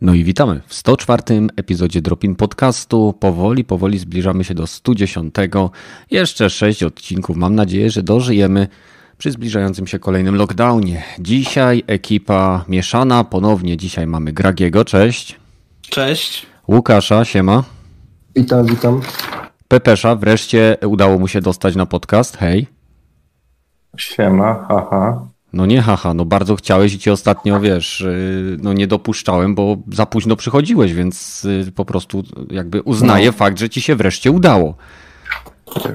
No i witamy w 104 epizodzie Dropin Podcastu. Powoli, powoli zbliżamy się do 110. Jeszcze 6 odcinków. Mam nadzieję, że dożyjemy przy zbliżającym się kolejnym lockdownie. Dzisiaj ekipa mieszana. Ponownie dzisiaj mamy Gragiego. Cześć. Cześć. Łukasza, siema. Witam, witam. Pepesza, wreszcie udało mu się dostać na podcast. Hej. Siema, haha. No nie haha, no bardzo chciałeś i cię ostatnio, wiesz, y, no nie dopuszczałem, bo za późno przychodziłeś, więc y, po prostu jakby uznaję no. fakt, że ci się wreszcie udało.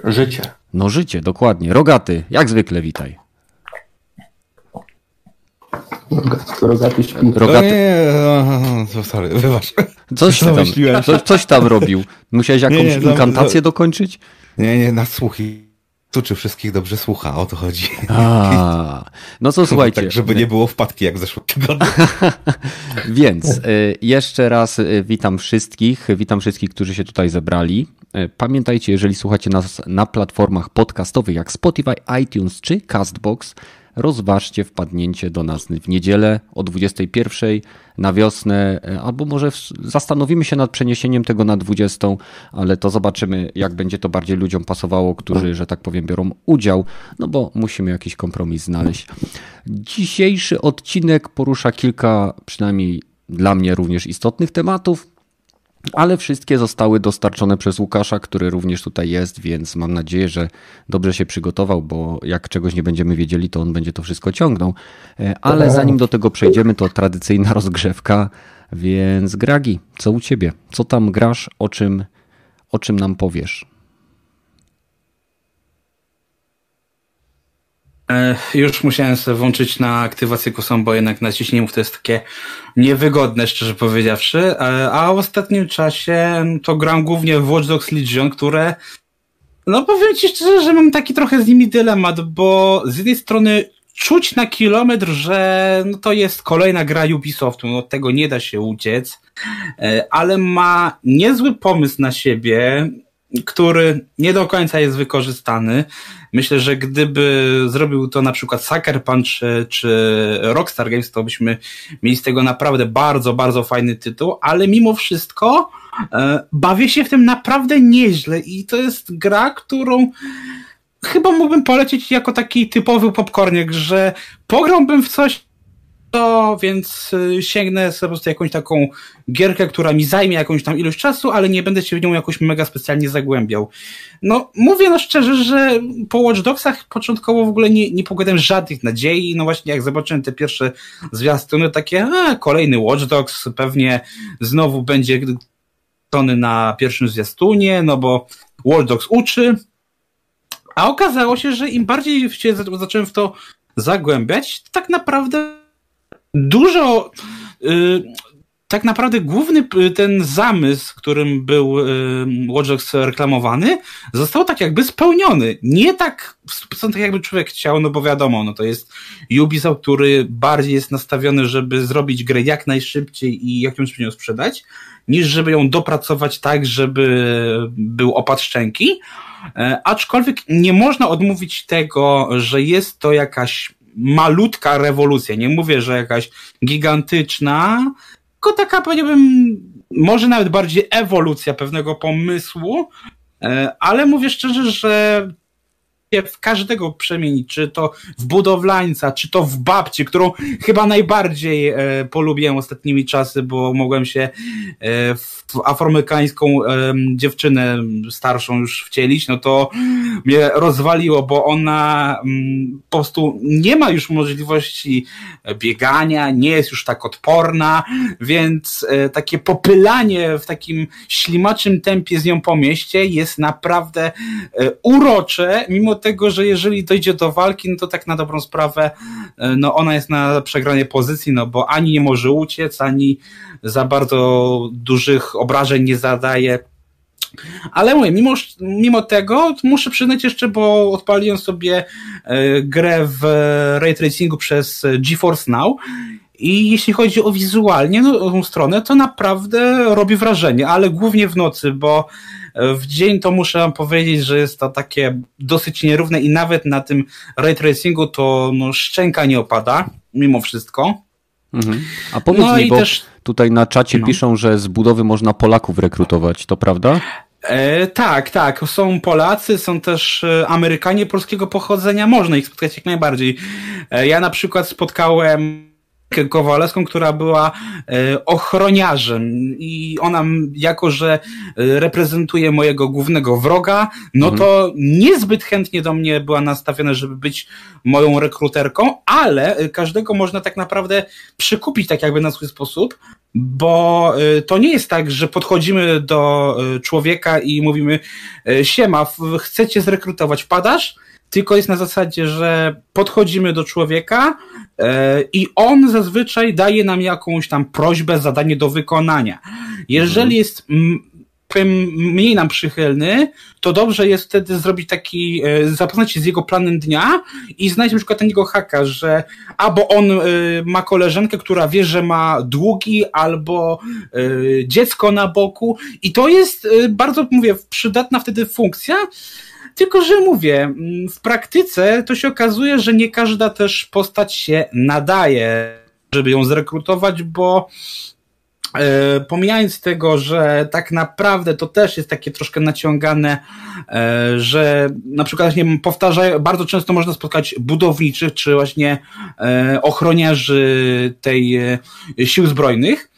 Życie. No życie, dokładnie. Rogaty, jak zwykle witaj. Rogaty śpi. Rogaty... Nie, nie, nie, sorry, wybacz. Coś tam, coś, coś tam robił. Musiałeś jakąś nie, nie, inkantację dokończyć? Nie, nie, na słuchi tu czy wszystkich dobrze słucha, o to chodzi. A, no co słuchajcie. Tak, żeby nie było wpadki jak w zeszłym tygodniu. Więc y, jeszcze raz y, witam wszystkich, witam wszystkich, którzy się tutaj zebrali. Y, pamiętajcie, jeżeli słuchacie nas na platformach podcastowych jak Spotify, iTunes czy Castbox, rozważcie wpadnięcie do nas w niedzielę o 21 na wiosnę, e, albo może zastanowimy się nad przeniesieniem tego na 20, ale to zobaczymy, jak będzie to bardziej ludziom pasowało, którzy, że tak powiem, biorą udział, no bo musimy jakiś kompromis znaleźć. Dzisiejszy odcinek porusza kilka, przynajmniej dla mnie również istotnych tematów ale wszystkie zostały dostarczone przez Łukasza, który również tutaj jest, więc mam nadzieję, że dobrze się przygotował, bo jak czegoś nie będziemy wiedzieli, to on będzie to wszystko ciągnął. E, ale zanim do tego przejdziemy, to tradycyjna rozgrzewka, więc Gragi, co u ciebie? Co tam grasz? O czym, o czym nam powiesz? Już musiałem sobie włączyć na aktywację kosą, bo jednak naciśnienie to jest takie niewygodne, szczerze powiedziawszy. E, a w ostatnim czasie to gram głównie w Watch Dogs Legion, które no powiem ci szczerze, że mam taki trochę z nimi dylemat, bo z jednej strony czuć na kilometr, że no to jest kolejna gra Ubisoftu, no tego nie da się uciec, e, ale ma niezły pomysł na siebie, który nie do końca jest wykorzystany. Myślę, że gdyby zrobił to na przykład Sucker Punch czy, czy Rockstar Games, to byśmy mieli z tego naprawdę bardzo, bardzo fajny tytuł, ale mimo wszystko e, bawię się w tym naprawdę nieźle i to jest gra, którą chyba mógłbym polecić jako taki typowy popcorniek, że pograłbym w coś, to więc y, sięgnę po prostu jakąś taką gierkę, która mi zajmie jakąś tam ilość czasu, ale nie będę się w nią jakoś mega specjalnie zagłębiał. No, mówię no szczerze, że po Watch Dogsach początkowo w ogóle nie, nie pokładałem żadnych nadziei, no właśnie jak zobaczyłem te pierwsze zwiastuny, takie, a, kolejny Watch Dogs, pewnie znowu będzie tony na pierwszym zwiastunie, no bo Watch Dogs uczy, a okazało się, że im bardziej się zacząłem w to zagłębiać, tak naprawdę dużo. Y, tak naprawdę główny ten zamysł, którym był y, Watch Dogs reklamowany, został tak jakby spełniony. Nie tak w 100% jakby człowiek chciał, no bo wiadomo, no to jest Ubisoft, który bardziej jest nastawiony, żeby zrobić grę jak najszybciej i jak ją ją sprzedać, niż żeby ją dopracować tak, żeby był opad szczęki. E, aczkolwiek nie można odmówić tego, że jest to jakaś malutka rewolucja. Nie mówię, że jakaś gigantyczna, tylko taka, powiedziałbym, może nawet bardziej ewolucja pewnego pomysłu, e, ale mówię szczerze, że w każdego przemienić, czy to w budowlańca, czy to w babci, którą chyba najbardziej e, polubiłem ostatnimi czasy, bo mogłem się e, w afroamerykańską e, dziewczynę starszą już wcielić, no to mnie rozwaliło, bo ona m, mm, po prostu nie ma już możliwości biegania, nie jest już tak odporna, więc e, takie popylanie w takim ślimaczym tempie z nią po mieście jest naprawdę e, urocze, mimo tego, że jeżeli dojdzie do walki, no to tak na dobrą sprawę, e, no ona jest na przegranie pozycji, no bo ani nie może uciec, ani za bardzo dużych obrażeń nie zadaje. Ale mówię, mimo, mimo tego muszę przyznać jeszcze, bo odpaliłem sobie e, grę w ray tracingu przez GeForce Now i jeśli chodzi o wizualnie, no, tą stronę, to naprawdę robi wrażenie, ale głównie w nocy, bo w dzień to muszę powiedzieć, że jest to takie dosyć nierówne i nawet na tym ray tracingu to no, szczęka nie opada, mimo wszystko. Mhm. A powiedz No mi, bo też- tutaj na czacie No. piszą, że z budowy można Polaków rekrutować, to prawda? E, tak, tak. Są Polacy, są też e, Amerykanie polskiego pochodzenia. Można ich spotkać jak najbardziej. E, ja na przykład spotkałem Kowalewską, która była e, ochroniarzem i ona, jako że e, reprezentuje mojego głównego wroga, no to niezbyt chętnie do mnie była nastawiona, żeby być moją rekruterką, ale e, każdego można tak naprawdę przykupić tak jakby na swój sposób, bo to nie jest tak, że podchodzimy do człowieka i mówimy siema, chcecie zrekrutować, wpadasz? Tylko jest na zasadzie, że podchodzimy do człowieka i on zazwyczaj daje nam jakąś tam prośbę, zadanie do wykonania. Jeżeli jest mm, powiem, mniej nam przychylny, to dobrze jest wtedy zrobić taki, e, zapoznać się z jego planem dnia i znaleźć na przykład ten jego haka, że albo on e, ma koleżankę, która wie, że ma długi, albo e, dziecko na boku i to jest e, bardzo, mówię, przydatna wtedy funkcja, tylko, że mówię, mm, w praktyce to się okazuje, że nie każda też postać się nadaje, żeby ją zrekrutować, bo E, pomijając tego, że tak naprawdę to też jest takie troszkę naciągane, e, że na przykład nie powtarzają, bardzo często można spotkać budowniczych, czy właśnie e, ochroniarzy tej sił zbrojnych,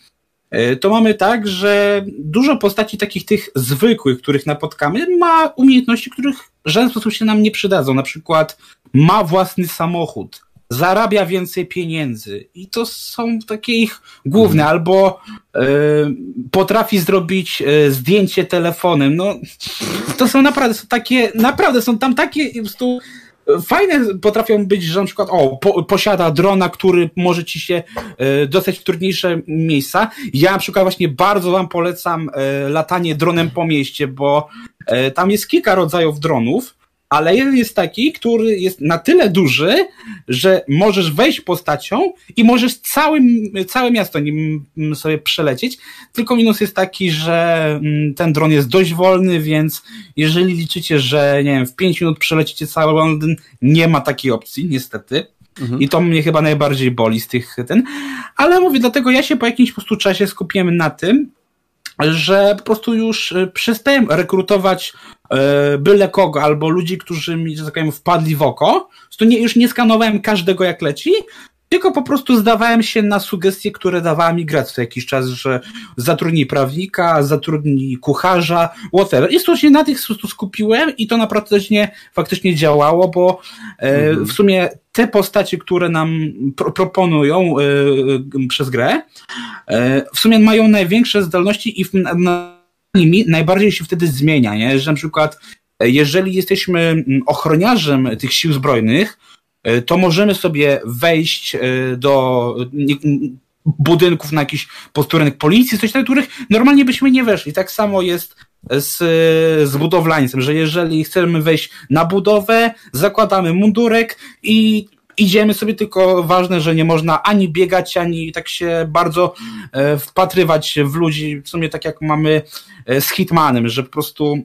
to mamy tak, że dużo postaci takich tych zwykłych, których napotkamy, ma umiejętności, których w żaden sposób się nam nie przydadzą. Na przykład ma własny samochód, zarabia więcej pieniędzy i to są takie ich główne, albo e, potrafi zrobić e, zdjęcie telefonem. No, to są naprawdę są takie, naprawdę są tam takie po prostu fajne potrafią być, że na przykład o, po, posiada drona, który może ci się e, dostać w trudniejsze miejsca. Ja na przykład właśnie bardzo wam polecam e, latanie dronem po mieście, bo e, tam jest kilka rodzajów dronów, ale jeden jest taki, który jest na tyle duży, że możesz wejść postacią i możesz całym, całe miasto nim mm, sobie przelecieć. Tylko minus jest taki, że mm, ten dron jest dość wolny, więc jeżeli liczycie, że nie wiem, w 5 minut przelecicie cały Londyn, nie ma takiej opcji, niestety. I to mnie chyba najbardziej boli z tych ten. Ale mówię, dlatego ja się po jakimś po prostu czasie skupiłem na tym, że po prostu już e, przestałem rekrutować e, byle kogo, albo ludzi, którzy mi, że tak powiem, wpadli w oko. To nie, już nie skanowałem każdego jak leci, tylko po prostu zdawałem się na sugestie, które dawała mi gra co jakiś czas, że zatrudnij prawnika, zatrudnij kucharza, whatever. I się na tych skupiłem i to naprawdę nie, faktycznie działało, bo e, w sumie te postacie, które nam pro, proponują e, przez grę, e, w sumie mają największe zdolności i w, na, nimi najbardziej się wtedy zmienia, nie? że na przykład jeżeli jesteśmy mm, ochroniarzem tych sił zbrojnych, to możemy sobie wejść e, do budynków na jakiś posterunek policji, coś takiego, których normalnie byśmy nie weszli. Tak samo jest z, z budowlańcem, że jeżeli chcemy wejść na budowę, zakładamy mundurek i idziemy sobie, tylko ważne, że nie można ani biegać, ani tak się bardzo e, wpatrywać w ludzi, w sumie tak jak mamy e, z Hitmanem, że po prostu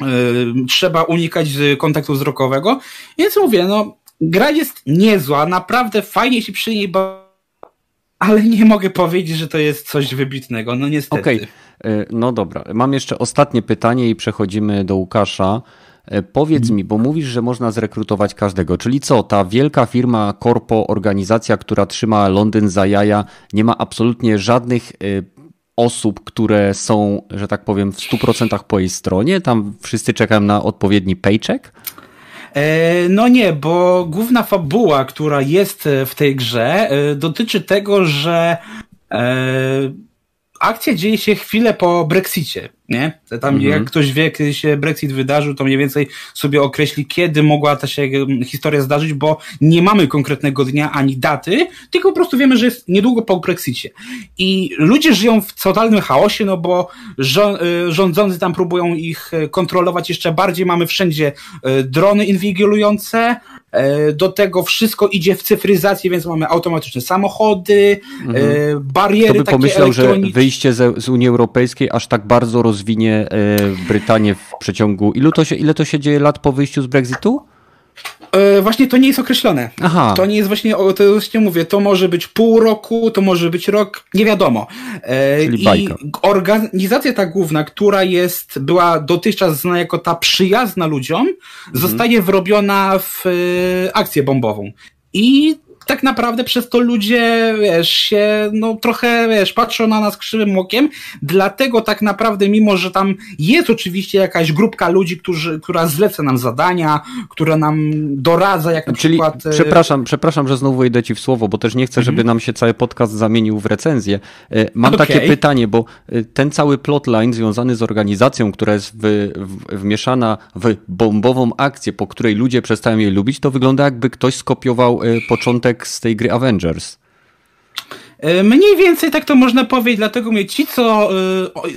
e, trzeba unikać kontaktu wzrokowego. Więc mówię, no, gra jest niezła, naprawdę fajnie się przy niej ba ale nie mogę powiedzieć, że to jest coś wybitnego, no niestety. Okej, e, no dobra. Mam jeszcze ostatnie pytanie i przechodzimy do Łukasza. E, Powiedz mi, bo mówisz, że można zrekrutować każdego, czyli co, ta wielka firma, korpo, organizacja, która trzyma Londyn za jaja, nie ma absolutnie żadnych e, osób, które są, że tak powiem, w 100% po jej stronie? Tam wszyscy czekają na odpowiedni paycheck? E, No nie, bo główna fabuła, która jest e, w tej grze, e, dotyczy tego, że akcja dzieje się chwilę po Brexicie, nie? Tam jak ktoś wie, kiedy się Brexit wydarzył, to mniej więcej sobie określi, kiedy mogła ta się historia zdarzyć, bo nie mamy konkretnego dnia ani daty, tylko po prostu wiemy, że jest niedługo po Brexicie. I ludzie żyją w totalnym chaosie, no bo y, rządzący tam próbują ich y, kontrolować jeszcze bardziej. Mamy wszędzie y, drony inwigilujące, do tego wszystko idzie w cyfryzację, więc mamy automatyczne samochody, y, bariery Kto by takie pomyślał, że wyjście ze, z Unii Europejskiej aż tak bardzo rozwinie e, Brytanię w przeciągu. Ilu to się, ile to się dzieje lat po wyjściu z Brexitu? E, właśnie to nie jest określone. Aha. To nie jest właśnie, o, to właśnie mówię, to może być pół roku, to może być rok, nie wiadomo. E, Czyli I bajka. organizacja ta główna, która jest, była dotychczas znana jako ta przyjazna ludziom, zostaje wyrobiona w e, akcję bombową. I tak naprawdę przez to ludzie, wiesz, się, no trochę, wiesz, patrzą na nas krzywym okiem, dlatego tak naprawdę, mimo że tam jest oczywiście jakaś grupka ludzi, którzy, która zleca nam zadania, która nam doradza, jak na Czyli, przykład... e, przepraszam, przepraszam, że znowu wejdę ci w słowo, bo też nie chcę, żeby nam się cały podcast zamienił w recenzję. E, Mam Okej. takie pytanie, bo e, ten cały plotline związany z organizacją, która jest w, w, wmieszana w bombową akcję, po której ludzie przestają jej lubić, to wygląda jakby ktoś skopiował e, z tej gry Avengers. E, Mniej więcej tak to można powiedzieć, dlatego mnie ci, co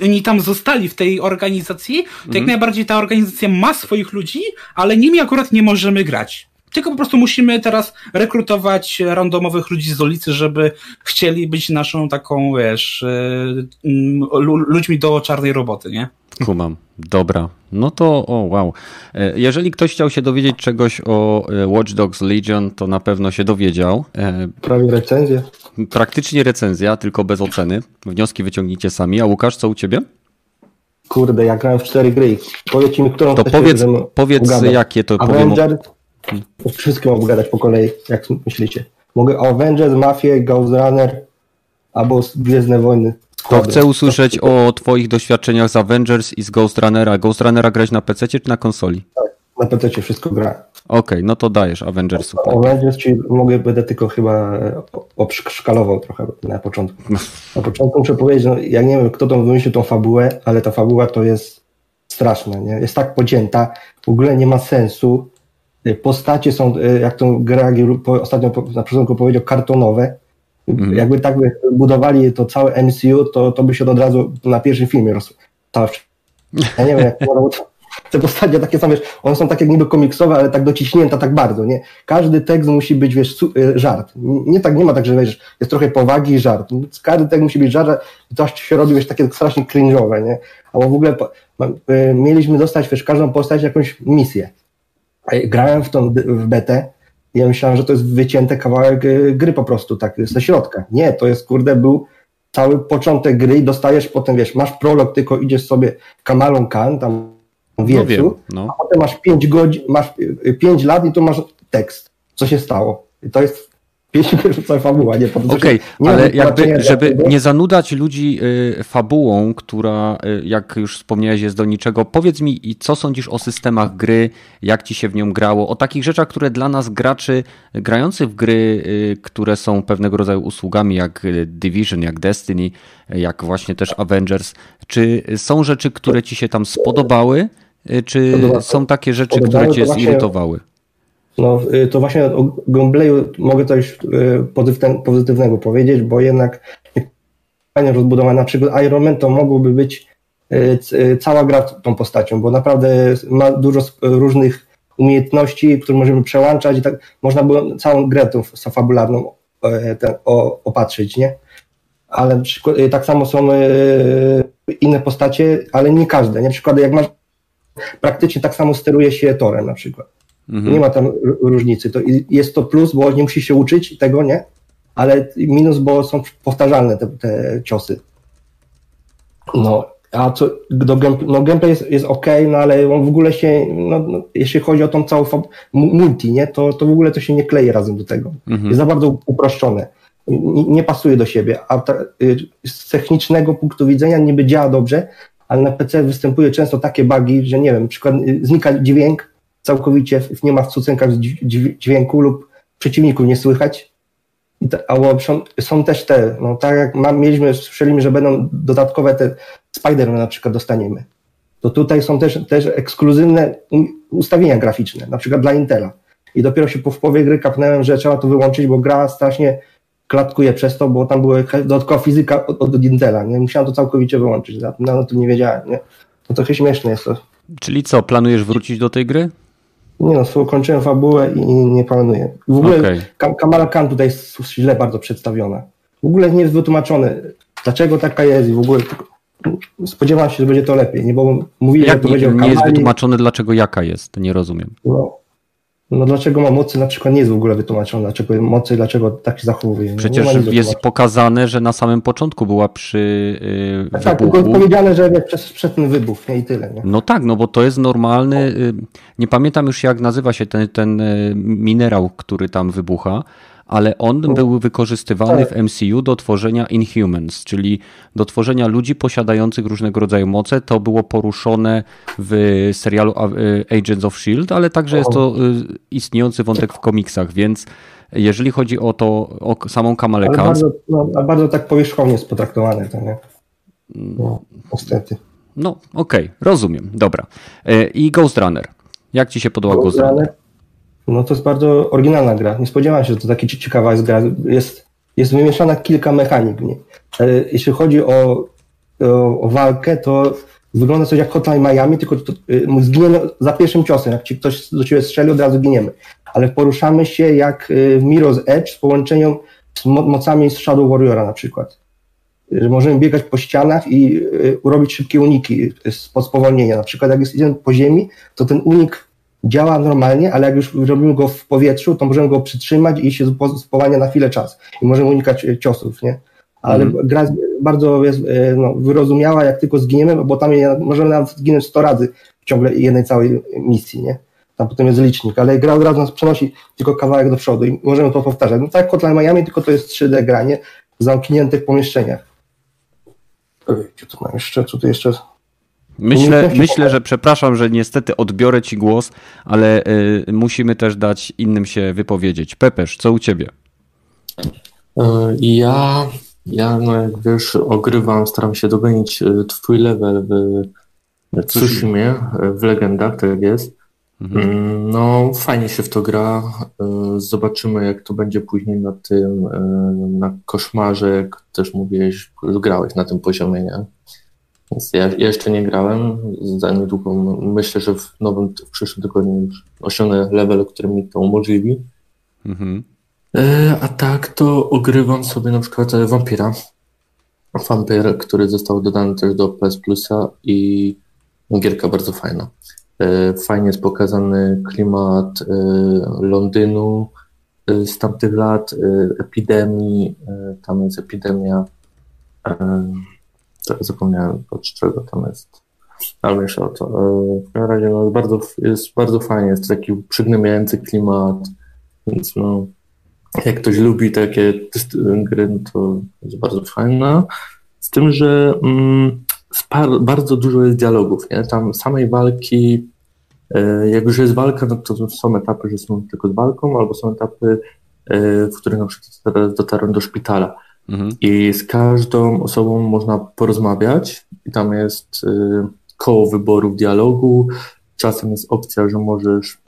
y, oni tam zostali w tej organizacji, to Mhm. jak najbardziej ta organizacja ma swoich ludzi, ale nimi akurat nie możemy grać. Tylko po prostu musimy teraz rekrutować randomowych ludzi z ulicy, żeby chcieli być naszą taką, wiesz, y, mm, lu- ludźmi do czarnej roboty, nie? Kumam. Dobra. No to, o wow. E, Jeżeli ktoś chciał się dowiedzieć czegoś o e, Watch Dogs Legion, to na pewno się dowiedział. E, Prawie recenzję. Praktycznie recenzja, tylko bez oceny. Wnioski wyciągnijcie sami. A Łukasz, co u ciebie? Kurde, ja grałem w cztery gry. Powiedz mi, którą To powiedz, powiedz jakie to powiem. Avengers. Wszystkie mogę gadać po kolei, jak myślicie. Mogę Avengers, Mafię, Ghost Runner albo Gwiezdne Wojny. To chcę usłyszeć o twoich doświadczeniach z Avengers i z Ghost Runnera. Ghost Runnera grać na PC czy na konsoli? Na PC wszystko gra. Okej, no to dajesz Avengersów. Avengers, czyli mogę, będę tylko chyba obszkalował trochę na początku. Na początku muszę powiedzieć, no, ja nie wiem, kto tą wymyślił tą fabułę, ale ta fabuła to jest straszna, nie? Jest tak pocięta, w ogóle nie ma sensu. E, Postacie są, e, jak tą Gragi po- ostatnio na początku powiedział, kartonowe. Jakby tak by budowali to całe MCU, to, to by się od razu na pierwszym filmie roz... całe ja nie wiem, jak te postacie takie są, wiesz, one są takie niby komiksowe, ale tak dociśnięte tak bardzo, nie? Każdy tekst musi być, wiesz, y, żart. Nie tak, nie ma tak, że wiesz, jest trochę powagi i żart. Każdy tekst musi być żart, i to się robi, wiesz, takie strasznie cringe'owe, nie? Albo w ogóle y, mieliśmy dostać, wiesz, każdą postać jakąś misję. Grałem w tą, w betę i ja myślałem, że to jest wycięty kawałek y, gry po prostu, tak, ze środka. Nie, to jest, kurde, był cały początek gry i dostajesz potem, wiesz, masz prolog, tylko idziesz sobie Kamalą Khan, tam w No wiecu, wiem, no. a potem masz 5 godzin, masz 5 lat i tu masz tekst, co się stało. I to jest pieśń cała fabuła, nie? Okej, ma ale jakby, żeby nie zanudać ludzi y, fabułą, która, y, jak już wspomniałeś, jest do niczego, powiedz mi, co sądzisz o systemach gry, jak ci się w nią grało, o takich rzeczach, które dla nas graczy grających w gry, y, które są pewnego rodzaju usługami, jak Division, jak Destiny, jak właśnie też Avengers, czy są rzeczy, które ci się tam spodobały, czy są takie rzeczy, które cię zirytowały? No, y, to właśnie o gameplayu mogę coś y, pozytywne- pozytywnego powiedzieć, bo jednak fajnie rozbudowane, na przykład Iron Man to mogłoby być y, cała gra tą postacią, bo naprawdę ma dużo różnych umiejętności, które możemy przełączać i tak można było całą grę tą fabularną e, ten, o, opatrzyć, nie? Ale na przykład, tak samo są inne postacie, ale nie każde, nie? Przykłady jak masz praktycznie tak samo steruje się torem na przykład. Nie ma tam różnicy. To jest to plus, bo nie musi się uczyć tego, nie? Ale minus, bo są powtarzalne te, te ciosy. No, a co do gameplay, no gameplay jest, jest ok, no ale on w ogóle się, no, no, jeśli chodzi o tą całą multi, nie? To, to w ogóle to się nie klei razem do tego. Jest za bardzo uproszczone. Nie, nie pasuje do siebie. A ta, y, z technicznego punktu widzenia niby działa dobrze, ale na PC występuje często takie bugi, że nie wiem, przykład y, znika dźwięk całkowicie, nie ma w cucenkach dź- dź- dźwięku lub przeciwników nie słychać. Albo są, też te, no tak jak mieliśmy, słyszeliśmy, że będą dodatkowe te Spider-Man na przykład dostaniemy. To tutaj są też, też ekskluzywne ustawienia graficzne, na przykład dla Intela. I dopiero się po w gry kapnąłem, że trzeba to wyłączyć, bo gra strasznie klatkuje przez to, bo tam była dodatkowa fizyka od, od Intela, nie? Musiałem to całkowicie wyłączyć, no, no to nie wiedziałem, nie? To trochę śmieszne jest to. Czyli co, planujesz wrócić do tej gry? Nie no, kończyłem fabułę i nie planuję. W ogóle Okej. Kam- Kamala Khan tutaj jest źle bardzo przedstawiona. W ogóle nie jest wytłumaczone, dlaczego taka jest i w ogóle spodziewałem się, że będzie to lepiej, nie? Bo mówili, że Jak to nie, będzie o nie jest Kamali, wytłumaczone, dlaczego jaka jest? Nie rozumiem. no, no dlaczego ma mocy na przykład nie jest w ogóle wytłumaczone, dlaczego mocy, dlaczego tak się zachowuje. Przecież jest pokazane, że na samym początku była przy yy, tak, tak, tylko powiedziane, że przez, przez ten wybuch, nie i tyle. Nie? No tak, no bo to jest normalny, yy, nie pamiętam już jak nazywa się ten, ten yy, minerał, który tam wybucha, ale on no. był wykorzystywany tak. w MCU do tworzenia Inhumans, czyli do tworzenia ludzi posiadających różnego rodzaju moce. To było poruszone w serialu y, Agents of Shield, ale także jest to y, istniejący wątek w komiksach, więc jeżeli chodzi o to, o samą Kamalę Khan... Bardzo, no, bardzo tak powierzchownie jest potraktowane to, nie? No, niestety. No, okej, okay, rozumiem, dobra. Y, I Ghost Runner. Jak ci się podoba Ghost, Ghost Runner? Runner? No to jest bardzo oryginalna gra. Nie spodziewałem się, że to taka ciekawa jest gra. Jest, jest wymieszana kilka mechanik. Jeśli chodzi o, o, o, walkę, to wygląda coś jak Hotline Miami, tylko to, y, zginiemy za pierwszym ciosem. Jak ci ktoś do ciebie strzeli, od razu giniemy. Ale poruszamy się jak w Mirror's Edge z połączeniem z mocami z Shadow Warriora na przykład. Że możemy biegać po ścianach i y, urobić szybkie uniki z spowolnienia. Na przykład jak jest idziemy po ziemi, to ten unik działa normalnie, ale jak już robimy go w powietrzu, to możemy go przytrzymać i się spowalnia na chwilę czas. I możemy unikać e, ciosów, nie? Ale mm. gra bardzo jest e, no, wyrozumiała, jak tylko zginiemy, bo tam możemy nawet zginąć 100 razy w ciągle jednej całej misji, nie? Tam potem jest licznik, ale gra od razu nas przenosi tylko kawałek do przodu i możemy to powtarzać. No tak jak Hotline Miami, tylko to jest 3D granie w zamkniętych pomieszczeniach. Co tu jeszcze, co tu jeszcze Myślę, myślę, że przepraszam, że niestety odbiorę ci głos, ale y, musimy też dać innym się wypowiedzieć. Pepesz, co u ciebie? E, ja, ja no jak wiesz, ogrywam, staram się dogonić e, twój level w Tsushimie, w Legendach, tak jest. Mhm. Mm, no, fajnie się w to gra. E, zobaczymy, jak to będzie później na tym, na koszmarze, jak też mówiłeś, grałeś na tym poziomie, nie? Więc ja jeszcze nie grałem. Za niedługo myślę, że w nowym, w przyszłym tygodniu już osiągnę level, który mi to umożliwi. Mhm. E, a tak to ogrywam sobie na przykład Vampira. Vampir, który został dodany też do PS Plusa i gierka bardzo fajna. E, fajnie jest pokazany klimat e, Londynu z tamtych lat, epidemii. Tam jest epidemia zapomniałem od czego tam jest. Ale jeszcze o to. E, w każdym razie no, bardzo, jest bardzo fajnie, jest taki przygnębiający klimat, więc no, jak ktoś lubi takie gry, no to jest bardzo fajna. Z tym, że mm, bardzo dużo jest dialogów, nie? Tam samej walki, e, jak już jest walka, no to są etapy, że są tylko z walką, albo są etapy, e, w których na przykład dotarłem do szpitala Mhm. I z każdą osobą można porozmawiać i tam jest y, koło wyboru dialogu. Czasem jest opcja, że możesz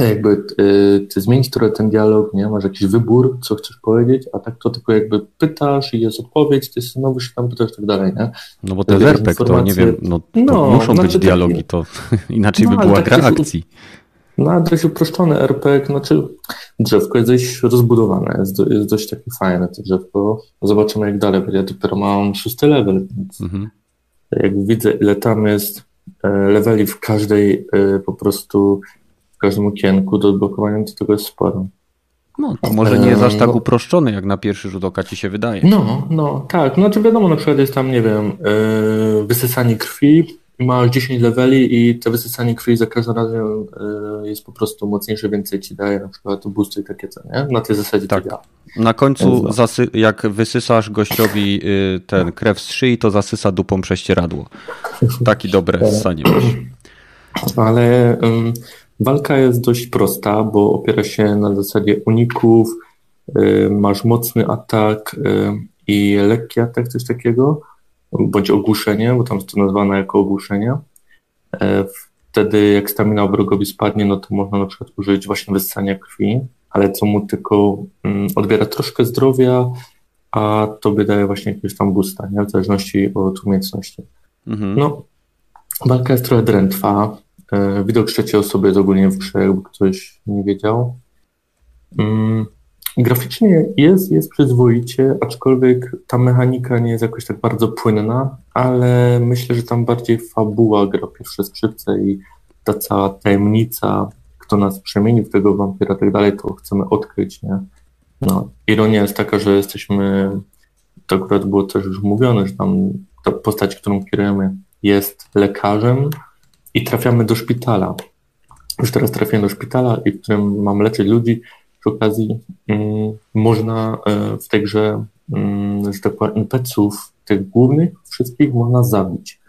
jakby y, ty zmienić trochę ten dialog, nie? Masz jakiś wybór, co chcesz powiedzieć, a tak to tylko jakby pytasz i jest odpowiedź, ty znowu się tam pytasz i tak dalej, nie? No bo jest RPG, to nie wiem, no, no muszą znaczy, być dialogi, to inaczej no, by była gra akcji. No, dość uproszczony RPG, znaczy drzewko jest dość rozbudowane, jest, do, jest dość takie fajne to drzewko. Zobaczymy jak dalej będzie. Ja dopiero mam szósty level, więc mhm. jak widzę ile tam jest e, leveli w każdej e, po prostu w każdym okienku do odblokowania, to tego jest sporo. No, to może nie jest aż tak uproszczony, jak na pierwszy rzut oka ci się wydaje. No, no, tak. Znaczy wiadomo, na przykład jest tam, nie wiem, yy, wysysanie krwi, masz 10 leveli i te wysysanie krwi za każdym razem y, jest po prostu mocniejsze, więcej ci daje na przykład boosty i takie co, nie? Na tej zasadzie tak. to Na końcu jak wysysasz gościowi y, ten krew z szyi, to zasysa dupą prześcieradło. Taki dobre ssanie Ale um, walka jest dość prosta, bo opiera się na zasadzie uników, y, masz mocny atak i lekki atak, coś takiego bądź ogłuszenie, bo tam jest to nazwane jako ogłuszenie. E, wtedy jak stamina wrogowi spadnie, no to można na przykład użyć właśnie wyssania krwi, ale co mu tylko mm, odbiera troszkę zdrowia, a tobie daje właśnie jakiegoś tam boosta, nie? w zależności od umiejętności. Mhm. No, walka jest trochę drętwa. E, widok trzeciej osoby jest ogólnie w grze, jakby ktoś nie wiedział. Mm, Graficznie jest, jest przyzwoicie, aczkolwiek ta mechanika nie jest jakoś tak bardzo płynna, ale myślę, że tam bardziej fabuła gra pierwsze skrzypce i ta cała tajemnica, kto nas przemieni w tego wampira i tak dalej, to chcemy odkryć, nie? No, ironia jest taka, że jesteśmy, to akurat było też już mówione, że tam ta postać, którą kierujemy jest lekarzem i trafiamy do szpitala. Już teraz trafiamy do szpitala i w którym mam leczyć ludzi. Przy okazji mm, można e, w tej grze, mm, że tak powiem, NPC-ów, tych głównych wszystkich można zabić.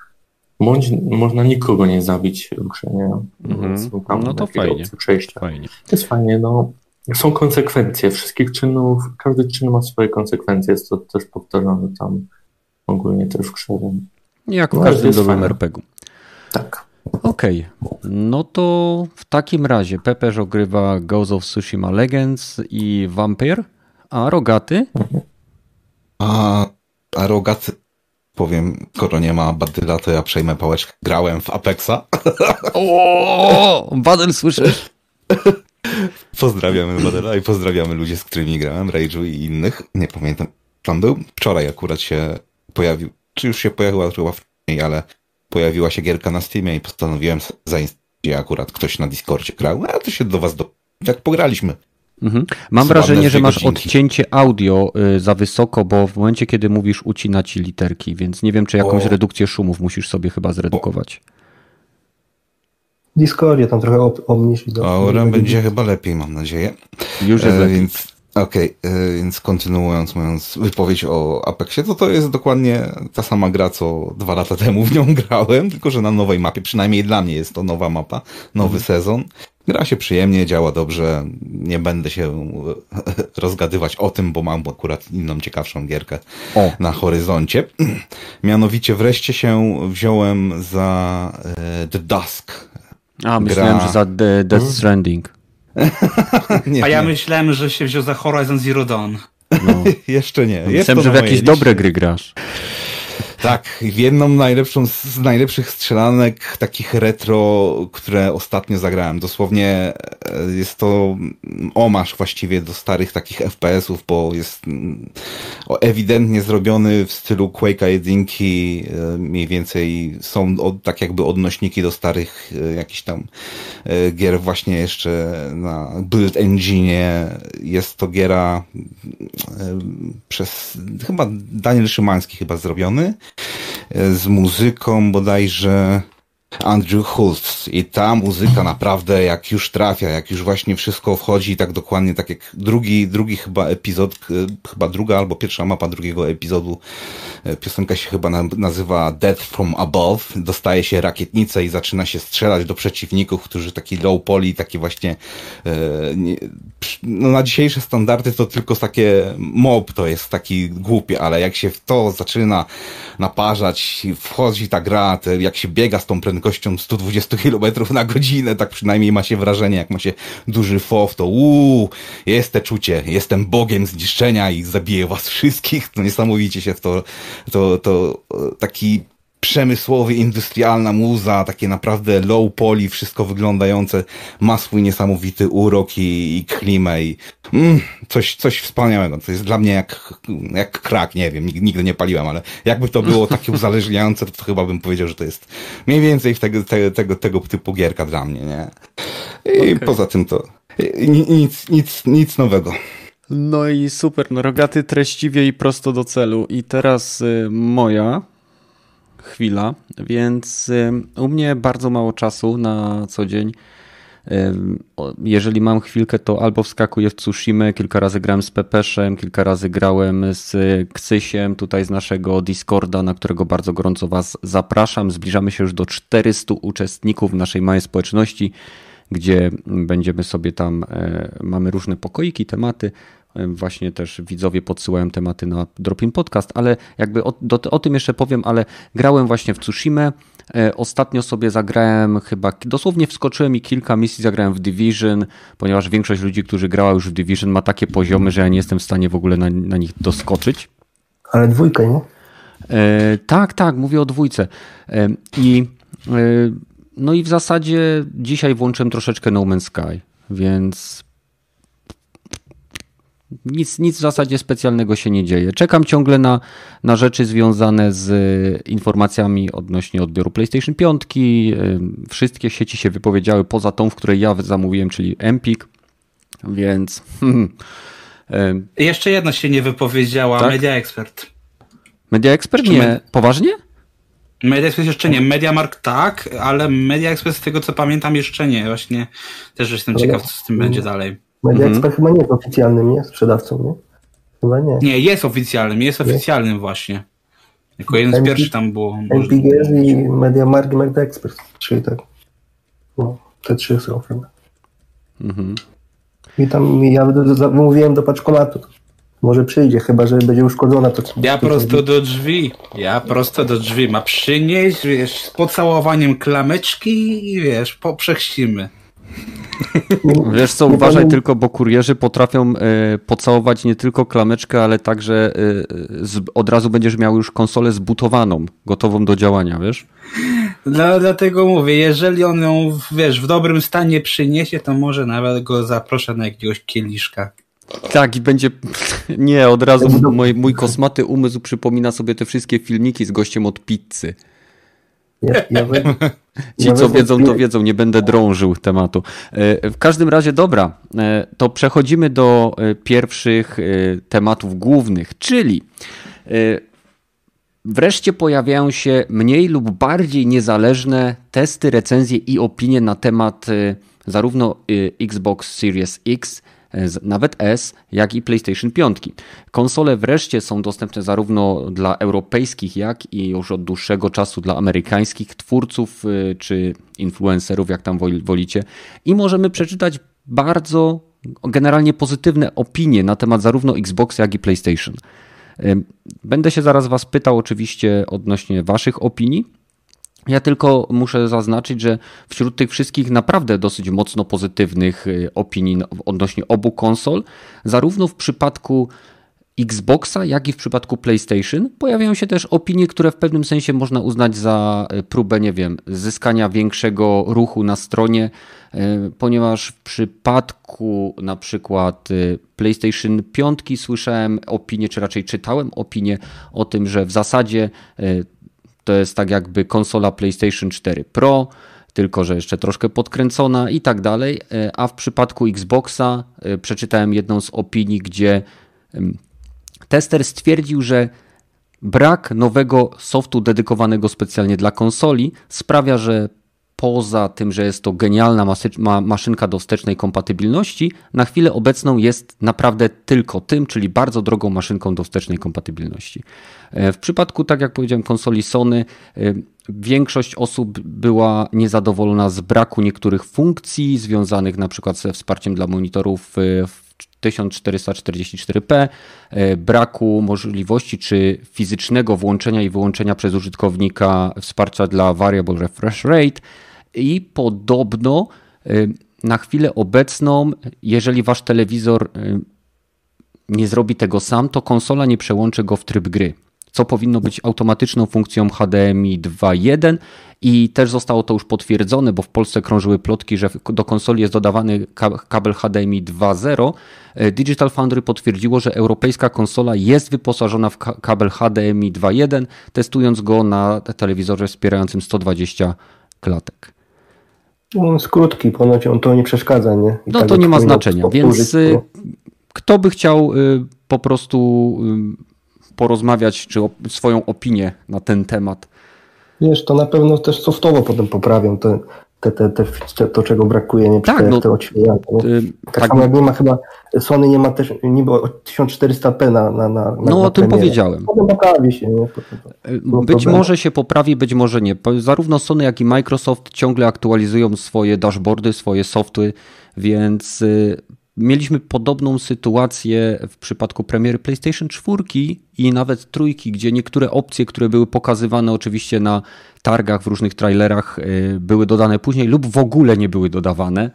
Bądź można nikogo nie zabić w grze, nie? Mhm. No to fajnie. Przejścia. fajnie. To jest fajnie, no. Są konsekwencje wszystkich czynów, każdy czyn ma swoje konsekwencje, jest to też powtarzane tam ogólnie też w grze. Jak w No, każdym dobrym. RPG-u. Tak. Okej, no to w takim razie Pepeż ogrywa Ghost of Tsushima Legends i Vampire, a Rogaty? A, a rogacy, powiem, skoro nie ma badyla, to ja przejmę pałeczkę. Grałem w Apexa. O, Badel słyszysz? Pozdrawiamy badyla i pozdrawiamy ludzi, z którymi grałem, Rage'u i innych. Nie pamiętam, tam był. Wczoraj akurat się pojawił, czy już się pojawiła chyba wcześniej, ale pojawiła się gierka na Steamie i postanowiłem zainstalować akurat ktoś na Discordzie grał. A to się do was do... Jak pograliśmy. Mhm. Mam wrażenie, że masz godzinki. odcięcie audio y, za wysoko, bo w momencie, kiedy mówisz, ucina ci literki, więc nie wiem, czy jakąś O. redukcję szumów musisz sobie chyba zredukować. Discordzie tam trochę ob- obniżyć. do- będzie chyba lepiej, mam nadzieję. Już jest E, lepiej. więc okej, e, więc kontynuując moją wypowiedź o Apexie, to to jest dokładnie ta sama gra, co dwa lata temu w nią grałem, tylko że na nowej mapie, przynajmniej dla mnie jest to nowa mapa, nowy sezon. Gra się przyjemnie, działa dobrze, nie będę się e, rozgadywać o tym, bo mam akurat inną ciekawszą gierkę O. na horyzoncie. Mianowicie wreszcie się wziąłem za e, The Dusk. A, myślałem, gra- że za The- Death Stranding. nie, A ja nie, myślałem, że się wziął za Horizon Zero Dawn. No. jeszcze nie. Jest Myślałem, że w jakieś mojej dobre liście. gry grasz. Tak, jedną najlepszą z najlepszych strzelanek, takich retro, które ostatnio zagrałem. Dosłownie e, jest to omasz właściwie do starych takich FPS-ów, bo jest mm, ewidentnie zrobiony w stylu Quake'a jedynki, e, mniej więcej są od, tak jakby odnośniki do starych e, jakichś tam gier właśnie jeszcze na Build Engine. Jest to giera przez chyba Daniel Szymański chyba zrobiony z muzyką bodajże Andrew Hulst i ta muzyka naprawdę jak już trafia, jak już właśnie wszystko wchodzi tak dokładnie tak jak drugi, drugi chyba epizod, chyba druga albo pierwsza mapa drugiego epizodu. E, piosenka się chyba na, nazywa Death from Above, dostaje się rakietnicę i zaczyna się strzelać do przeciwników, którzy taki low poly, taki właśnie e, no na dzisiejsze standardy to tylko takie mob to jest taki głupie, ale jak się w to zaczyna naparzać, wchodzi ta gra, jak się biega z tą prędkością 120 km na godzinę, tak przynajmniej ma się wrażenie, jak ma się duży fow, to uuu, jest te czucie, jestem bogiem zniszczenia i zabiję was wszystkich, to niesamowicie się w to, to, to e, taki przemysłowy, industrialna muza, takie naprawdę low poly, wszystko wyglądające, ma swój niesamowity urok i, i klimę i mm, coś, coś wspaniałego. To jest dla mnie jak, jak krak, nie wiem, nigdy, nie paliłem, ale jakby to było takie uzależniające, to, to chyba bym powiedział, że to jest mniej więcej tego, tego, tego, tego typu gierka dla mnie, nie? I poza tym to nic, nic, nic nowego. No i super, no rogaty treściwie i prosto do celu. I teraz y, moja chwila, więc y, u mnie bardzo mało czasu na co dzień. O- Jeżeli mam chwilkę, to albo wskakuję w Tsushima, kilka razy grałem z Pepeszem, kilka razy grałem z Ksysiem, tutaj z naszego Discorda, na którego bardzo gorąco Was zapraszam. Zbliżamy się już do 400 uczestników naszej małej społeczności, gdzie będziemy sobie tam, mamy różne pokoiki, tematy. Właśnie też widzowie podsyłają tematy na Dropin Podcast, ale jakby o, do, o tym jeszcze powiem, ale grałem właśnie w Tsushima. E, Ostatnio sobie zagrałem chyba, dosłownie wskoczyłem i kilka misji zagrałem w Division, ponieważ większość ludzi, którzy grała już w Division ma takie poziomy, że ja nie jestem w stanie w ogóle na, na nich doskoczyć. Ale dwójkę, nie? E, tak, tak, mówię o dwójce. E, I e, no i w zasadzie dzisiaj włączyłem troszeczkę No Man's Sky, więc nic, nic w zasadzie specjalnego się nie dzieje. Czekam ciągle na, na rzeczy związane z informacjami odnośnie odbioru PlayStation 5. Wszystkie sieci się wypowiedziały poza tą, w której ja zamówiłem, czyli Empik, więc. Hmm, Jeszcze jedna się nie wypowiedziała, tak? Media Expert. Media Expert? Nie. Poważnie? Media Expert jeszcze nie. Mediamark tak, ale Media Expert z tego co pamiętam jeszcze nie. Właśnie też jestem ale ciekaw, co z tym będzie dalej. Media mhm. Expert chyba nie jest oficjalnym, nie? Sprzedawcą, nie? Chyba nie. Nie, jest oficjalnym, jest oficjalnym jest? właśnie. Jako jeden z pierwszych tam było. MPGS i Mediamark i Media Expert, czyli tak. No, te trzy są chyba. Mhm. I tam ja mówiłem do paczkomatu. Może przyjdzie, chyba że będzie uszkodzona to. Ja prosto do drzwi. Ja prosto do drzwi. Ma przynieść, wiesz, z pocałowaniem klameczki i wiesz, poprzechścimy. Wiesz co, uważaj tylko, bo kurierzy potrafią y, pocałować nie tylko klameczkę, ale także z, od razu będziesz miał już konsolę zbutowaną, gotową do działania, wiesz? No, dlatego mówię, jeżeli on ją, wiesz, w dobrym stanie przyniesie, to może nawet go zaproszę na jakiegoś kieliszka. Tak, i będzie. Nie, od razu mój, mój kosmaty umysł przypomina sobie te wszystkie filmiki z gościem od pizzy. Ja, ja Ci, co wiedzą, to wiedzą, nie będę drążył tematu. E, w każdym razie, dobra, e, to przechodzimy do e, pierwszych tematów głównych, czyli wreszcie pojawiają się mniej lub bardziej niezależne testy, recenzje i opinie na temat zarówno Xbox Series X, nawet S, jak i PlayStation 5. Konsole wreszcie są dostępne zarówno dla europejskich, jak i już od dłuższego czasu dla amerykańskich twórców e, czy influencerów, jak tam wolicie. I możemy przeczytać bardzo generalnie pozytywne opinie na temat zarówno Xbox, jak i PlayStation. E, będę się zaraz Was pytał oczywiście odnośnie Waszych opinii. Ja tylko muszę zaznaczyć, że wśród tych wszystkich naprawdę dosyć mocno pozytywnych y, opinii odnośnie obu konsol, zarówno w przypadku Xboxa, jak i w przypadku PlayStation pojawiają się też opinie, które w pewnym sensie można uznać za y, próbę, nie wiem, zyskania większego ruchu na stronie, y, ponieważ w przypadku na przykład PlayStation 5 słyszałem opinię, czy raczej czytałem opinię o tym, że w zasadzie to jest tak jakby konsola PlayStation 4 Pro, tylko że jeszcze troszkę podkręcona i tak dalej. E, a w przypadku Xboxa e, przeczytałem jedną z opinii, gdzie tester stwierdził, że brak nowego softu dedykowanego specjalnie dla konsoli sprawia, że poza tym, że jest to genialna maszynka do wstecznej kompatybilności, na chwilę obecną jest naprawdę tylko tym, czyli bardzo drogą maszynką do wstecznej kompatybilności. E, w przypadku, tak jak powiedziałem, konsoli Sony, e, większość osób była niezadowolona z braku niektórych funkcji związanych na przykład ze wsparciem dla monitorów w 1444p, e, braku możliwości czy fizycznego włączenia i wyłączenia przez użytkownika wsparcia dla variable refresh rate, i podobno y, na chwilę obecną, jeżeli wasz telewizor y, nie zrobi tego sam, to konsola nie przełączy go w tryb gry. Co powinno być automatyczną funkcją HDMI 2.1 i też zostało to już potwierdzone, bo w Polsce krążyły plotki, że do konsoli jest dodawany kabel HDMI 2.0. Y, Digital Foundry potwierdziło, że europejska konsola jest wyposażona w kabel HDMI 2.1, testując go na telewizorze wspierającym 120 klatek. On jest krótki, ponoć on to nie przeszkadza, nie? I no tak to nie ma znaczenia, więc y, kto by chciał y, po prostu y, porozmawiać, czy swoją opinię na ten temat? Wiesz, to na pewno też softowo potem poprawią te, te, te, te, to, czego brakuje, nie? Tak, te, no, te odświeżania. Tak, tak samo jak nie ma chyba, Sony nie ma też niby 1400p na, na, na No na o tym powiedziałem. Potem poprawi się, nie? Potem, być może się poprawi, być może nie. Zarówno Sony, jak i Microsoft ciągle aktualizują swoje dashboardy, swoje softy, więc y, Mieliśmy podobną sytuację w przypadku premiery PlayStation 4 i nawet trójki, gdzie niektóre opcje, które były pokazywane oczywiście na targach, w różnych trailerach, y, były dodane później lub w ogóle nie były dodawane.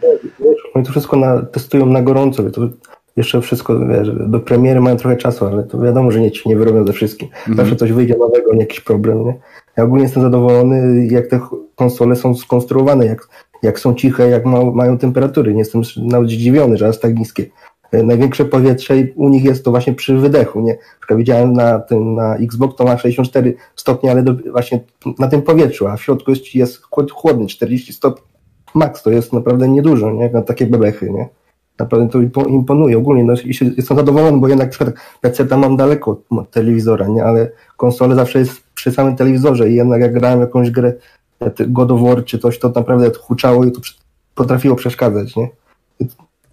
Oni to wszystko na, testują na gorąco. To jeszcze wszystko, wiesz, do premiery mają trochę czasu, ale to wiadomo, że nie ci nie wyrobią ze wszystkim. -hmm. Zawsze coś wyjdzie nowego, nie jakiś problem, nie? Ja ogólnie jestem zadowolony, jak te konsole są skonstruowane, jak jak są ciche, jak ma, mają temperatury. Nie jestem nawet zdziwiony, że aż tak niskie e, największe powietrze u nich jest to właśnie przy wydechu, nie? Widziałem na tym, na Xbox to ma 64 stopnie, ale do, właśnie na tym powietrzu, a w środku jest, chłodny, 40 stopni max, to jest naprawdę niedużo, nie? Na takie bebechy, nie? Naprawdę to imponuje ogólnie, no, jestem zadowolony, bo jednak na przykład PC mam daleko od telewizora, nie? Ale konsolę zawsze jest przy samym telewizorze i jednak jak grałem jakąś grę God of War czy coś, to naprawdę huczało i to potrafiło przeszkadzać, nie?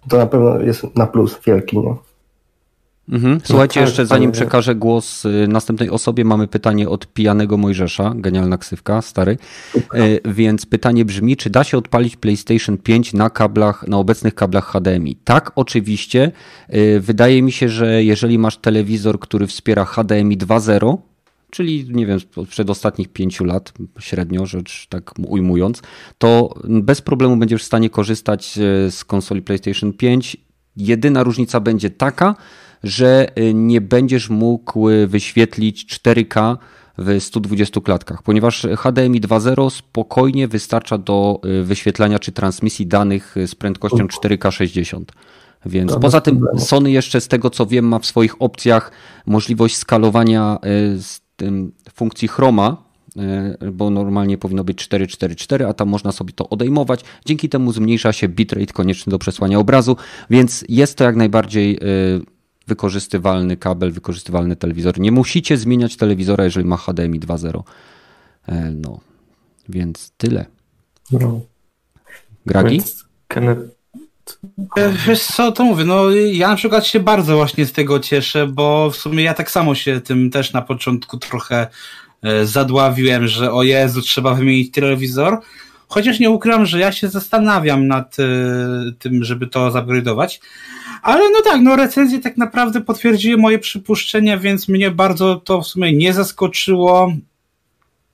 To na pewno jest na plus wielki, nie? Mhm. Słuchajcie, no, jeszcze zanim przekażę głos y, następnej osobie, mamy pytanie od pijanego Mojżesza, genialna ksywka, stary. Y, więc pytanie brzmi, czy da się odpalić PlayStation 5 na kablach, na obecnych kablach HDMI? Tak, oczywiście. Y, wydaje mi się, że jeżeli masz telewizor, który wspiera HDMI 2.0, czyli nie wiem, przed ostatnich pięciu lat średnio, rzecz tak ujmując, to bez problemu będziesz w stanie korzystać z konsoli PlayStation 5. Jedyna różnica będzie taka, że y, nie będziesz mógł wyświetlić 4K w 120 klatkach, ponieważ HDMI 2.0 spokojnie wystarcza do wyświetlania czy transmisji danych z prędkością 4K 60. Więc poza tym. Sony jeszcze z tego co wiem ma w swoich opcjach możliwość skalowania tym funkcji chroma, bo normalnie powinno być 444, a tam można sobie to odejmować. Dzięki temu zmniejsza się bitrate konieczny do przesłania obrazu, więc jest to jak najbardziej wykorzystywalny kabel, wykorzystywalny telewizor. Nie musicie zmieniać telewizora, jeżeli ma HDMI 2.0. E, no, więc tyle. No. Gragi? E, wiesz co, to mówię, no ja na przykład się bardzo właśnie z tego cieszę, bo w sumie ja tak samo się tym też na początku trochę e, zadławiłem, że o Jezu, trzeba wymienić telewizor, chociaż nie ukrywam, że ja się zastanawiam nad tym, żeby to zupgrade'ować, ale no tak, no recenzje tak naprawdę potwierdziły moje przypuszczenia, więc mnie bardzo to w sumie nie zaskoczyło.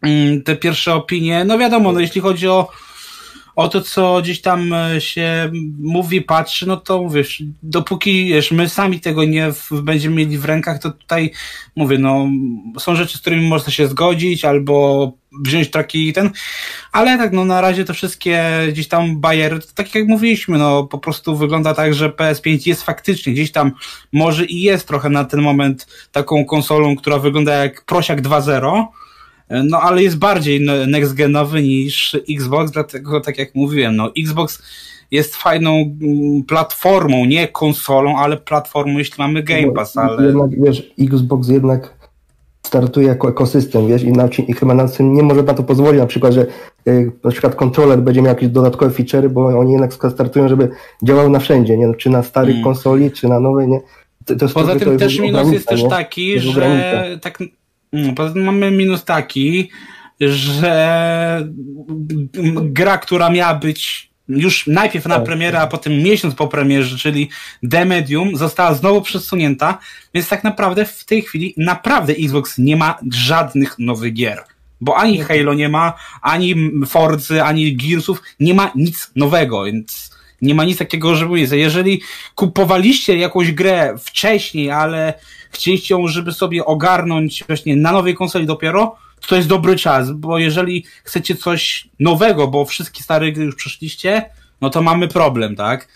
Mm, te pierwsze opinie. No wiadomo, no jeśli chodzi o o to, co gdzieś tam e, się mówi, patrzy, no to wiesz, dopóki wiesz, my sami tego nie w, będziemy mieli w rękach, to tutaj mówię, no są rzeczy, z którymi można się zgodzić, albo wziąć taki ten, ale tak, no na razie te wszystkie gdzieś tam bariery, tak jak mówiliśmy, no po prostu wygląda tak, że PS5 jest faktycznie gdzieś tam, może i jest trochę na ten moment taką konsolą, która wygląda jak Prosiak 2.0, no ale jest bardziej next-genowy niż Xbox, dlatego tak jak mówiłem, no Xbox jest fajną mm, platformą, nie konsolą, ale platformą, jeśli mamy Game Pass, ale... Jednak, wiesz, Xbox jednak startuje jako ekosystem, wiesz, i, na, i chyba na tym nie może na to pozwolić, na przykład, że y, na przykład kontroler będzie miał jakieś dodatkowe featurey, bo oni jednak startują, żeby działał na wszędzie, nie? Czy na starych hmm. konsoli, czy na nowej, nie? To, to Poza tym też minus jest też taki, że tak poza tym mamy minus taki, że gra, która miała być już najpierw na tak. premierę, a potem miesiąc po premierze, czyli The Medium, została znowu przesunięta, więc tak naprawdę w tej chwili naprawdę Xbox nie ma żadnych nowych gier. Bo ani Halo nie ma, ani Forzy, ani Gearsów, nie ma nic nowego, więc nie ma nic takiego, żeby jest. Jeżeli kupowaliście jakąś grę wcześniej, ale chcieliście ją, żeby sobie ogarnąć właśnie na nowej konsoli dopiero, to, to jest dobry czas, bo jeżeli chcecie coś nowego, bo wszystkie stare gry już przeszliście, no to mamy problem, tak?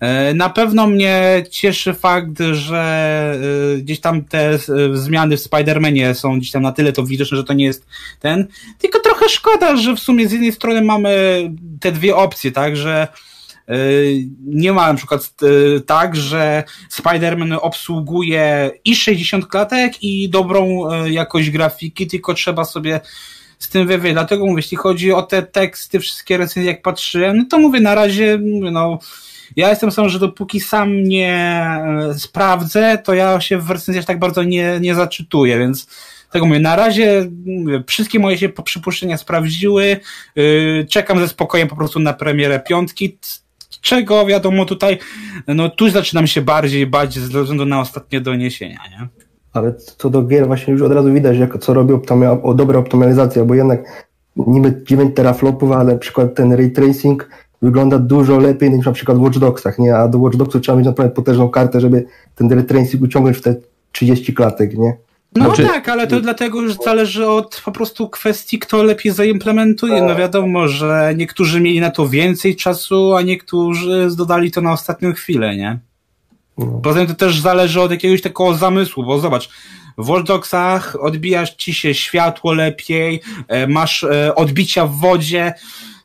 E, na pewno mnie cieszy fakt, że e, gdzieś tam te e, zmiany w Spider-Manie są gdzieś tam na tyle to widoczne, że to nie jest ten. Tylko trochę szkoda, że w sumie z jednej strony mamy te dwie opcje, tak? Że nie ma na przykład e, tak, że Spider-Man obsługuje i 60 klatek i dobrą e, jakość grafiki, tylko trzeba sobie z tym wywiedzieć. Dlatego mówię, jeśli chodzi o te teksty, wszystkie recenzje, jak patrzyłem, no to mówię, na razie, no, ja jestem sam, że dopóki sam nie e, sprawdzę, to ja się w recenzjach tak bardzo nie, nie zaczytuję, więc tego mówię, na razie wszystkie moje się przypuszczenia sprawdziły, czekam ze spokojem po prostu na premierę piątki, czego wiadomo tutaj, no tu zaczynam się bardziej bać ze względu na ostatnie doniesienia, nie? Ale co do gier właśnie już od razu widać, jak, co robi optyma, o dobra optymalizacja, bo jednak niby 9 teraflopów, ale na przykład ten ray tracing wygląda dużo lepiej niż na przykład w Watch Dogsach, nie? A do Watch Dogsów trzeba mieć naprawdę potężną kartę, żeby ten ray tracing uciągnąć w te 30 klatek, nie? No znaczy... tak, ale to dlatego już zależy od po prostu kwestii, kto lepiej zaimplementuje. No wiadomo, że niektórzy mieli na to więcej czasu, a niektórzy dodali to na ostatnią chwilę, nie? No. Poza tym to też zależy od jakiegoś takiego zamysłu, bo zobacz, w Watch Dogsach odbijasz ci się światło lepiej, e, masz e, odbicia w wodzie,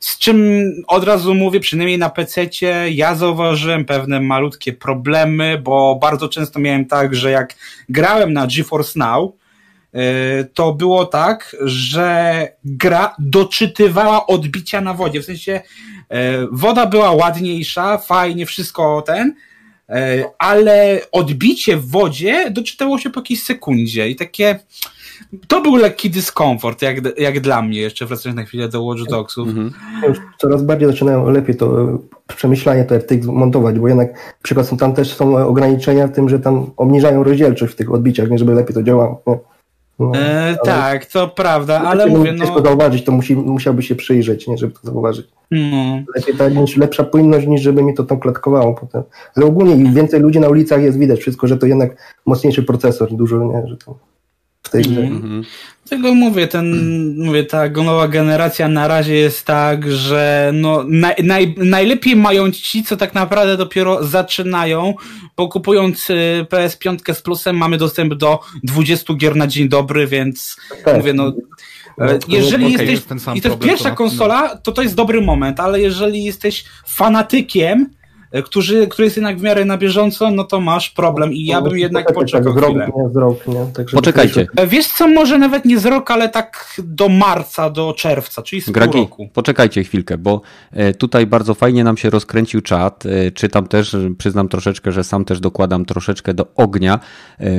z czym od razu mówię, przynajmniej na pc ja zauważyłem pewne malutkie problemy, bo bardzo często miałem tak, że jak grałem na GeForce Now, e, to było tak, że gra doczytywała odbicia na wodzie. W sensie woda była ładniejsza, fajnie, wszystko ten, E, ale odbicie w wodzie doczytało się po jakiejś sekundzie i takie to był lekki dyskomfort, jak, jak dla mnie, jeszcze wracając na chwilę do Watch Dogsów. Mhm. Już coraz bardziej zaczynają lepiej to e, przemyślanie to RTX montować, bo jednak przykład są tam też są ograniczenia w tym, że tam obniżają rozdzielczość w tych odbiciach, nie żeby lepiej to działało. No, e, tak, to prawda, ale mówię, no... Ciężko zauważyć, to musi, musiałby się przyjrzeć, nie, żeby to zauważyć. No. Lepiej tak, niż lepsza płynność, niż żeby mi to tam klatkowało potem. Ale ogólnie im więcej ludzi na ulicach jest, widać wszystko, że to jednak mocniejszy procesor, dużo, nie, że to w tej grze. Mm -hmm. Tego mówię, ten, mówię, ta nowa generacja na razie jest tak, że no, naj, naj, najlepiej mają ci, co tak naprawdę dopiero zaczynają, bo kupując y, PS5 z plusem mamy dostęp do 20 gier na dzień dobry, więc tak. mówię, no, no jeżeli okay, jesteś, jest i to jest pierwsza konsola, to to jest dobry moment, ale jeżeli jesteś fanatykiem E, którzy, który jest jednak w miarę na bieżąco, no to masz problem i ja bym jednak poczekał tak, chwilę. Nie, z rok, nie? Tak, Poczekajcie. E, wiesz co, może nawet nie z rok, ale tak do marca, do czerwca, czyli z Gragi, roku. poczekajcie chwilkę, bo e, tutaj bardzo fajnie nam się rozkręcił czat. Czytam też, przyznam troszeczkę, że sam też dokładam troszeczkę do ognia,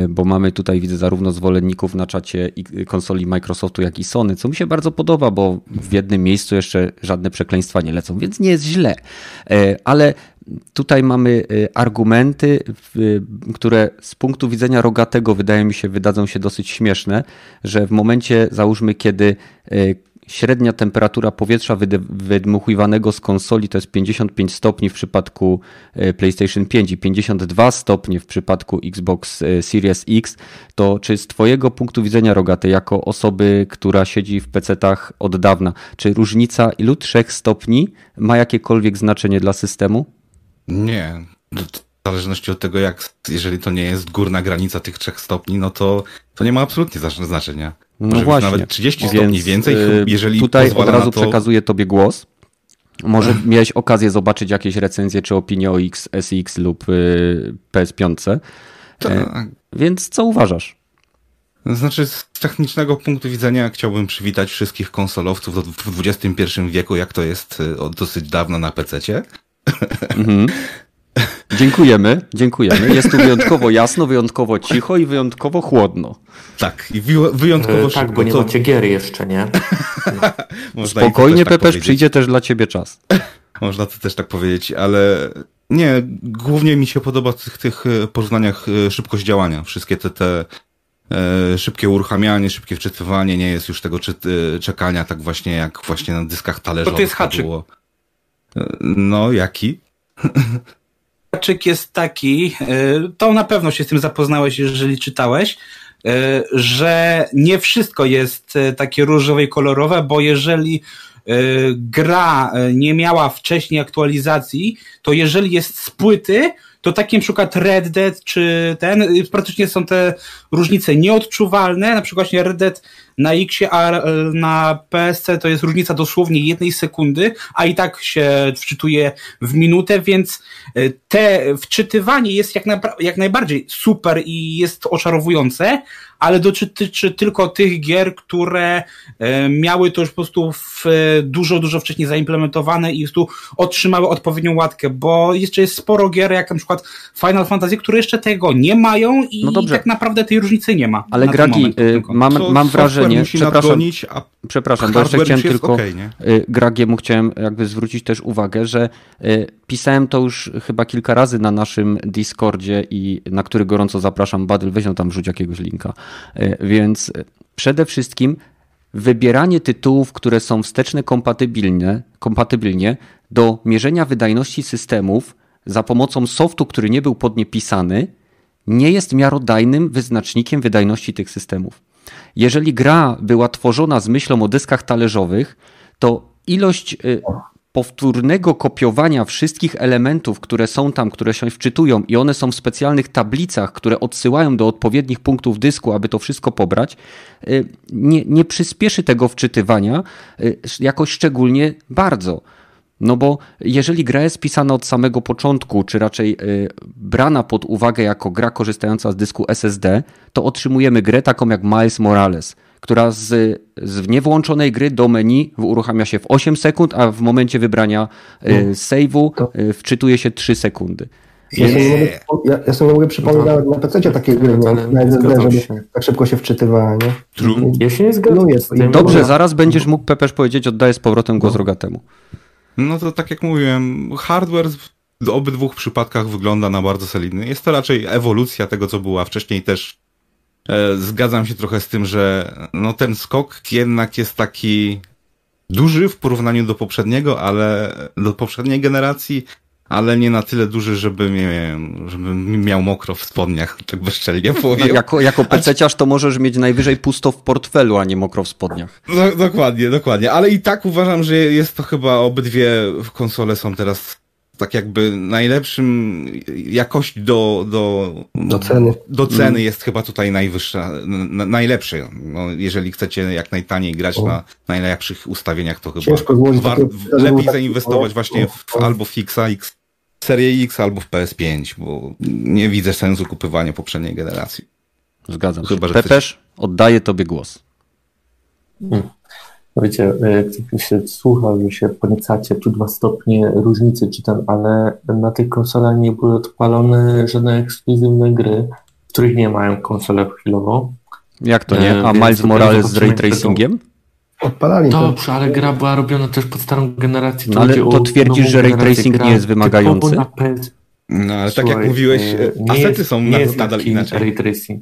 bo mamy tutaj, widzę, zarówno zwolenników na czacie konsoli Microsoftu, jak i Sony, co mi się bardzo podoba, bo w jednym miejscu jeszcze żadne przekleństwa nie lecą, więc nie jest źle. Ale tutaj mamy y, argumenty, które z punktu widzenia rogatego wydaje mi się wydadzą się dosyć śmieszne, że w momencie załóżmy kiedy y, średnia temperatura powietrza wydmuchiwanego z konsoli to jest 55 stopni w przypadku y, PlayStation 5 i 52 stopnie w przypadku Xbox Series X, to czy z Twojego punktu widzenia rogaty, jako osoby, która siedzi w PC-tach od dawna, czy różnica ilu trzech stopni ma jakiekolwiek znaczenie dla systemu? Nie. W zależności od tego, jak, jeżeli to nie jest górna granica tych trzech stopni, no to, to nie ma absolutnie znaczenia. No Może właśnie. nawet 30 Więc, stopni więcej, y, jeżeli Tutaj od razu to... przekazuję tobie głos. Może miałeś okazję zobaczyć jakieś recenzje czy opinie o X, SX lub y, PS5. Tak. E, więc co uważasz? Znaczy, z technicznego punktu widzenia chciałbym przywitać wszystkich konsolowców w XXI wieku, jak to jest y, od dosyć dawna na PC-cie. Mhm. Dziękujemy, dziękujemy. Jest tu wyjątkowo jasno, wyjątkowo cicho i wyjątkowo chłodno. Tak, i wyjątkowo e, Tak, bo nie to... macie gier jeszcze, nie? Spokojnie, tak Pepeż, przyjdzie też dla ciebie czas. Można to też tak powiedzieć, ale nie, głównie mi się podoba w tych, tych e, porównaniach e, szybkość działania. Wszystkie te, te e, szybkie uruchamianie, szybkie wczytywanie, nie jest już tego czy, e, czekania tak właśnie jak właśnie na dyskach talerzowych. To, to jest haczyk. Było. No, jaki? Haczyk jest taki, e, to na pewno się z tym zapoznałeś, jeżeli czytałeś, e, że nie wszystko jest e, takie różowe i kolorowe, bo jeżeli gra nie miała wcześniej aktualizacji, to jeżeli jest z płyty, to taki na przykład Red Dead czy ten, praktycznie są te różnice nieodczuwalne, na przykład Red Dead na X, a e, na PSC to jest różnica dosłownie jednej sekundy, a i tak się wczytuje w minutę, więc e, te wczytywanie jest jak, na, jak najbardziej super i jest oczarowujące, ale dotyczy tylko tych gier, które e, miały to już po prostu w, dużo, dużo wcześniej zaimplementowane i tu otrzymały odpowiednią łatkę, bo jeszcze jest sporo gier, jak na przykład Final Fantasy, które jeszcze tego nie mają i no tak naprawdę tej różnicy nie ma. Ale Gragi, mam, mam wrażenie, nie, przepraszam, nadgonić, a Przepraszam, bo jeszcze chciałem tylko okay, y, Gragiemu chciałem jakby zwrócić też uwagę, że y, pisałem to już chyba kilka razy na naszym Discordzie i na który gorąco zapraszam. Badyl, weź tam wrzuć jakiegoś linka. Y, więc przede wszystkim wybieranie tytułów, które są wsteczne kompatybilnie, kompatybilnie do mierzenia wydajności systemów za pomocą softu, który nie był pod nie pisany, nie jest miarodajnym wyznacznikiem wydajności tych systemów. Jeżeli gra była tworzona z myślą o dyskach talerzowych, to ilość y, powtórnego kopiowania wszystkich elementów, które są tam, które się wczytują i one są w specjalnych tablicach, które odsyłają do odpowiednich punktów dysku, aby to wszystko pobrać, y, nie, nie przyspieszy tego wczytywania y, jakoś szczególnie bardzo. No bo jeżeli gra jest pisana od samego początku, czy raczej y, brana pod uwagę jako gra korzystająca z dysku SSD, to otrzymujemy grę taką jak Miles Morales, która z, z niewłączonej gry do menu uruchamia się w 8 sekund, a w momencie wybrania y, no. save'u y, wczytuje się 3 sekundy. Ja, sobie nie mogę, ja, ja sobie mogę przypomnieć nawet na PC takie gry, nie? na SSD, żeby się. tak szybko się wczytywała, nie? True. Ja się nie zgadzam. Dobrze, zaraz będziesz mógł Pepeż powiedzieć, oddaję z powrotem głos no. Rogatemu. No to tak jak mówiłem, hardware w obydwu przypadkach wygląda na bardzo solidny. Jest to raczej ewolucja tego, co była wcześniej też. E, zgadzam się trochę z tym, że no ten skok jednak jest taki duży w porównaniu do poprzedniego, ale do poprzedniej generacji, ale nie na tyle duży, żeby, nie wiem, żebym miał mokro w spodniach, tak bezczelnie powiem. jako, jako pececiarz to możesz mieć najwyżej pusto w portfelu, a nie mokro w spodniach. No, dokładnie, dokładnie. Ale i tak uważam, że jest to chyba obydwie konsole są teraz tak jakby najlepszym jakość do, do, do ceny, do ceny mm. jest chyba tutaj najwyższa, na, najlepszy. No, jeżeli chcecie jak najtaniej grać o. na najlepszych ustawieniach, to chyba war, lepiej zainwestować właśnie w, albo w X, Serię X albo w PS5, bo nie widzę sensu kupywania poprzedniej generacji. Zgadzam się. Chyba, Pepeż, coś... oddaję tobie głos. Hmm. Wiecie, jak się słucha, że się podniecacie tu dwa stopnie różnicy, czy ten, ale na tych konsolach nie były odpalone żadne ekskluzywne gry, których nie mają konsole chwilowo. Jak to nie? A Miles Morales z ray tracingiem? Odpalali Dobrze, ale gra była robiona też pod starą generację. No, ale to twierdzisz, że ray tracing nie jest wymagający? No ale tak jak mówiłeś, e, asety jest, są nie jest nadal inaczej. Ray tracing.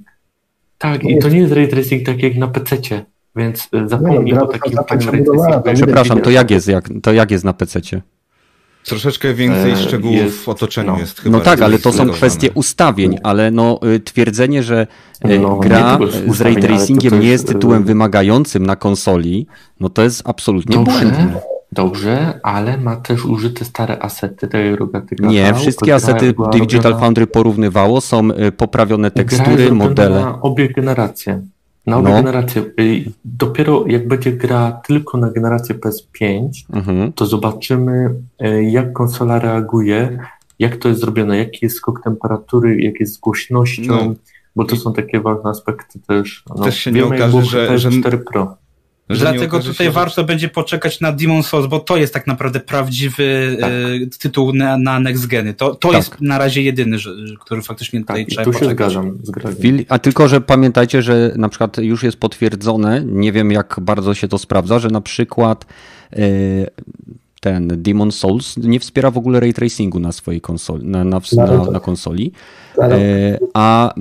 Tak, i to nie jest ray tracing tak jak na PC-cie, więc e, zapomnij no, o takim ray Przepraszam, to jak jest, jak, to jak jest na PC-cie? Troszeczkę więcej e, szczegółów jest, w otoczeniu no. jest chyba. No tak, ale to są kwestie ustawień, ale no, y, twierdzenie, że y, no, gra z ray tracingiem nie jest tytułem y, wymagającym na konsoli, no to jest absolutnie dobrze, błędne. Dobrze, ale ma też użyte stare asety tej rogatyka. Nie, wszystkie asety Digital robiona... Foundry porównywało, są poprawione tekstury, modele. Na obie generacje. Na obie no. generacje. Y, dopiero jak będzie gra tylko na generację PS5, mhm. to zobaczymy, y, jak konsola reaguje, jak to jest zrobione, jaki jest skok temperatury, jak jest z głośnością, no. bo to są takie ważne aspekty też. No, też się nie okaże, że, że 4 Pro. Dlatego tutaj się, warto że... będzie poczekać na Demon Souls, bo to jest tak naprawdę prawdziwy tak. e, tytuł na, na Next Geny. To, to tak. jest na razie jedyny, że, który faktycznie tutaj tak, trzeba tu poczekać. się zgadzam z A tylko, że pamiętajcie, że na przykład już jest potwierdzone, nie wiem jak bardzo się to sprawdza, że na przykład e, ten Demon Souls nie wspiera w ogóle ray tracingu na swojej konsoli, na, na, na, na konsoli. E, a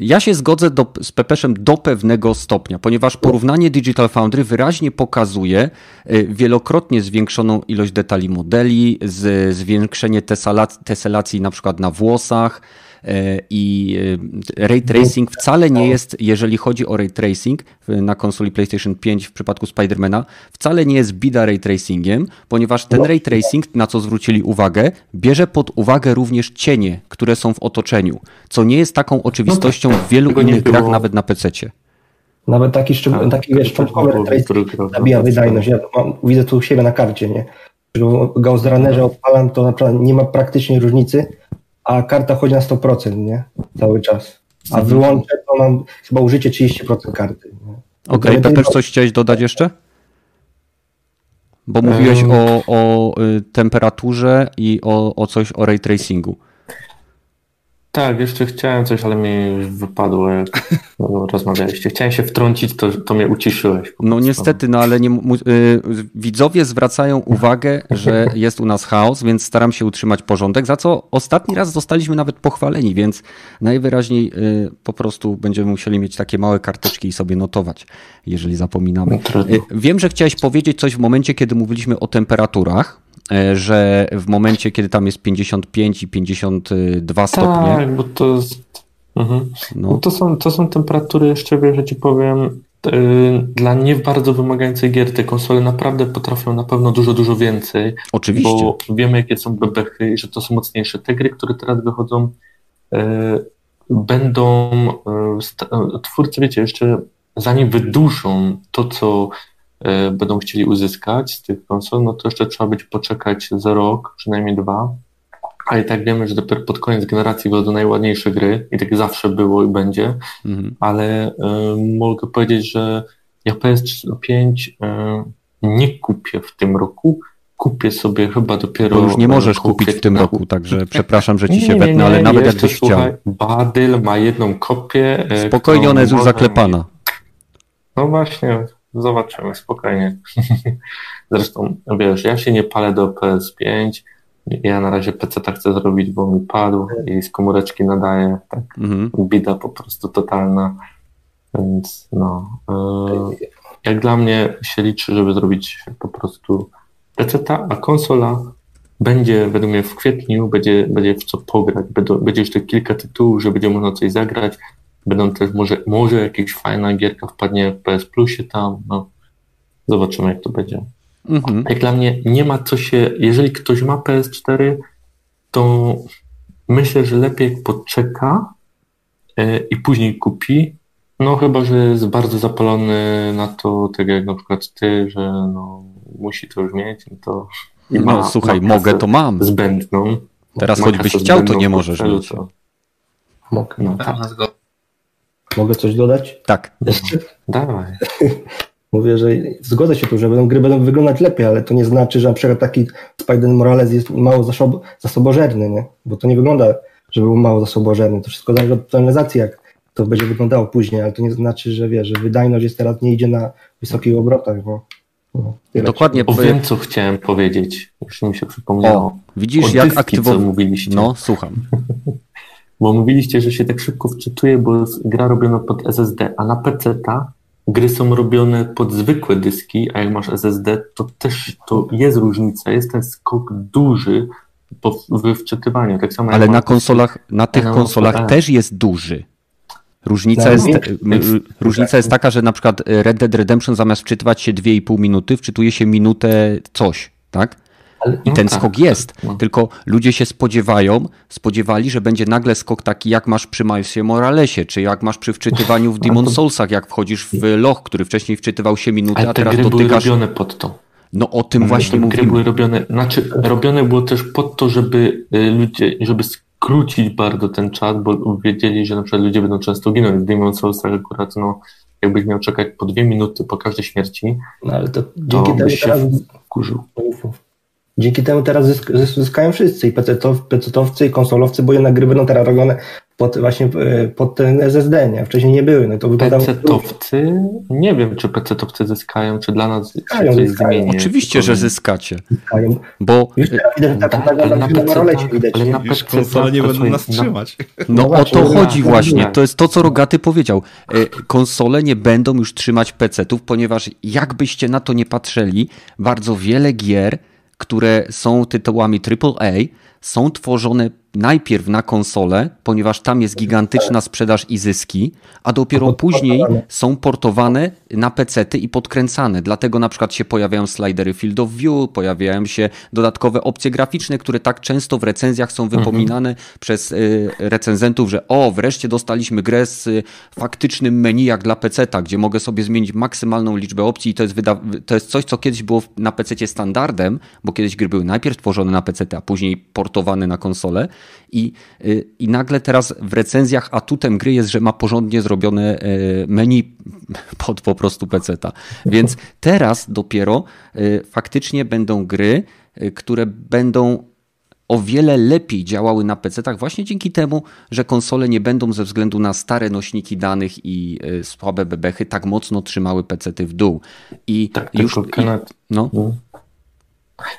ja się zgodzę do, z Pepeszem do pewnego stopnia, ponieważ porównanie Digital Foundry wyraźnie pokazuje e, wielokrotnie zwiększoną ilość detali modeli, zwiększenie teselacji na przykład na włosach, i e, ray tracing wcale nie jest, jeżeli chodzi o ray tracing na konsoli PlayStation 5 w przypadku Spidermana, wcale nie jest bida ray tracingiem, ponieważ ten ray tracing, na co zwrócili uwagę, bierze pod uwagę również cienie, które są w otoczeniu, co nie jest taką oczywistością w wielu innych grach, nawet na PC-cie. Nawet taki, szczeg- tak, taki wiesz, szczątkowy zabija wydajność. Ja mam, widzę tu u siebie na karcie, nie? Ghost Runnerze odpalam, to naprawdę nie ma praktycznie różnicy a karta chodzi na 100%, nie? Cały czas. A mhm. wyłączę, to mam chyba użycie 30% karty. Okej, okay, Peper, coś chciałeś dodać jeszcze? Bo mówiłeś o, o y, temperaturze i o, o coś o ray tracingu. Tak, jeszcze chciałem coś, ale mi wypadło, jak rozmawialiście. Chciałem się wtrącić, to, to mnie uciszyłeś. No niestety, no ale nie, y, widzowie zwracają uwagę, że jest u nas chaos, więc staram się utrzymać porządek, za co ostatni raz zostaliśmy nawet pochwaleni, więc najwyraźniej y, po prostu będziemy musieli mieć takie małe karteczki i sobie notować, jeżeli zapominamy. No, y, wiem, że chciałeś powiedzieć coś w momencie, kiedy mówiliśmy o temperaturach, że w momencie, kiedy tam jest 55 i 52 stopnie. Tak, bo to jest. Mhm. No. to, są, to są temperatury, jeszcze że ci powiem, dla nie bardzo wymagających gier te konsole naprawdę potrafią na pewno dużo, dużo więcej. Oczywiście. Bo wiemy, jakie są bebechy i że to są mocniejsze. Te gry, które teraz wychodzą, będą twórcy, wiecie, jeszcze zanim wyduszą to, co będą chcieli uzyskać z tych konsol, no to jeszcze trzeba być poczekać za rok, przynajmniej dwa, a i tak wiemy, że dopiero pod koniec generacji wychodzą najładniejsze gry i tak zawsze było i będzie, mhm. ale y, mogę powiedzieć, że ja PS5 y, nie kupię w tym roku, kupię sobie chyba dopiero... Bo już nie możesz kupić w tym roku, także przepraszam, że ci się wetnę, ale nawet jakbyś chciał. Badyl ma jedną kopię. E, spokojnie, ona jest już zaklepana. No właśnie, zobaczymy, spokojnie. Zresztą, wiesz, ja się nie palę do PS5, ja na razie PC tak chcę zrobić, bo mi padł i z komóreczki nadaje. Tak, mhm. bida po prostu totalna. Więc no. Yy, jak dla mnie się liczy, żeby zrobić po prostu PC, a konsola będzie według mnie w kwietniu, będzie, będzie w co pograć. Będą, będzie jeszcze kilka tytułów, że będzie można coś zagrać. Będą też może, może jakaś fajna gierka wpadnie w PS Plusie tam. No. Zobaczymy, jak to będzie. Mhm. Jak dla mnie nie ma co się, jeżeli ktoś ma PS4, to myślę, że lepiej poczeka e, i później kupi, no chyba, że jest bardzo zapalony na to, tak jak na przykład ty, że no, musi to już mieć, no to no ma, słuchaj, ma mogę, to mam. Zbędną. Teraz choćbyś chciał, to nie możesz mieć. To... Mogę. No, tak. Mogę coś dodać? Tak. Dawaj. Mówię, że zgodzę się tu, że będą, gry będą wyglądać lepiej, ale to nie znaczy, że na przykład taki Spider Morales jest mało zasob, zasobożerny, nie? Bo to nie wygląda, że był mało zasobożerny. To wszystko zależy od tonalizacji, jak to będzie wyglądało później, ale to nie znaczy, że wie, że wydajność jest teraz nie idzie na wysokich obrotach, bo no, Dokładnie. Bo wiem, co chciałem powiedzieć. Już mi się przypomniało. O, widzisz, o jak mówiliście. No, słucham. bo mówiliście, że się tak szybko wczytuje, bo jest gra robiona pod SSD, a na PC ta gry są robione pod zwykłe dyski, a jak masz SSD, to też to jest różnica. Jest ten skok duży po, w wczytywaniu. Tak samo Ale na konsolach, na tych konsolach też jest duży. Różnica, tak, jest, różnica jest taka, że na przykład Red Dead Redemption zamiast wczytywać się 2,5 minuty, wczytuje się minutę coś, tak? I ten tak, skok jest, tak, no. tylko ludzie się spodziewają, spodziewali, że będzie nagle skok taki, jak masz przy Milesie Moralesie, czy jak masz przy wczytywaniu w Demon Soulsach, jak wchodzisz w loch, który wcześniej wczytywał się minutę, Ale a teraz gry dotykasz... były robione pod to. No o tym właśnie gry mówimy. były robione, znaczy robione było też pod to, żeby y, ludzie, żeby skrócić bardzo ten czas, bo wiedzieli, że na przykład ludzie będą często ginąć w Demon Soulsach akurat, no jakbyś miał czekać po dwie minuty po każdej śmierci, no, ale to, dzięki temu się teraz... wkurzył. Dzięki temu teraz zysk zyskają wszyscy i PC-towcy i konsolowcy, bo jednak gry będą teraz robione pod właśnie e, pod ten SSD, nie? Wcześniej nie były. No to PC-towcy? Nie wiem, czy PC-towcy zyskają, czy dla nas zyskają, coś zyskają. Oczywiście, że zyskacie. Zyskają. Bo już teraz widać, że tak, ale na PC, widać. Ale na PC konsole nie będą nas trzymać. No, no o to chodzi właśnie. To jest to, co Rogaty powiedział. E, konsole nie będą już trzymać PC-ów, ponieważ jakbyście na to nie patrzyli, bardzo wiele gier które są tytułami AAA, są tworzone najpierw na konsolę, ponieważ tam jest gigantyczna sprzedaż i zyski, a dopiero później są portowane na pecety i podkręcane. Dlatego na przykład się pojawiają slidery Field of View, pojawiają się dodatkowe opcje graficzne, które tak często w recenzjach są mhm. wypominane mhm. przez y, recenzentów, że o, wreszcie dostaliśmy grę z y, faktycznym menu jak dla peceta, gdzie mogę sobie zmienić maksymalną liczbę opcji i to jest, to jest coś, co kiedyś było na pececie standardem, bo kiedyś gry były najpierw tworzone na pecety, a później portowane na konsolę i, y, i nagle teraz w recenzjach atutem gry jest, że ma porządnie zrobione y, menu pod po prostu peceta. Więc teraz dopiero y, faktycznie będą gry, które będą o wiele lepiej działały na PC-tach właśnie dzięki temu, że konsole nie będą ze względu na stare nośniki danych i słabe bebechy tak mocno trzymały PC-ty w dół. I tak, już. Tylko, i, no. no.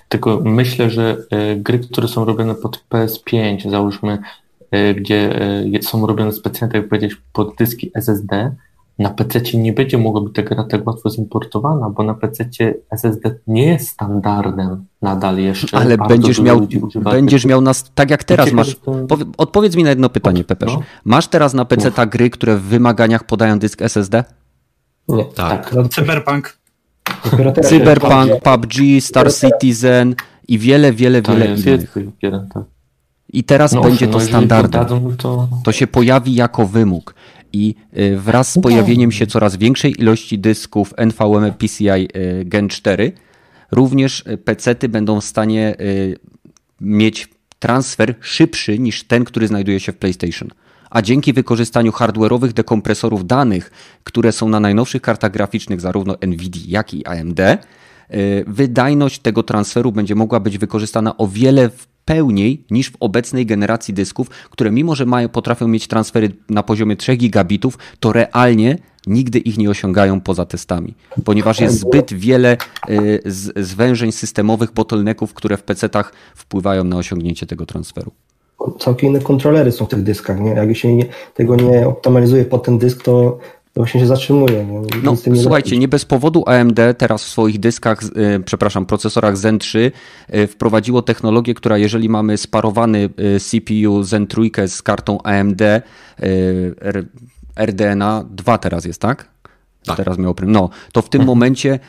Tylko myślę, że e, gry, które są robione pod PS5, załóżmy, e, gdzie e, są robione specjalnie, tak jak powiedzieć, pod dyski SSD, na PC nie będzie mogła być ta gra tak łatwo zimportowana, bo na PC SSD nie jest standardem nadal jeszcze. Ale będziesz miał, będziesz miał nas, tak jak teraz masz. Odpowiedz mi na jedno pytanie, Pepe. No. Masz teraz na PC ta gry, które w wymaganiach podają dysk SSD? Nie. Tak. No, Cyberpunk. Cyberpunk, PUBG, Star Citizen i wiele, wiele, To wiele jest innych. jest tak. I teraz No będzie to no standardem. poddadzą, to To się pojawi jako wymóg. I y, wraz z pojawieniem się coraz większej ilości dysków NVMe PCI y, Gen 4, również y, PC-ty będą w stanie mieć transfer szybszy niż ten, który znajduje się w PlayStation. A dzięki wykorzystaniu hardware'owych dekompresorów danych, które są na najnowszych kartach graficznych zarówno Nvidia, jak i AMD, y, wydajność tego transferu będzie mogła być wykorzystana o wiele pełniej niż w obecnej generacji dysków, które mimo, że mają, potrafią mieć transfery na poziomie 3 gigabitów, to realnie nigdy ich nie osiągają poza testami, ponieważ jest zbyt wiele y, z- zwężeń systemowych, bottlenecków, które w PC-tach wpływają na osiągnięcie tego transferu. Całkiem inne kontrolery są w tych dyskach, nie? Jak się nie, tego nie optymalizuje pod ten dysk, to to właśnie się zatrzymuje. Nie? No, nie słuchajcie, nie bez powodu AMD teraz w swoich dyskach, y, przepraszam, procesorach Zen 3 y, wprowadziło technologię, która jeżeli mamy sparowany y, CPU Zen 3 z kartą AMD RDNA 2 teraz jest, tak? Tak. Teraz miał prym. No, to w tym momencie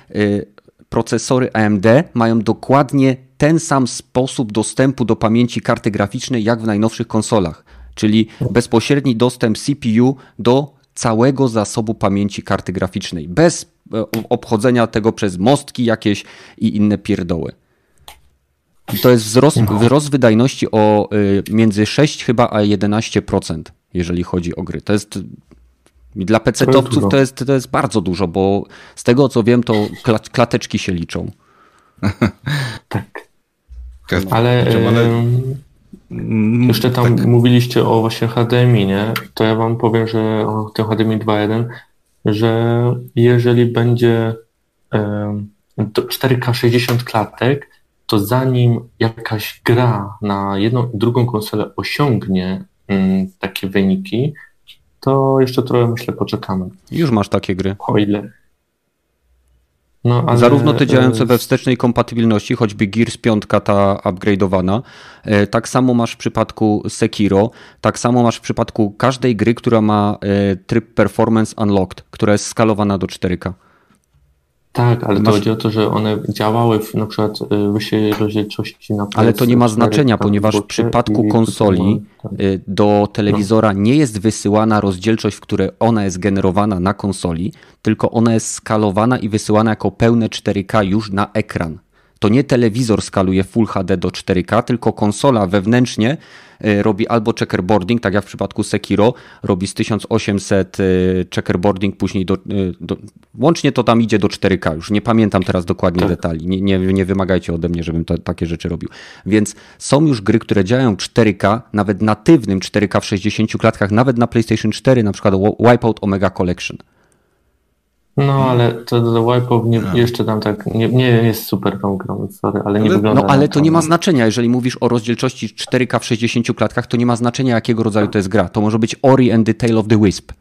procesory AMD mają dokładnie ten sam sposób dostępu do pamięci karty graficznej jak w najnowszych konsolach, czyli bezpośredni dostęp CPU do całego zasobu pamięci karty graficznej, bez e, obchodzenia tego przez mostki jakieś i inne pierdoły. I to jest wzrost, wzrost wydajności o y, między 6 chyba a 11%, jeżeli chodzi o gry. To jest dla PC-towców to jest, to jest bardzo dużo, bo z tego co wiem, to kla- klateczki się liczą. tak. Ale, ale mm, jeszcze tam tak, mówiliście o właśnie HDMI, nie? To ja wam powiem, że o tym HDMI 2.1, że jeżeli będzie em, to 4K 60 klatek, to zanim jakaś gra na jedną i drugą konsolę osiągnie mm, takie wyniki, to jeszcze trochę myślę poczekamy. Już masz takie gry. O ile. No, ale, Zarówno te działające e, we wstecznej kompatybilności, choćby Gears 5 ta upgrade'owana, e, tak samo masz w przypadku Sekiro, tak samo masz w przypadku każdej gry, która ma e, tryb Performance Unlocked, która jest skalowana do 4K. Tak, ale Masz- to chodzi o to, że one działały w na przykład y, wyższej rozdzielczości na Ale to nie ma PS4 znaczenia, tam ponieważ w przypadku konsoli y, do telewizora nie jest wysyłana rozdzielczość, w której ona jest generowana na konsoli, tylko ona jest skalowana i wysyłana jako pełne 4K już na ekran. To nie telewizor skaluje Full HD do 4K, tylko konsola wewnętrznie y, robi albo checkerboarding, tak jak w przypadku Sekiro, robi z 1800 y, checkerboarding, później do, y, do, łącznie to tam idzie do 4K. Już nie pamiętam teraz dokładnie Tak. detali. Nie, nie, nie wymagajcie ode mnie, żebym to, takie rzeczy robił. Więc są już gry, które działają 4K, nawet natywnym 4K w 60 klatkach, nawet na PlayStation 4, na przykład Wi- Wipeout Omega Collection. No, ale to The Wipeout nie, jeszcze tam tak, nie, nie jest super tą grą, sorry, ale nie Ale- wygląda No ale to nie ma znaczenia, jeżeli mówisz o rozdzielczości 4K w 60 klatkach, to nie ma znaczenia jakiego rodzaju to jest gra. To może być Ori and the Tale of the Wisp.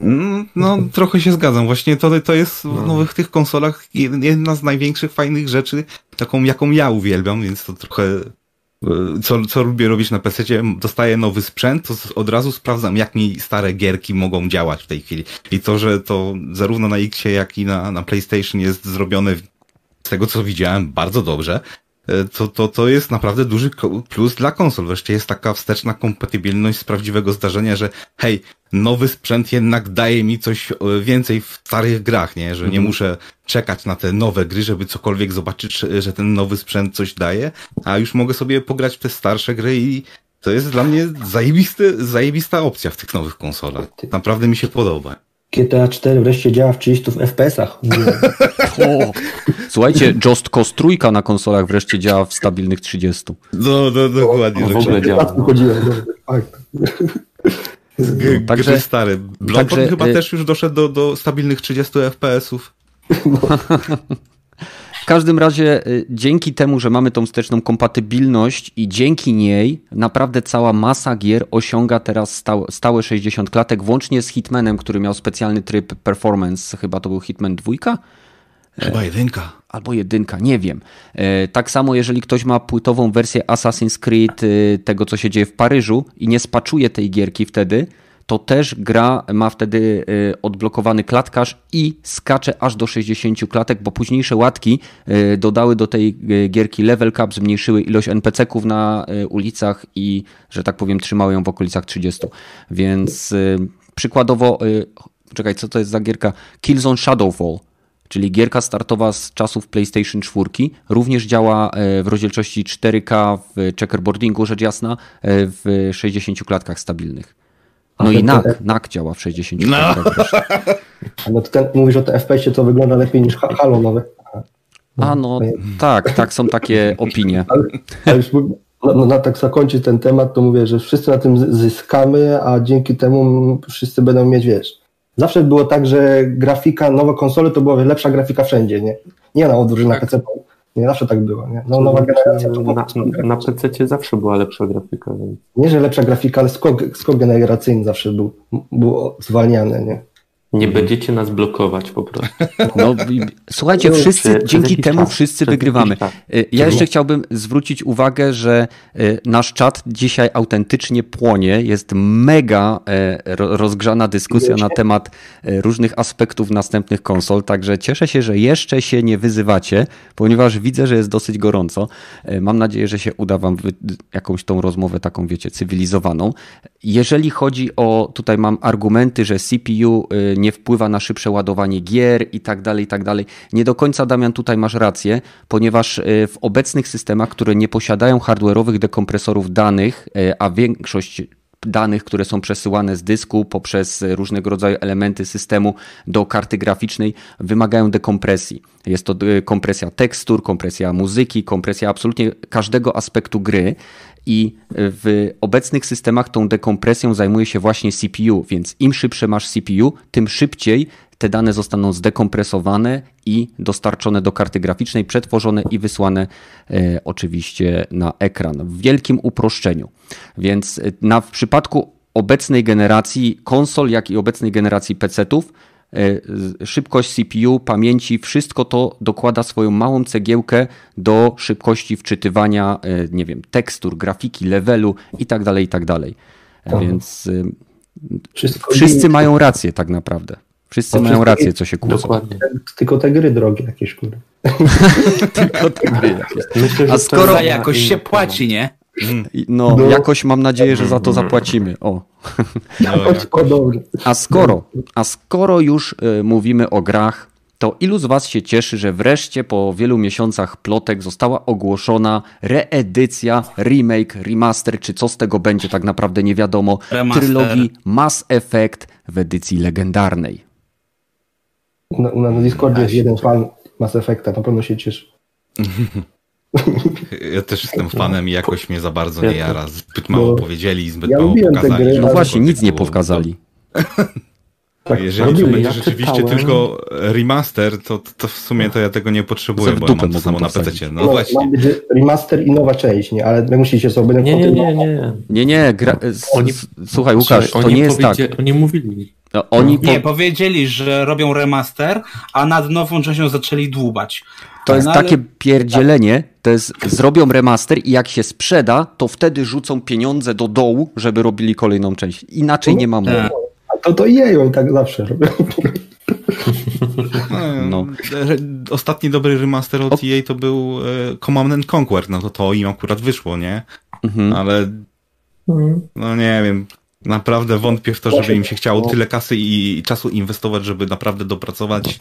Mm, No, trochę się zgadzam. Właśnie to, to jest w nowych tych konsolach jedna z największych fajnych rzeczy, taką jaką ja uwielbiam, więc to trochę co, co lubię robić na PC, dostaję nowy sprzęt, to od razu sprawdzam, jak mi stare gierki mogą działać w tej chwili. I to, że to zarówno na X, jak i na, na PlayStation jest zrobione, z tego co widziałem, bardzo dobrze, e, to, to, to jest naprawdę duży plus dla konsol. Wreszcie jest taka wsteczna kompatybilność z prawdziwego zdarzenia, że hej, nowy sprzęt jednak daje mi coś e, więcej w starych grach, nie? Że nie muszę czekać na te nowe gry, żeby cokolwiek zobaczyć, że- że ten nowy sprzęt coś daje, a już mogę sobie pograć w te starsze gry i to jest dla mnie zajebisty, zajebista opcja w tych nowych konsolach. Naprawdę mi się podoba. GTA 4 wreszcie działa w 30 FPS-ach. Słuchajcie, Just Cause trójka na konsolach wreszcie działa w stabilnych 30. No, no, dokładnie. w ogóle działa. Tak chodziłem, no. G- Także- gry stare. Bloodborne także, chyba y- też już doszedł do, do stabilnych 30 FPS-ów. W każdym razie y, dzięki temu, że mamy tą wsteczną kompatybilność i dzięki niej naprawdę cała masa gier osiąga teraz stałe, stałe 60 klatek, włącznie z Hitmanem, który miał specjalny tryb performance, chyba to był Hitman 2? Chyba jedynka. Albo jedynka, nie wiem. E, Tak samo, jeżeli ktoś ma płytową wersję Assassin's Creed, y, tego co się dzieje w Paryżu i nie spaczuje tej gierki wtedy, to też gra ma wtedy odblokowany klatkarz i skacze aż do 60 klatek, bo późniejsze łatki dodały do tej gierki level cap, zmniejszyły ilość NPC-ków na ulicach i, że tak powiem, trzymały ją w okolicach 30. Więc przykładowo, czekaj, co to jest za gierka? Killzone Shadowfall czyli gierka startowa z czasów PlayStation 4, również działa w rozdzielczości 4K w checkerboardingu, rzecz jasna, w 60 klatkach stabilnych. No i NAC, NAC działa w 60 no. to ten, mówisz o tym FPS-ie, to wygląda lepiej niż Halo nowe. A no, tak, tak, są takie opinie. Ale, ale już, no, no, no, tak zakończyć ten temat, to mówię, że wszyscy na tym zyskamy, a dzięki temu wszyscy będą mieć, wiesz, Zawsze było tak, że grafika, nowe konsole to była lepsza grafika wszędzie, nie? Nie na odwrót, tak. na PC. Nie zawsze tak było, nie? No, nowa generacja to Na, na PC zawsze była lepsza grafika. Więc... Nie, że lepsza grafika, ale skok, skok generacyjny zawsze był, był zwalniany, nie? Nie będziecie nas blokować po prostu. No, słuchajcie, wszyscy, dzięki temu czas, wszyscy wygrywamy. Y, ja jeszcze chciałbym zwrócić uwagę, że y, nasz czat dzisiaj autentycznie płonie. Jest mega e, rozgrzana dyskusja na temat e, różnych aspektów następnych konsol, także cieszę się, że jeszcze się nie wyzywacie, ponieważ widzę, że jest dosyć gorąco. E, mam nadzieję, że się uda wam jakąś tą rozmowę taką, wiecie, cywilizowaną. Jeżeli chodzi o, tutaj mam argumenty, że CPU nie wpływa na szybsze ładowanie gier i tak dalej, i tak dalej. Nie do końca, Damian, tutaj masz rację, ponieważ e, w obecnych systemach, które nie posiadają hardware'owych dekompresorów danych, e, a większość danych, które są przesyłane z dysku poprzez różnego rodzaju elementy systemu do karty graficznej, wymagają dekompresji. Jest to e, kompresja tekstur, kompresja muzyki, kompresja absolutnie każdego aspektu gry i w obecnych systemach tą dekompresją zajmuje się właśnie CPU, więc im szybsze masz CPU, tym szybciej te dane zostaną zdekompresowane i dostarczone do karty graficznej, przetworzone i wysłane e, oczywiście na ekran w wielkim uproszczeniu. Więc e, na, w przypadku obecnej generacji konsol, jak i obecnej generacji PC-ów, szybkość CPU, pamięci, wszystko to dokłada swoją małą cegiełkę do szybkości wczytywania, e, nie wiem, tekstur, grafiki, levelu i tak dalej, i tak dalej. E, więc wszystko wszyscy mają rację tak naprawdę. Wszyscy mają rację, co się kłócą. Dokładnie. Tylko te gry drogie jakieś, kurde. Tylko te gry jakieś. Myślę, A skoro jakoś się płaci, nie? No, no, jakoś mam nadzieję, że za to zapłacimy. O. No, a skoro, a skoro już y, mówimy o grach, to ilu z Was się cieszy, że wreszcie po wielu miesiącach plotek została ogłoszona reedycja, remake, remaster, czy co z tego będzie, tak naprawdę nie wiadomo, remaster. trylogii Mass Effect w edycji legendarnej. Na, na Discordzie jest jeden fan Mass Effecta, na pewno się cieszy. Ja też jestem fanem i jakoś mnie za bardzo nie jara. Zbyt mało powiedzieli, zbyt ja mało pokazali. Gry, no właśnie, nic nie pokazali. Tak, Jeżeli to będzie ja rzeczywiście czytałem... tylko remaster, to, to w sumie to ja tego nie potrzebuję, bo ja mam to samo na PC. No, no właśnie. Ma być remaster i nowa część, nie? ale my musicie sobie... Nie, nie, nie, nie. Nie, nie, gra... oni... słuchaj Łukasz, to nie jest tak. Oni mówili. No, oni po... Nie, powiedzieli, że robią remaster, a nad nową częścią zaczęli dłubać. To jest no, ale... takie pierdzielenie, to jest zrobią remaster i jak się sprzeda, to wtedy rzucą pieniądze do dołu, żeby robili kolejną część. Inaczej nie mam. Tak. A to to jeją tak zawsze robią. No. Ostatni dobry remaster od EA to był e, Command Conquer, no to to im akurat wyszło, nie? Mhm. Ale mhm. no nie wiem, naprawdę wątpię w to, żeby im się chciało tyle kasy i czasu inwestować, żeby naprawdę dopracować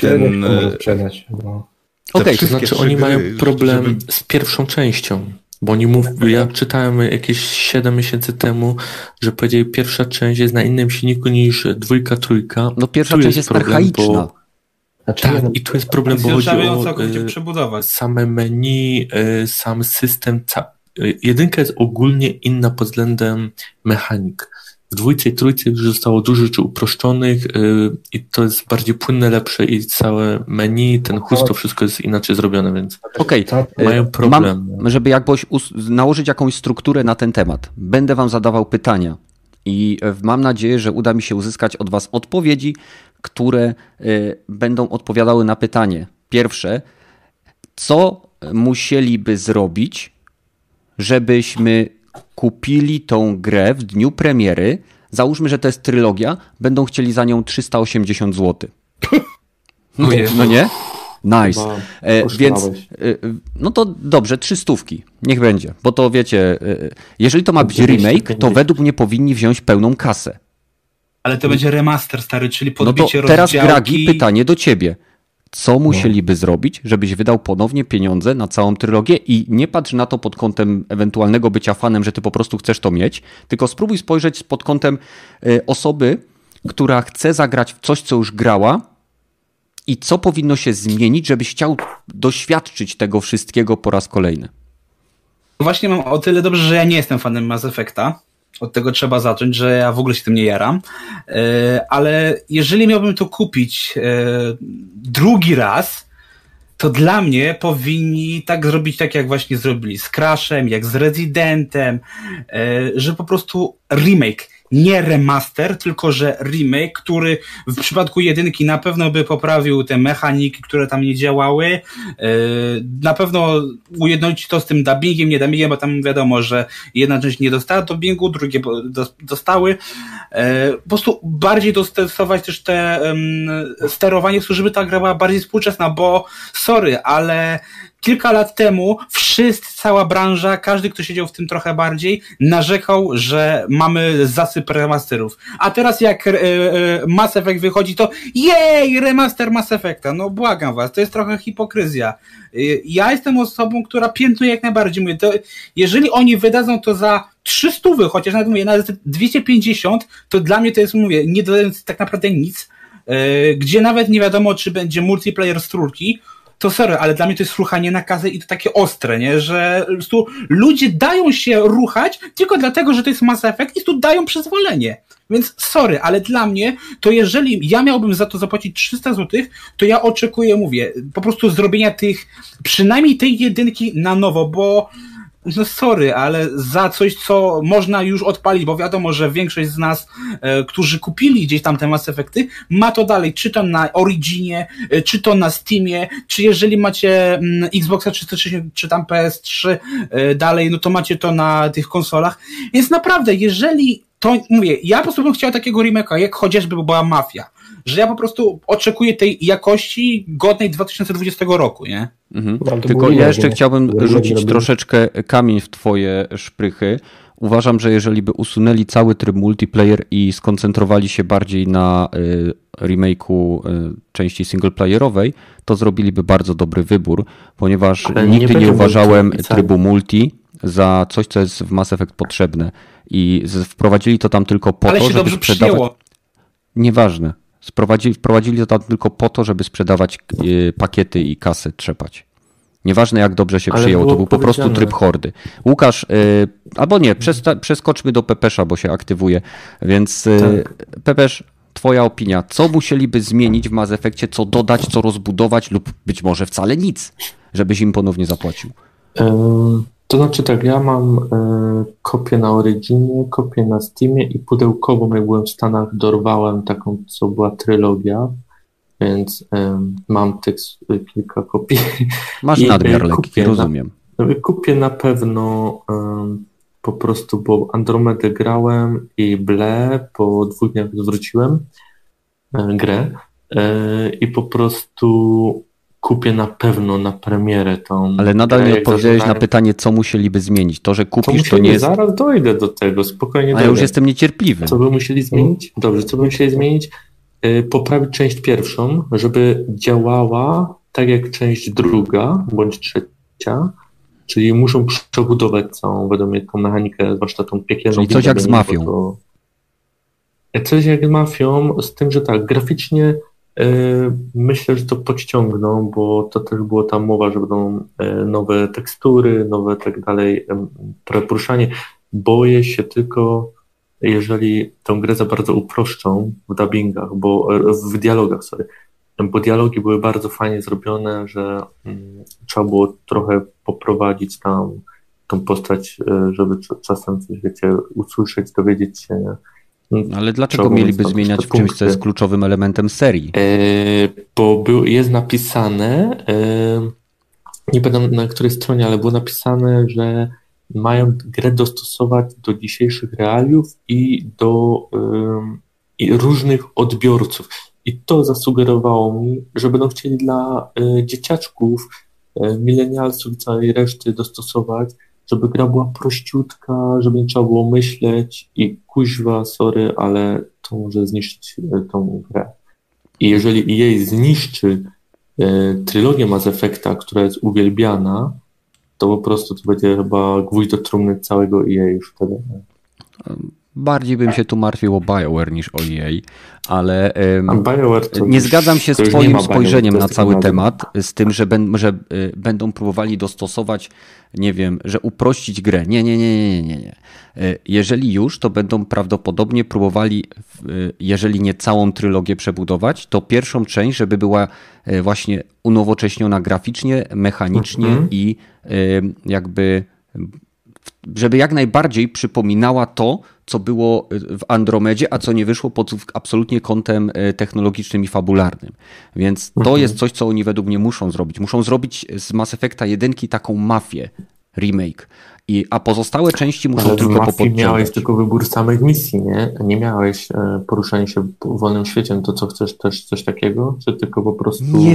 ten... E, sprzedać, no. Okej, okay, to znaczy oni mają problem żeby... z pierwszą częścią. Bo oni mówią, ja czytałem jakieś 7 miesięcy temu, że powiedzieli, pierwsza część jest na innym silniku niż dwójka, trójka. No pierwsza tu część jest, jest archaiczna. Bo... Znaczy, tak, i tu jest problem, bo chodzi o e, przebudować. same menu, e, sam system. Ca... Jedynka jest ogólnie inna pod względem mechanik. W dwójce i trójce już zostało dużo rzeczy uproszczonych yy, i to jest bardziej płynne, lepsze i całe menu, ten chust, to wszystko jest inaczej zrobione, więc Okej, okay. mają problem. Mam, żeby jakbyś nałożyć jakąś strukturę na ten temat, będę wam zadawał pytania i mam nadzieję, że uda mi się uzyskać od was odpowiedzi, które yy, będą odpowiadały na pytanie. Pierwsze, co musieliby zrobić, żebyśmy kupili tą grę w dniu premiery, Załóżmy, że to jest trylogia, będą chcieli za nią 380 zł. No, no nie? Nice. E, więc, e, no to dobrze, trzy stówki. Niech będzie, bo to wiecie, e, jeżeli to ma być remake, to według mnie powinni wziąć pełną kasę. Ale to będzie remaster stary, czyli podbicie no to teraz Gragi, pytanie do ciebie. Co no. musieliby zrobić, żebyś wydał ponownie pieniądze na całą trylogię i nie patrz na to pod kątem ewentualnego bycia fanem, że ty po prostu chcesz to mieć, tylko spróbuj spojrzeć pod kątem osoby, która chce zagrać w coś, co już grała, i co powinno się zmienić, żebyś chciał doświadczyć tego wszystkiego po raz kolejny? Właśnie mam o tyle dobrze, że ja nie jestem fanem Mass Effecta. Od tego trzeba zacząć, że ja w ogóle się tym nie jaram. E, ale jeżeli miałbym to kupić e, drugi raz, to dla mnie powinni tak zrobić, tak jak właśnie zrobili z Crashem, jak z Residentem, e, że po prostu remake nie remaster, tylko że remake, który w przypadku jedynki na pewno by poprawił te mechaniki, które tam nie działały. E, na pewno ujednolić to z tym dubbingiem, nie dubbingiem, bo tam wiadomo, że jedna część nie dostała dubbingu, drugie dostały. E, po prostu bardziej dostosować też te sterowanie, żeby ta gra była bardziej współczesna, bo sorry, ale kilka lat temu wszyscy, cała branża, każdy, kto siedział w tym trochę bardziej, narzekał, że mamy zasyp remasterów. A teraz jak e, e, Mass Effect wychodzi, to jej, remaster Mass Effecta. No błagam was, to jest trochę hipokryzja. E, ja jestem osobą, która piętnuje jak najbardziej. Mówię, to jeżeli oni wydadzą to za 300, chociaż nawet mówię, nawet 250, to dla mnie to jest, mówię, nie dodając tak naprawdę nic, gdzie nawet nie wiadomo, czy będzie multiplayer z trójki, to sorry, ale dla mnie to jest ruchanie na kazę i to takie ostre, nie? Że tu ludzie dają się ruchać tylko dlatego, że to jest Mass Effect i tu dają przyzwolenie. Więc sorry, ale dla mnie to jeżeli ja miałbym za to zapłacić 300 zł, to ja oczekuję, mówię, po prostu zrobienia tych, przynajmniej tej jedynki na nowo, bo no sorry, ale za coś, co można już odpalić, bo wiadomo, że większość z nas, e, którzy kupili gdzieś tam te Mass Effecty, ma to dalej, czy to na Originie, e, czy to na Steamie, czy jeżeli macie mm, Xboxa 360, czy tam PS3 e, dalej, no to macie to na tych konsolach. Więc naprawdę, jeżeli to, mówię, ja po prostu bym chciał takiego remake'a, jak chociażby była Mafia że ja po prostu oczekuję tej jakości godnej 2020 roku, nie? Mhm. No, Tylko ja jeszcze chciałbym rzucić troszeczkę kamień w twoje szprychy. Uważam, że jeżeli by usunęli cały tryb multiplayer i skoncentrowali się bardziej na y, remake'u y, części singleplayerowej, to zrobiliby bardzo dobry wybór, ponieważ Ale nigdy nie, nie uważałem trybu multi za coś, co jest w Mass Effect potrzebne. I wprowadzili to tam tylko po Ale to, żeby sprzedawać. Przyjęło. Nieważne. Sprowadzili, wprowadzili to tam tylko po to, żeby sprzedawać y, pakiety i kasy trzepać. Nieważne jak dobrze się Ale przyjęło, to był po prostu tryb hordy. Łukasz, y, albo nie, przeskoczmy do Pepesza, bo się aktywuje. Więc y, tak. Pepesz, twoja opinia. Co musieliby zmienić w Mass Effectie, co dodać, co rozbudować lub być może wcale nic, żebyś im ponownie zapłacił? Um to znaczy tak, ja mam e, kopię na Originie, kopię na Steamie i pudełkową, jak byłem w Stanach, dorwałem taką, co była trylogia, więc e, mam tych kilka kopii. Masz I, nadmiar e, lekki, rozumiem. Na, kupię na pewno e, po prostu, bo Andromedę grałem i Ble po dwóch dniach zwróciłem e, grę e, i po prostu kupię na pewno na premierę tą. Ale nadal nie odpowiedziałeś na pytanie, co musieliby zmienić. To, że kupisz, to, to nie jest. Zaraz dojdę do tego, spokojnie. A ja już jestem niecierpliwy. Co by musieli zmienić? Dobrze, co by musieli zmienić? Yy, poprawić część pierwszą, żeby działała tak jak część druga bądź trzecia. Czyli muszą przebudować całą, według mnie, tą mechanikę, zwłaszcza tą piekielną. Czyli coś jak z mafią. To... Coś jak z mafią, z tym, że tak, graficznie E, myślę, że to podciągną, bo to też było tam mowa, że będą e, nowe tekstury, nowe tak dalej, poruszanie. Boję się tylko, jeżeli tę grę za bardzo uproszczą w dubbingach, bo e, w dialogach, sorry, bo dialogi były bardzo fajnie zrobione, że mm, trzeba było trochę poprowadzić tam tą postać, żeby czasem coś, wiecie, usłyszeć, dowiedzieć się? Ale dlaczego mieliby zmieniać w czymś, co jest kluczowym elementem serii? E, bo był, jest napisane, e, nie pamiętam na której stronie, ale było napisane, że mają grę dostosować do dzisiejszych realiów i do i różnych odbiorców. I to zasugerowało mi, że będą chcieli dla dzieciaczków, milenialsów i całej reszty dostosować, żeby gra była prościutka, żeby nie trzeba było myśleć i kuźwa, sorry, ale to może zniszczyć y, tą grę. I jeżeli jej zniszczy y, trylogię Mass Effecta, która jest uwielbiana, to po prostu to będzie chyba gwóźdź do trumny całego EA już wtedy. Bardziej bym się tu martwił o BioWare niż o EA, ale um, nie zgadzam się z Twoim spojrzeniem na cały temat, z tym, że, ben, że y, będą próbowali dostosować, nie wiem, że uprościć grę. Nie, nie, nie, nie, nie, nie. Y, jeżeli już, to będą prawdopodobnie próbowali, y, jeżeli nie całą trylogię przebudować, to pierwszą część, żeby była właśnie unowocześniona graficznie, mechanicznie mm -hmm. i jakby żeby jak najbardziej przypominała to, co było w Andromedzie, a co nie wyszło pod absolutnie kątem e, technologicznym i fabularnym. Więc to mhm. jest coś, co oni według mnie muszą zrobić. Muszą zrobić z Mass Effecta 1 taką mafię remake. I, a pozostałe części muszą Ale tylko popodciągać. miałeś tylko wybór samych misji, nie? Nie miałeś e, poruszania się po wolnym świecie, no to co chcesz też coś takiego? Czy tylko po prostu nie.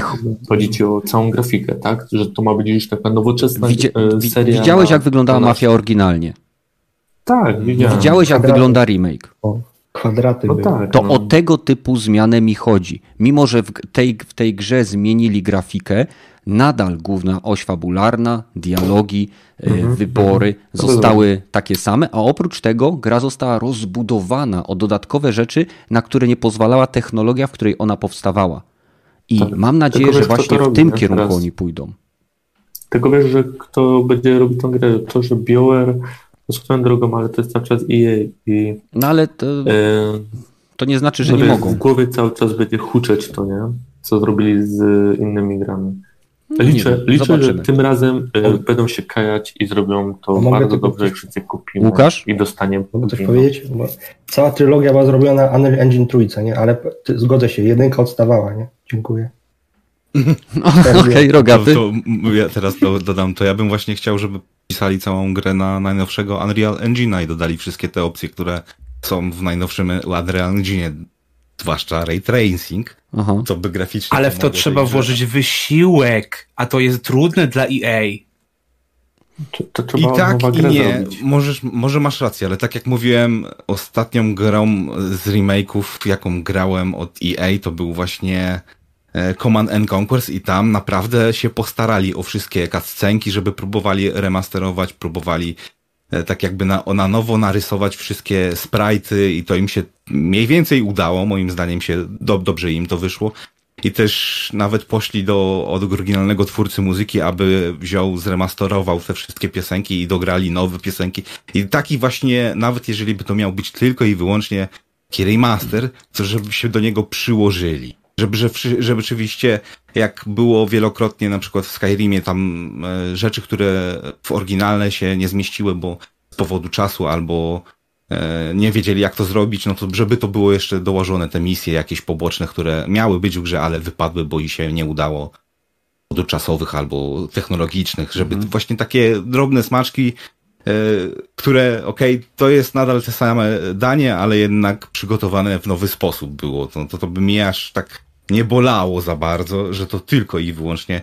chodzi ci o całą grafikę, tak? Że to ma być już taka nowoczesna Widzia e, seria. Widziałeś jak wyglądała mafia oryginalnie? Tak, widziałem. Widziałeś, jak Kwadraty. wygląda remake. O, kwadraty. No tak, to no. o tego typu zmianę mi chodzi. Mimo, że w tej, w tej grze zmienili grafikę, nadal główna oś fabularna, dialogi, e, mhm, wybory mhm. zostały takie same, a oprócz tego gra została rozbudowana o dodatkowe rzeczy, na które nie pozwalała technologia, w której ona powstawała. I tak. mam nadzieję, Tylko że właśnie w tym kierunku teraz. oni pójdą. Tylko wiesz, że kto będzie robił tę grę, to, że BioWare swoją drogą, ale to jest cały czas EA i... No ale to, e, to nie znaczy, że nie mogą. W głowie cały czas będzie huczeć to, nie? Co zrobili z innymi grami. Liczę, nie, liczę że tym razem e, będą się kajać i zrobią to bardzo dobrze, jak wszyscy kupimy Łukasz? i dostaniemy. Mogę coś powiedzieć? Bo cała trylogia była zrobiona na Unreal Engine trójce, nie? Ale zgodzę się, jedynka odstawała, nie? Dziękuję. No, Okej, okay, rogaty. To, to, ja teraz do, dodam, to ja bym właśnie chciał, żeby pisali całą grę na najnowszego Unreal Engine'a i dodali wszystkie te opcje, które są w najnowszym Unreal Engine, zwłaszcza Ray Tracing, Aha. co by graficznie... Ale w to trzeba włożyć wysiłek, a to jest trudne dla EA. To, to I tak i nie, Możesz, może masz rację, ale tak jak mówiłem, ostatnią grą z remake'ów, jaką grałem od EA, to był właśnie E, Command and Conquers i tam naprawdę się postarali o wszystkie cutscenki, żeby próbowali remasterować, próbowali tak jakby na, na nowo narysować wszystkie sprite'y i to im się mniej więcej udało, moim zdaniem się do, dobrze im to wyszło. I też nawet poszli do od oryginalnego twórcy muzyki, aby wziął, zremasterował te wszystkie piosenki i dograli nowe piosenki. I taki właśnie, nawet jeżeli by to miał być tylko i wyłącznie remaster, to żeby się do niego przyłożyli żeby, żeby, żeby rzeczywiście, jak było wielokrotnie na przykład w Skyrimie, tam e, rzeczy, które w oryginalne się nie zmieściły, bo z powodu czasu albo e, nie wiedzieli jak to zrobić, no to żeby to było jeszcze dołożone te misje jakieś poboczne, które miały być w grze, ale wypadły, bo i się nie udało do czasowych albo technologicznych, żeby mhm. właśnie takie drobne smaczki, które, okej, okay, to jest nadal te same danie, ale jednak przygotowane w nowy sposób było. To, to, to by mi aż tak nie bolało za bardzo, że to tylko i wyłącznie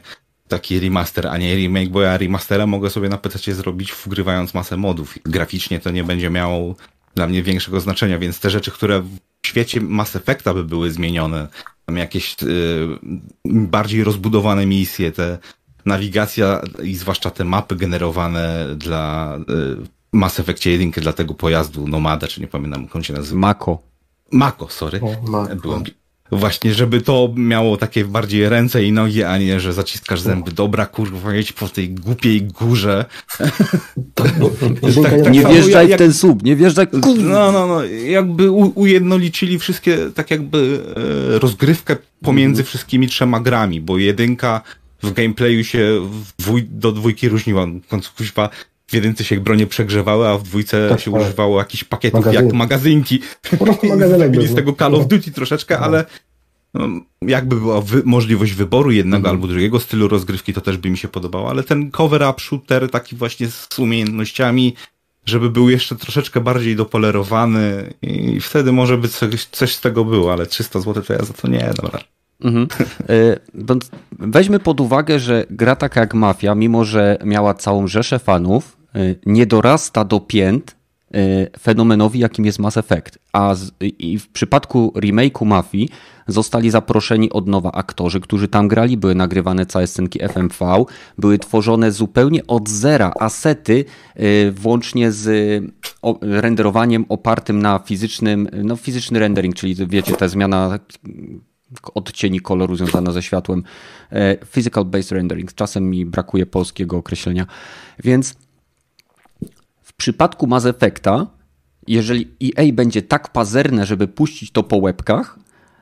taki remaster, a nie remake, bo ja remastera mogę sobie na PC zrobić wgrywając masę modów. Graficznie to nie będzie miało dla mnie większego znaczenia, więc te rzeczy, które w świecie Mass Effecta by były zmienione, tam jakieś y, bardziej rozbudowane misje, te nawigacja i zwłaszcza te mapy generowane dla y, Mass Effectie 1 dla tego pojazdu Nomada, czy nie pamiętam, jak on się nazywa. Mako. Mako, sorry. O, Mako. Byłem, Właśnie, żeby to miało takie bardziej ręce i nogi, a nie, że zaciskasz zęby. Dobra, kurwa, jedź po tej głupiej górze. tak, tak nie wjeżdżaj jak, w ten słup, nie wjeżdżaj. No, no, no. Jakby u, ujednolicili wszystkie, tak jakby e, rozgrywkę pomiędzy wszystkimi trzema grami, bo jedynka w gameplayu się dwój, do dwójki różniła. W końcu kuźwa w jedynce się bronie przegrzewały, a w dwójce tak, się tak. używało jakichś pakietów Magazyn. jak magazynki. Po prostu magazynek. z tego Call of Duty troszeczkę, ale no, jakby była wy możliwość wyboru jednego mhm. albo drugiego stylu rozgrywki, to też by mi się podobało, ale ten cover-up shooter taki właśnie z umiejętnościami, żeby był jeszcze troszeczkę bardziej dopolerowany i wtedy może by coś, coś z tego było, ale 300 zł to ja za to nie, dobra. Mhm. E, weźmy pod uwagę, że gra taka jak Mafia, mimo że miała całą rzeszę fanów, e, nie dorasta do pięt e, fenomenowi, jakim jest Mass Effect. A z, i w przypadku remake'u Mafii zostali zaproszeni od nowa aktorzy, którzy tam grali, były nagrywane całe scenki FMV, były tworzone zupełnie od zera asety, włącznie z renderowaniem opartym na fizycznym, no fizyczny rendering, czyli wiecie, ta zmiana odcieni koloru związana ze światłem. E, physical Based Rendering. Czasem mi brakuje polskiego określenia. Więc w przypadku Mass Effecta, jeżeli EA będzie tak pazerne, żeby puścić to po łebkach,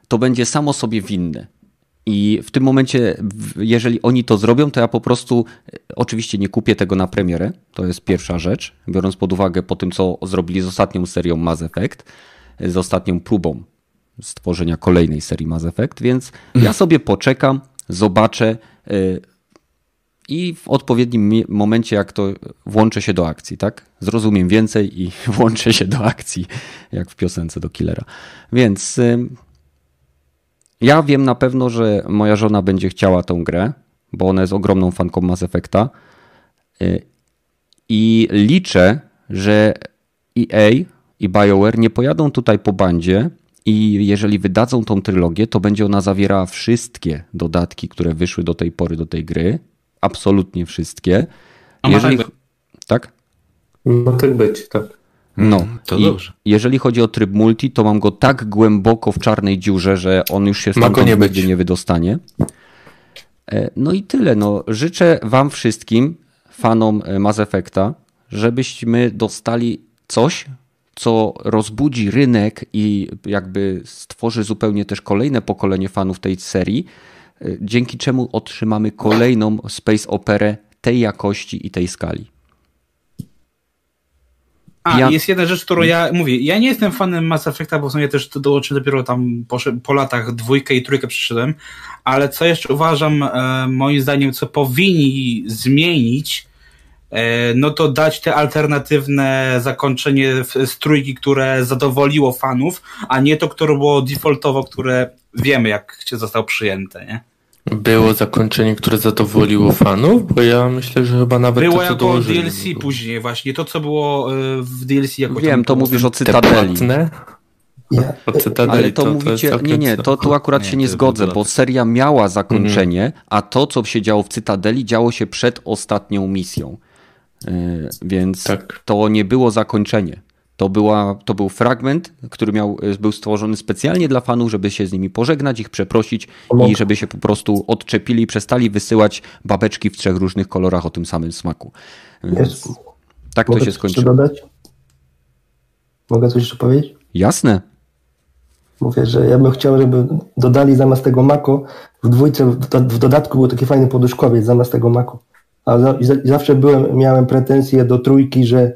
to będzie samo sobie winne. I w tym momencie, jeżeli oni to zrobią, to ja po prostu e, oczywiście nie kupię tego na premierę. To jest pierwsza rzecz, biorąc pod uwagę po tym, co zrobili z ostatnią serią Mass Effect, z ostatnią próbą stworzenia kolejnej serii Mass Effect, więc ja sobie poczekam, zobaczę y, i w odpowiednim momencie, jak to włączę się do akcji, tak? Zrozumiem więcej i włączę się do akcji, jak w piosence do Killera. Więc y, ja wiem na pewno, że moja żona będzie chciała tą grę, bo ona jest ogromną fanką Mass Effecta y, i liczę, że EA i BioWare nie pojadą tutaj po bandzie i jeżeli wydadzą tą trylogię, to będzie ona zawierała wszystkie dodatki, które wyszły do tej pory do tej gry. Absolutnie wszystkie. A jeżeli... tak, tak? Ma tak być, tak. No, mm, to I dobrze. Jeżeli chodzi o tryb multi, to mam go tak głęboko w czarnej dziurze, że on już się stąd nie nigdzie nie wydostanie. E, no i tyle. No, życzę Wam wszystkim, fanom e, Mass Effecta, żebyśmy dostali coś, co rozbudzi rynek i jakby stworzy zupełnie też kolejne pokolenie fanów tej serii, y, dzięki czemu otrzymamy kolejną space operę tej jakości i tej skali. A, ja... jest jedna rzecz, którą ja mówię. Ja nie jestem fanem Mass Effecta, bo w sumie też dołączyłem dopiero tam po, po, latach dwójkę i trójkę przyszedłem, ale co jeszcze uważam, e, moim zdaniem, co powinni zmienić, no to dać te alternatywne zakończenie z trójki, które zadowoliło fanów, a nie to, które było defaultowo, które wiemy, jak się zostało przyjęte, nie? Było zakończenie, które zadowoliło fanów? Bo ja myślę, że chyba nawet było to, jako dołożyli. DLC później właśnie, to co było e, w DLC jako Wiem, to mówisz o Cytadeli. Ja. Ale to, to mówicie, to nie, nie, to tu akurat nie, się nie zgodzę, bo seria miała zakończenie, mhm. a to, co się działo w Cytadeli, działo się przed ostatnią misją. E, więc tak. to nie było zakończenie. To, była, to był fragment, który miał, e, był stworzony specjalnie dla fanów, żeby się z nimi pożegnać, ich przeprosić i żeby się po prostu odczepili i przestali wysyłać babeczki w trzech różnych kolorach o tym samym smaku. Więc tak Mogę to się skończyło. dodać? Mogę coś jeszcze powiedzieć? Jasne. Mówię, że ja bym chciał, żeby dodali zamiast tego mako w dwójce, w dodatku był taki fajny poduszkowiec zamiast tego mako a za, zawsze byłem, miałem pretensje do trójki, że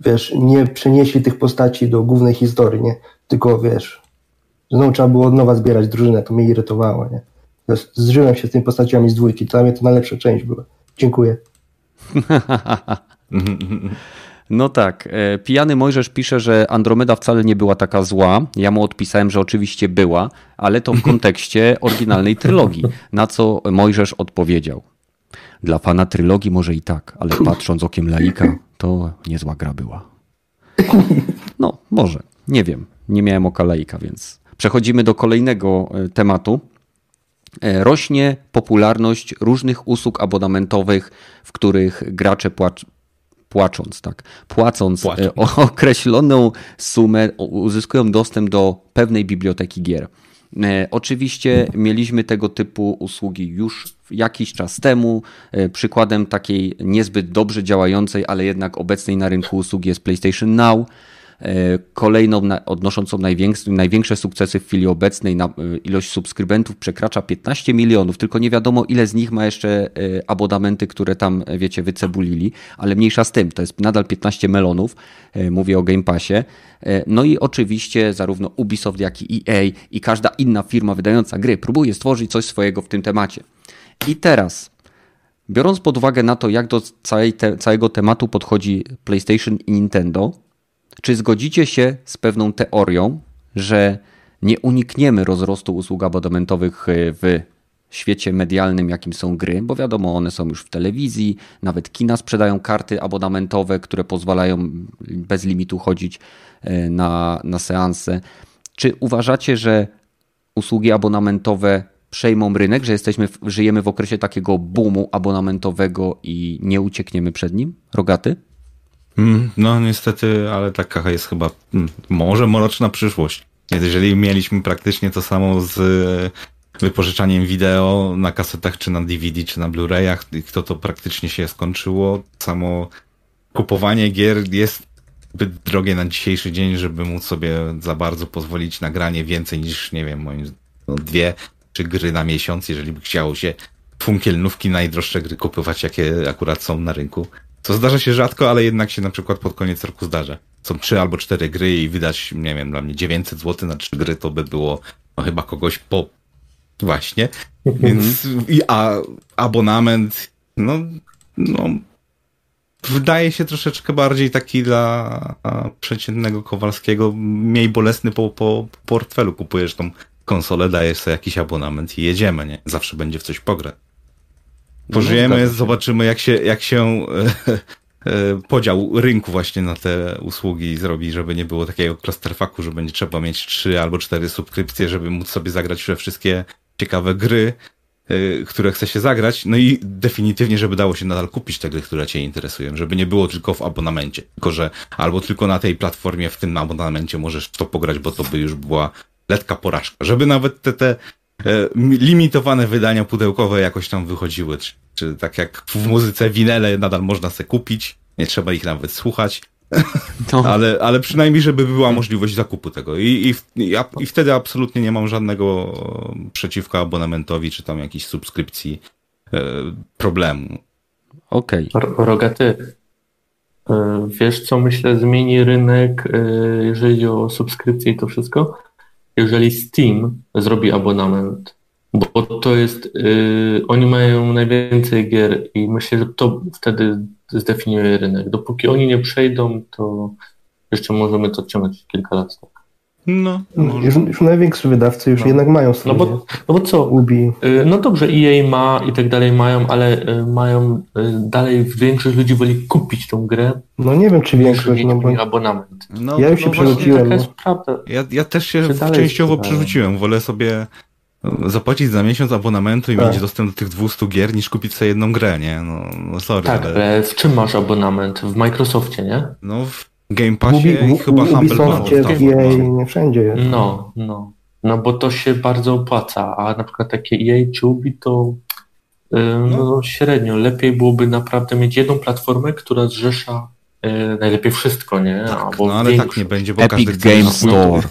wiesz, nie przenieśli tych postaci do głównej historii, nie? Tylko wiesz, znowu trzeba było od nowa zbierać drużynę, to mnie irytowało, nie? Zżyłem się z tymi postaciami z dwójki, dla mnie to najlepsza część była. Dziękuję. No tak. E, pijany Mojżesz pisze, że Andromeda wcale nie była taka zła. Ja mu odpisałem, że oczywiście była, ale to w kontekście oryginalnej trylogii. Na co Mojżesz odpowiedział. Dla fana trylogii może i tak, ale patrząc okiem laika, to niezła gra była. No, może. Nie wiem. Nie miałem oka laika, więc przechodzimy do kolejnego e, tematu. E, rośnie popularność różnych usług abonamentowych, w których gracze płacz, płacząc, tak, płacąc e, określoną sumę, uzyskują dostęp do pewnej biblioteki gier. E, oczywiście mieliśmy tego typu usługi już jakiś czas temu. E, przykładem takiej niezbyt dobrze działającej, ale jednak obecnej na rynku usługi jest PlayStation Now. Kolejną odnoszącą największe, sukcesy w chwili obecnej. Na, ilość subskrybentów przekracza 15 milionów, tylko nie wiadomo ile z nich ma jeszcze abonamenty, które tam, wiecie, wycebulili, ale mniejsza z tym, to jest nadal 15 melonów, mówię o Game Passie. No i oczywiście zarówno Ubisoft, jak i EA i każda inna firma wydająca gry próbuje stworzyć coś swojego w tym temacie. I teraz, biorąc pod uwagę na to, jak do całej te, całego tematu podchodzi PlayStation i Nintendo, czy zgodzicie się z pewną teorią, że nie unikniemy rozrostu usług abonamentowych e, w świecie medialnym, jakim są gry, bo wiadomo, one są już w telewizji, nawet kina sprzedają karty abonamentowe, które pozwalają bez limitu chodzić e, na, na seanse. Czy uważacie, że usługi abonamentowe przejmą rynek, że jesteśmy, żyjemy w okresie takiego boomu abonamentowego i nie uciekniemy przed nim? Rogaty? Mm, no niestety, ale taka jest chyba mm, może mroczna przyszłość. Jeżeli mieliśmy praktycznie to samo z e, wypożyczaniem wideo na kasetach, czy na DVD, czy na Blu-rayach, to to praktycznie się skończyło. Samo kupowanie gier jest zbyt drogie na dzisiejszy dzień, żeby móc sobie za bardzo pozwolić na granie więcej niż, nie wiem, moim no, dwie, czy gry na miesiąc, jeżeli by chciało się funkielnówki, najdroższe gry kupować, jakie akurat są na rynku. To zdarza się rzadko, ale jednak się na przykład pod koniec roku zdarza. Są trzy albo cztery gry i wydać, nie wiem, dla mnie 900 zł na trzy gry, to by było no, chyba kogoś po... Właśnie. Więc i a abonament, no, no, wydaje się troszeczkę bardziej taki dla przeciętnego Kowalskiego, mniej bolesny po, po portfelu. Kupujesz tą konsolę, dajesz sobie jakiś abonament i jedziemy, nie? Zawsze będzie w coś pograć. No, Pożyjemy, no, zobaczymy jak się, jak się e, e, podział rynku właśnie na te usługi zrobi, żeby nie było takiego clusterfucku, że będzie trzeba mieć trzy albo cztery subskrypcje, żeby móc sobie zagrać we wszystkie ciekawe gry, e, które chce się zagrać, no i definitywnie, żeby dało się nadal kupić te gry, które cię interesują, żeby nie było tylko w abonamencie, tylko że albo tylko na tej platformie w tym abonamencie możesz to pograć, bo to by już była letka porażka, żeby nawet te, te limitowane wydania pudełkowe jakoś tam wychodziły, czy, czy tak jak w muzyce winele nadal można se kupić, nie trzeba ich nawet słuchać, no. ale, ale przynajmniej, żeby była możliwość zakupu tego. I, i, i, wtedy absolutnie nie mam żadnego przeciwko abonamentowi, czy tam jakiejś subskrypcji e, problemu. Okej. Okay. Rogaty, e, wiesz co myślę zmieni rynek, e, jeżeli chodzi o subskrypcje i to wszystko? Jeżeli Steam zrobi abonament, bo to jest, yy, oni mają najwięcej gier i myślę, że to wtedy zdefiniuje rynek. Dopóki oni nie przejdą, to jeszcze możemy to ciągnąć kilka lat. Tak. No, już, już największy wydawcy już no. jednak mają swoje. No bo, no bo co? Ubi. Y, no dobrze, EA ma i tak dalej mają, ale y, mają y, dalej większość ludzi woli kupić tą grę. No nie wiem, czy większość. No bo... abonament. No, ja już się no przerzuciłem. No. Ja, ja też się częściowo przerzuciłem. Wolę sobie zapłacić za miesiąc abonamentu i tak. mieć dostęp do tych 200 gier, niż kupić sobie jedną grę, nie? No, no sorry. Tak, ale... w czym masz abonament? W Microsoftie, nie? No w Game Passie i chyba Humble Bundle. Nie, nie wszędzie jest. No, no. No bo to się bardzo opłaca, a na przykład takie EA czy Ubi to yy, no. no. średnio. Lepiej byłoby naprawdę mieć jedną platformę, która zrzesza yy, najlepiej wszystko, nie? Tak, no ale tak nie będzie, bo Epic każdy Game chce Store.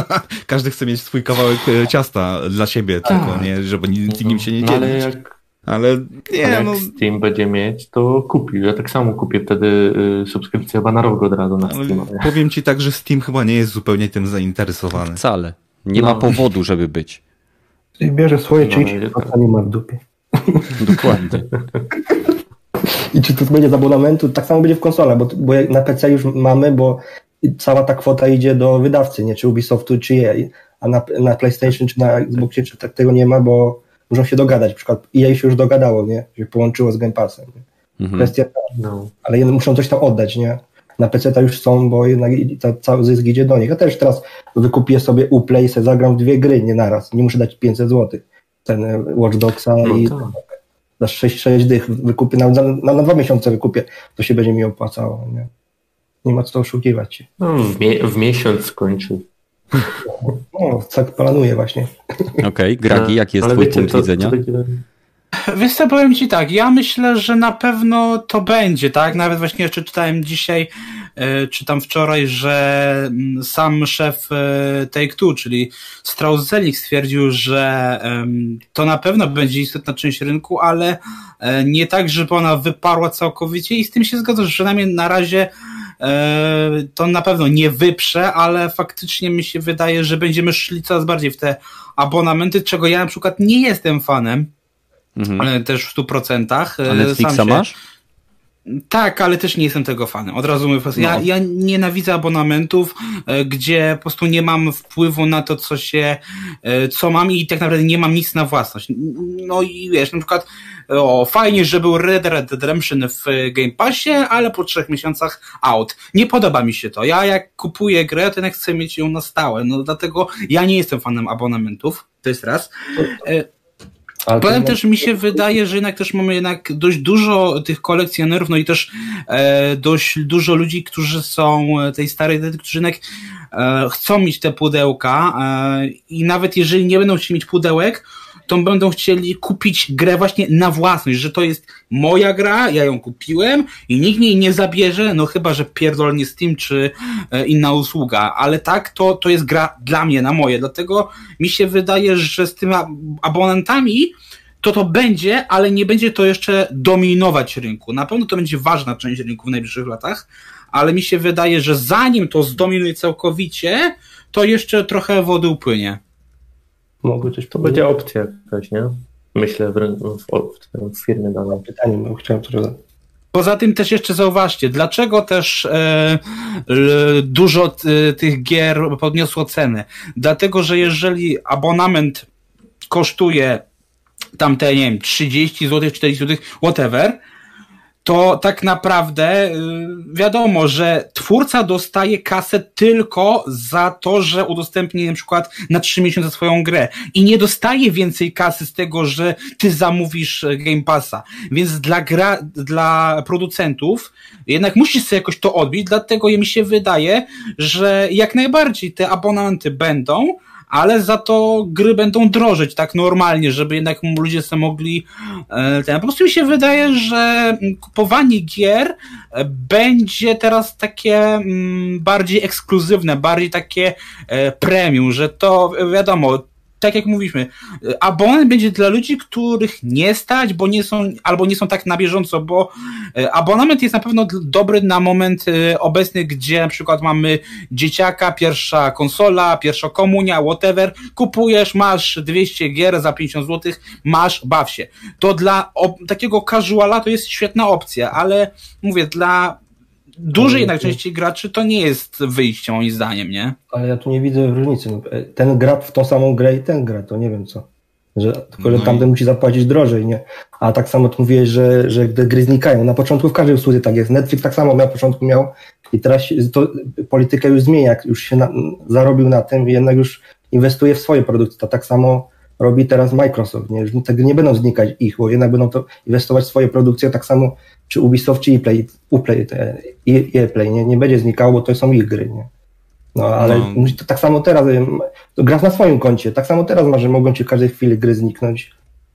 każdy chce mieć swój kawałek e, ciasta dla siebie, tak. tylko nie, żeby nikt nim się nie dzielić. No, ale jak ale nie, Ale no... jak Steam będzie mieć, to kupi. Ja tak samo kupię wtedy y, subskrypcję banarowego od razu na Steam. Powiem ci tak, że Steam chyba nie jest zupełnie tym zainteresowany. Wcale. Nie no. ma powodu, żeby być. I bierze swoje no, części, a nie ma w dupie. Dokładnie. I czy to będzie z abonamentu? Tak samo będzie w konsolach, bo, bo na PC już mamy, bo cała ta kwota idzie do wydawcy, nie czy Ubisoftu, czy jej, a na, na PlayStation czy na Xboxie czy tak tego nie ma, bo muszą się dogadać. Na przykład EA się już dogadało, nie? Się połączyło z Game Passem. Mhm. Kwestia no. ale muszą coś tam oddać, nie? Na PC to już są, bo jednak ta, cały zysk idzie do nich. Ja też teraz wykupię sobie Uplay i zagram w dwie gry, nie naraz. Nie muszę dać 500 zł. Ten e, Watch Dogsa no i tak. za 6, 6 dych wykupię, na, na, na, dwa miesiące wykupię, to się będzie mi opłacało, nie? Nie ma co oszukiwać. No, w, mie w miesiąc skończy. No, tak planuję właśnie. Okej, okay. Gragi, jaki jest Ale twój wiecie, punkt to, widzenia? To, Wiesz co, powiem ci tak, ja myślę, że na pewno to będzie, tak? Nawet właśnie jeszcze czytałem dzisiaj, e, czytam wczoraj, że mm, sam szef e, Take-Two, czyli Strauss-Zelnick stwierdził, że to na pewno będzie istotna część rynku, ale e, nie tak, żeby ona wyparła całkowicie i z tym się zgadzam, że przynajmniej na razie to na pewno nie wyprze, ale faktycznie mi się wydaje, że będziemy szli coraz bardziej w te abonamenty, czego ja na przykład nie jestem fanem, mhm. też w 100%. A Netflixa się... masz? Tak, ale też nie jestem tego fanem. Od razu mówię, ja, no. ja nienawidzę abonamentów, e, gdzie po prostu nie mam wpływu na to, co się, e, co mam i tak naprawdę nie mam nic na własność. No i wiesz, na przykład o, fajnie, że był Red Dead Redemption w Game Passie, ale po trzech miesiącach out. Nie podoba mi się to. Ja jak kupuję grę, to jednak chcę mieć ją na stałe. No dlatego ja nie jestem fanem abonamentów. To jest raz. E, ale Potem też mi się wydaje, że jednak też mamy jednak dość dużo tych kolekcjonerów, no i też e, dość dużo ludzi, którzy są tej starej daty, którzy jednak e, chcą mieć te pudełka e, i nawet jeżeli nie będą chcieli mieć pudełek, to będą chcieli kupić grę właśnie na własność, że to jest moja gra, ja ją kupiłem i nikt jej nie zabierze, no chyba, że pierdolnie Steam czy e, inna usługa, ale tak, to, to jest gra dla mnie, na moje, dlatego mi się wydaje, że z tymi abonentami to to będzie, ale nie będzie to jeszcze dominować rynku. Na pewno to będzie ważna część rynku w najbliższych latach, ale mi się wydaje, że zanim to zdominuje całkowicie, to jeszcze trochę wody upłynie mogły coś To będzie opcja jakaś, nie? Myślę w, w, w firmie danej. Pytanie, bo chciałem to Poza tym też jeszcze zauważcie, dlaczego też e, dużo t, tych gier podniosło ceny? Dlatego, że jeżeli abonament kosztuje tamte, nie wiem, 30 zł, 40 zł, whatever, to tak naprawdę y, wiadomo, że twórca dostaje kasę tylko za to, że udostępni na przykład na trzy miesiące swoją grę i nie dostaje więcej kasy z tego, że ty zamówisz e, Game Passa. Więc dla gra, dla producentów jednak musisz sobie jakoś to odbić, dlatego mi się wydaje, że jak najbardziej te abonamenty będą, ale za to gry będą drożeć tak normalnie, żeby jednak ludzie sobie mogli e, ten. Po prostu mi się wydaje, że kupowanie gier e, będzie teraz takie mm, bardziej ekskluzywne, bardziej takie e, premium, że to wiadomo, tak jak mówiliśmy, abonent będzie dla ludzi, których nie stać, bo nie są, albo nie są tak na bieżąco, bo e, abonament jest na pewno dobry na moment e, obecny, gdzie na przykład mamy dzieciaka, pierwsza konsola, pierwsza komunia, whatever, kupujesz, masz 200 gier za 50 zł, masz, baw się. To dla takiego casuala to jest świetna opcja, ale mówię, dla dużej jednak części graczy to nie jest wyjście moim zdaniem, nie? Ale ja tu nie widzę różnicy. No, e, ten gra w tą samą grę i ten gra, to nie wiem co. Że, tylko, że no tamten i... musi zapłacić drożej, nie? A tak samo tu mówiłeś, że, że gdy gry znikają. Na początku w każdej usłudze tak jest. Netflix tak samo na początku miał i teraz to, politykę już zmienia, już się na, zarobił na tym i jednak już inwestuje w swoje produkty. To tak samo robi teraz Microsoft, nie? Te gry nie będą znikać ich, bo jednak będą to inwestować w swoje produkcje, tak samo czy Ubisoft, czy ePlay, Uplay, ePlay, nie, nie będzie znikało, bo to są ich gry, nie? No, ale no. to tak samo teraz, to grasz na swoim koncie, tak samo teraz masz, że mogą ci w każdej chwili gry zniknąć.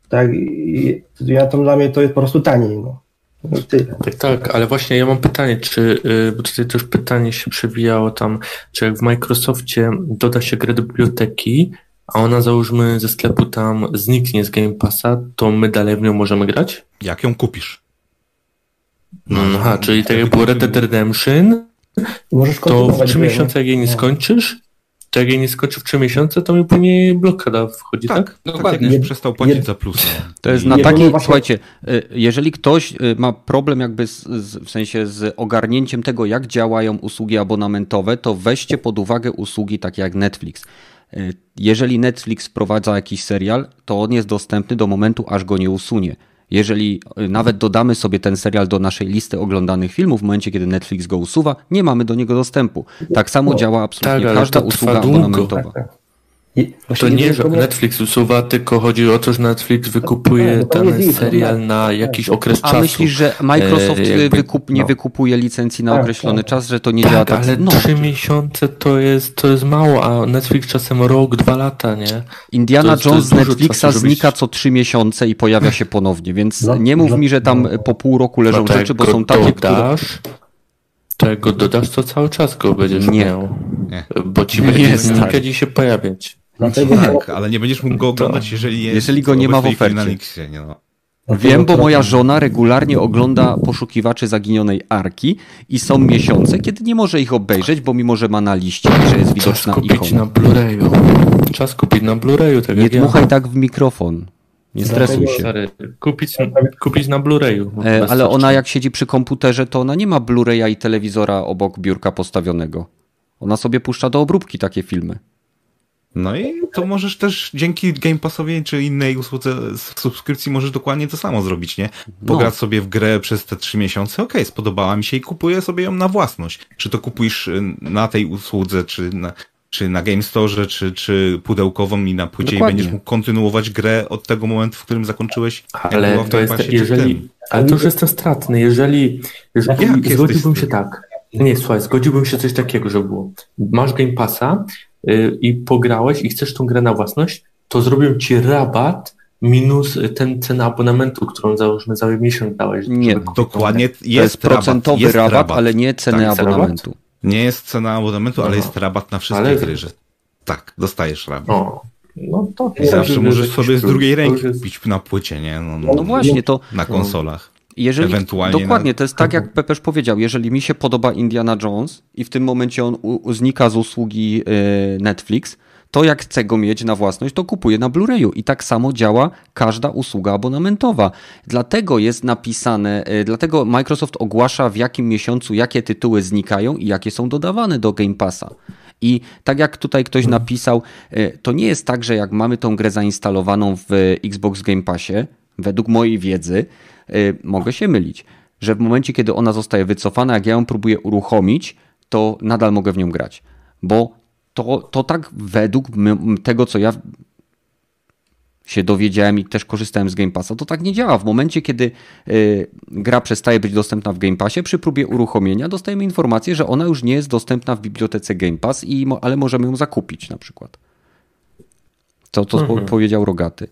Tak, i ja to dla mnie to jest po prostu taniej, no. no tak, tak, ale właśnie ja mam pytanie, czy, y, bo tutaj też pytanie się przewijało tam, czy jak w Microsoftie doda się grę do biblioteki, a ona załóżmy ze sklepu tam zniknie z Game Passa, to my dalej w nią możemy grać? Jak ją kupisz? No, aha, czyli tak jak było Red Dead Redemption, to w trzy miesiące jak jej nie skończysz, to jak jej nie skończysz w trzy miesiące, to mi później blokada wchodzi, tak? Tak, tak dokładnie. Tak, przestał płacić za plus. To jest na takiej, słuchajcie, y, jeżeli ktoś y, ma problem jakby z, z, w sensie z ogarnięciem tego, jak działają usługi abonamentowe, to weźcie pod uwagę usługi takie jak Netflix. Y, jeżeli Netflix wprowadza jakiś serial, to on jest dostępny do momentu, aż go nie usunie. Jeżeli y, nawet dodamy sobie ten serial do naszej listy oglądanych filmów, w momencie kiedy Netflix go usuwa, nie mamy do niego dostępu. Tak samo no, działa absolutnie tak, każda usługa abonamentowa. Tak, tak. to nie, że Netflix usuwa, tylko chodzi o to, że Netflix wykupuje no, ten serial tak. na jakiś okres A czasu. A myślisz, że Microsoft e, jakby, wykup, nie no. wykupuje licencji na tak, określony tak. czas, że to nie tak, działa tak? ale no. trzy miesiące to jest, to jest mało, a Netflix czasem rok, dwa lata, nie? Indiana jest, Jones z Netflixa czasu, znika co trzy miesiące i pojawia się ponownie, więc no, nie mów mi, że tam po pół roku leżą rzeczy, bo są takie, dodasz, które... Czego dodasz, to cały czas go będziesz nie. miał. Nie. Bo ci będzie w się pojawiać. Dlatego tak, ale nie będziesz mógł go oglądać, jeżeli jest jeżeli go nie ma w ofercie. Na Lixie, nie no. Wiem, bo moja żona regularnie ogląda poszukiwaczy zaginionej arki i są miesiące, kiedy nie może ich obejrzeć, bo mimo, że ma na liście, że jest widoczna Czas kupić na Blu-rayu. Czas kupić na Blu-rayu. Tak nie dmuchaj ja. tak w mikrofon. Nie stresuj się. Stary, kupić, kupić na Blu-rayu. E, ale ona jak siedzi przy komputerze, to ona nie ma Blu-raya i telewizora obok biurka postawionego. Ona sobie puszcza do obróbki takie filmy. No i to możesz też dzięki Game Passowi czy innej usłudze subskrypcji możesz dokładnie to samo zrobić, nie? Pograć no. sobie w grę przez te trzy miesiące, okej, okay, spodobała mi się i kupuję sobie ją na własność. Czy to kupujesz y, na tej usłudze, czy na, czy na Game Store, czy, czy pudełkową i na płycie Dokładnie. i będziesz mógł kontynuować grę od tego momentu, w którym zakończysz. Ale to jest, jeżeli, ale to już jestem stratny, jeżeli, jeżeli Jak zgodziłbym się tak. Nie, słuchaj, zgodziłbym się coś takiego, że było. Masz Game Passa i pograłeś i chcesz tą grę na własność, to zrobią ci rabat minus ten cenę abonamentu, którą załóżmy za miesiąc dałeś. Nie, dokładnie jest, jest procentowy jest rabat, rabat, ale nie cenę tak, abonamentu. Rabat? Nie jest cena abonamentu, ale jest rabat na wszystkie ale... gry. Że... Tak, dostajesz rabat. O. No to I zawsze możesz sobie z drugiej ręki jest... kupić na płycie, nie? No, no, no właśnie, to... Na konsolach. Jeżeli, Ewentualnie dokładnie, na... to jest tak, jak Pepeż powiedział. Jeżeli mi się podoba Indiana Jones i w tym momencie on u, znika z usługi yy, Netflix, to jak chcę go mieć na własność, to kupuję na Blu-rayu. I tak samo działa każda usługa abonamentowa. Dlatego jest napisane, y, dlatego Microsoft ogłasza w jakim miesiącu jakie tytuły znikają i jakie są dodawane do Game Passa. I tak jak tutaj ktoś napisał, y, to nie jest tak, że jak mamy tą grę zainstalowaną w Xbox Game Passie, według mojej wiedzy, y, mogę się mylić, że w momencie, kiedy ona zostaje wycofana, jak ja ją próbuję uruchomić, to nadal mogę w nią grać. Bo to, to tak według tego, co ja się dowiedziałem i też korzystałem z Game Passa, to tak nie działa. W momencie, kiedy y, gra przestaje być dostępna w Game Passie, przy próbie uruchomienia dostajemy informację, że ona już nie jest dostępna w bibliotece Game Pass, i, ale możemy ją zakupić na przykład. Co to mhm. powiedział Rogaty.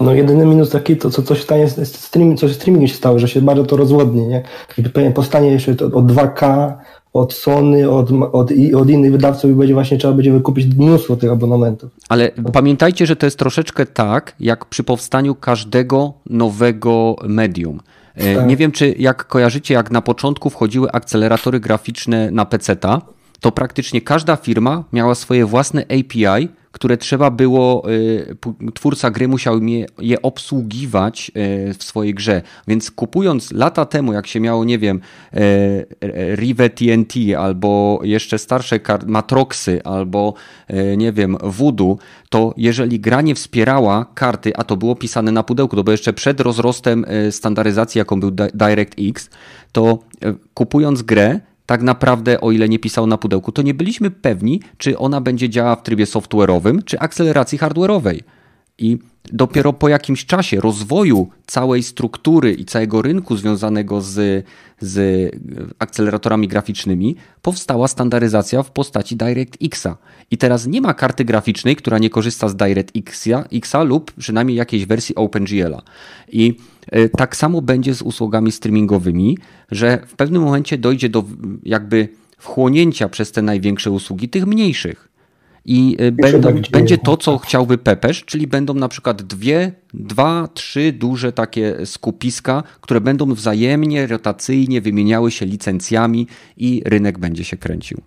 No jedyny minus taki, to co coś stanie z streaming, coś streaming się stało, że się bardzo to rozłodni, nie? Jakby powstanie jeszcze od 2K, od Sony, od, od, od innych wydawców i będzie właśnie trzeba będzie wykupić mnóstwo tych abonamentów. Ale pamiętajcie, że to jest troszeczkę tak, jak przy powstaniu każdego nowego medium. E, tak. Nie wiem, czy jak kojarzycie, jak na początku wchodziły akceleratory graficzne na PC-ta, to praktycznie każda firma miała swoje własne API, które trzeba było, y, twórca gry musiał je obsługiwać y, w swojej grze. Więc kupując lata temu, jak się miało, nie wiem, y, Rive TNT albo jeszcze starsze Matroxy albo nie wiem, Voodoo, to jeżeli gra nie wspierała karty, a to było pisane na pudełku, to było jeszcze przed rozrostem standaryzacji, jaką był DirectX, to kupując grę, tak naprawdę, o ile nie pisał na pudełku, to nie byliśmy pewni, czy ona będzie działała w trybie software'owym, czy akceleracji hardware'owej. I dopiero po jakimś czasie rozwoju całej struktury i całego rynku związanego z, z akceleratorami graficznymi powstała standaryzacja w postaci DirectXa. I teraz nie ma karty graficznej, która nie korzysta z DirectXa lub przynajmniej jakiejś wersji OpenGL-a. I e, tak samo będzie z usługami streamingowymi, że w pewnym momencie dojdzie do jakby wchłonięcia przez te największe usługi tych mniejszych. I e, będą, będzie to, co chciałby Pepesz, czyli będą na przykład dwie, dwa, trzy duże takie skupiska, które będą wzajemnie, rotacyjnie wymieniały się licencjami i rynek będzie się kręcił.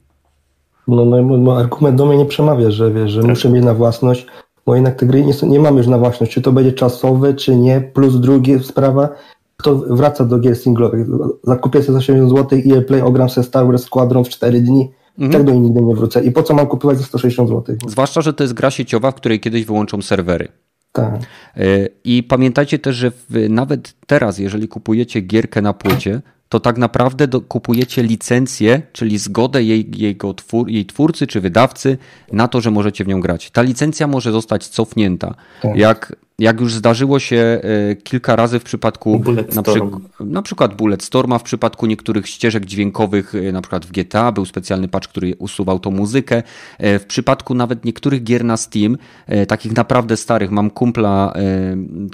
No, no, no argument do mnie nie przemawia, że wiesz, że tak. muszę mieć na własność, bo jednak te gry nie, nie mamy już na własność, czy to będzie czasowe, czy nie, plus druga sprawa, kto wraca do gier singlowych. Zakupię sobie za 80 zł i Play ogram sobie Star Wars Squadron w 4 dni, mhm. tak do niej nigdy nie wrócę. I po co mam kupować za 160 zł? Zwłaszcza, że to jest gra sieciowa, w której kiedyś wyłączą serwery. Tak. E, I pamiętajcie też, że nawet teraz, jeżeli kupujecie gierkę na płycie, to tak naprawdę do, kupujecie licencję, czyli zgodę jej, jego twór, jej twórcy czy wydawcy na to, że możecie w nią grać. Ta licencja może zostać cofnięta. Tak. Jak, jak już zdarzyło się e, kilka razy w przypadku na, przy, na, przykład Bulletstorma, w przypadku niektórych ścieżek dźwiękowych, e, na przykład w GTA był specjalny patch, który usuwał tą muzykę. E, w przypadku nawet niektórych gier na Steam, takich naprawdę starych, mam kumpla,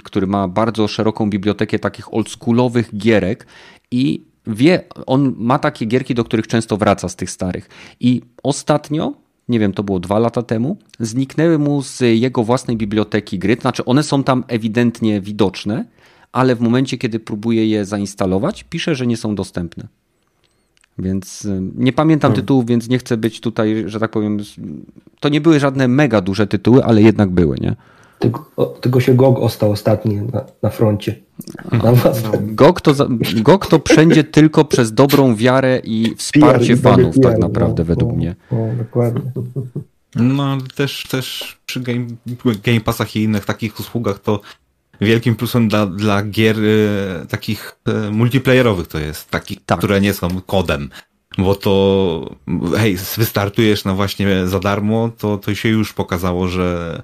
który ma bardzo szeroką bibliotekę takich oldschoolowych gierek i wie, on ma takie gierki, do których często wraca z tych starych. I ostatnio, nie wiem, to było dwa lata temu, zniknęły mu z jego własnej biblioteki gry. Znaczy, one są tam ewidentnie widoczne, ale w momencie, kiedy próbuje je zainstalować, pisze, że nie są dostępne. Więc y, nie pamiętam hmm. tytułów, więc nie chcę być tutaj, że tak powiem. To nie były żadne mega duże tytuły, ale jednak były, nie? Tylko, tylko się GOG ostał ostatni na, na froncie. Na no. GOG, to, GOG to wszędzie tylko przez dobrą wiarę i wsparcie PR, fanów, tak naprawdę, no, według no, mnie. No, dokładnie. No, też, też przy game, game Passach i innych takich usługach to wielkim plusem dla, dla gier y, takich y, multiplayerowych to jest, takich, tak. które nie są kodem. Bo to, hej, wystartujesz na właśnie za darmo, to, to się już pokazało, że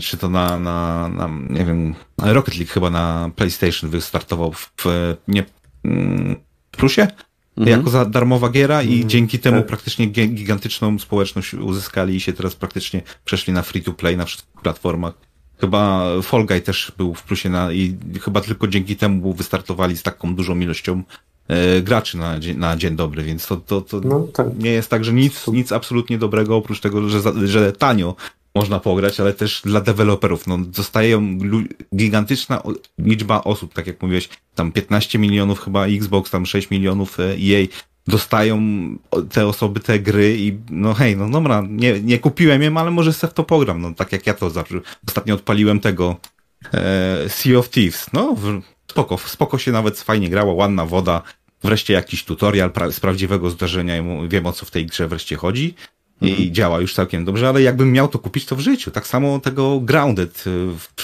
czy to na, na, na, nie wiem, Rocket League chyba na PlayStation wystartował w, w nie, mm, plusie? Mhm. Jako za darmowa giera i mhm. dzięki temu tak. praktycznie gigantyczną społeczność uzyskali i się teraz praktycznie przeszli na free to play na wszystkich platformach. Chyba Fall Guy też był w plusie na, i chyba tylko dzięki temu wystartowali z taką dużą ilością e, graczy na, na dzień dobry, więc to, to, to no, tak. nie jest tak, że nic, nic absolutnie dobrego oprócz tego, że, że tanio można pograć, ale też dla deweloperów. No, zostaje gigantyczna liczba osób, tak jak mówiłeś, tam 15 milionów chyba Xbox, tam 6 milionów EA dostają te osoby te gry i no hej, no dobra, nie, nie kupiłem je, ale może sobie w to pogram, no tak jak ja to zawsze. Ostatnio odpaliłem tego e, Sea of Thieves, no spoko, spoko się nawet fajnie grało, ładna woda, wreszcie jakiś tutorial z prawdziwego zdarzenia wiem o co w tej grze wreszcie chodzi i działa już całkiem dobrze, ale jakbym miał to kupić, to w życiu. Tak samo tego Grounded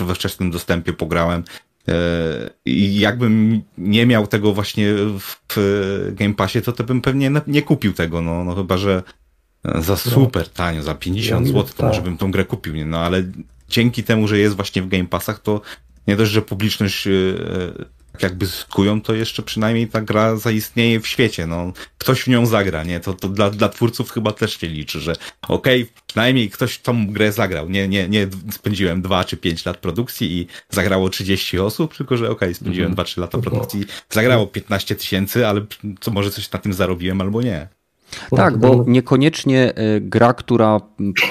y, we wczesnym dostępie pograłem. Y, I jakbym nie miał tego właśnie w Game Passie, to, to bym pewnie nie kupił tego, no, no chyba, że za no. super tanio, za 50 zł, to tak. może bym tą grę kupił, nie? no ale dzięki temu, że jest właśnie w Game Passach, to nie dość, że publiczność y, jakby zyskują, to jeszcze przynajmniej ta gra zaistnieje w świecie, no. Ktoś w nią zagra, nie? To, to dla, dla twórców chyba też się liczy, że okej, okay, przynajmniej ktoś tą grę zagrał. Nie, nie, nie spędziłem dwa czy pięć lat produkcji i zagrało 30 osób, tylko że okej, okay, spędziłem mhm. dwa, trzy lata produkcji, zagrało 15 tysięcy, ale co może coś na tym zarobiłem albo nie. Tak, bo niekoniecznie e, gra, która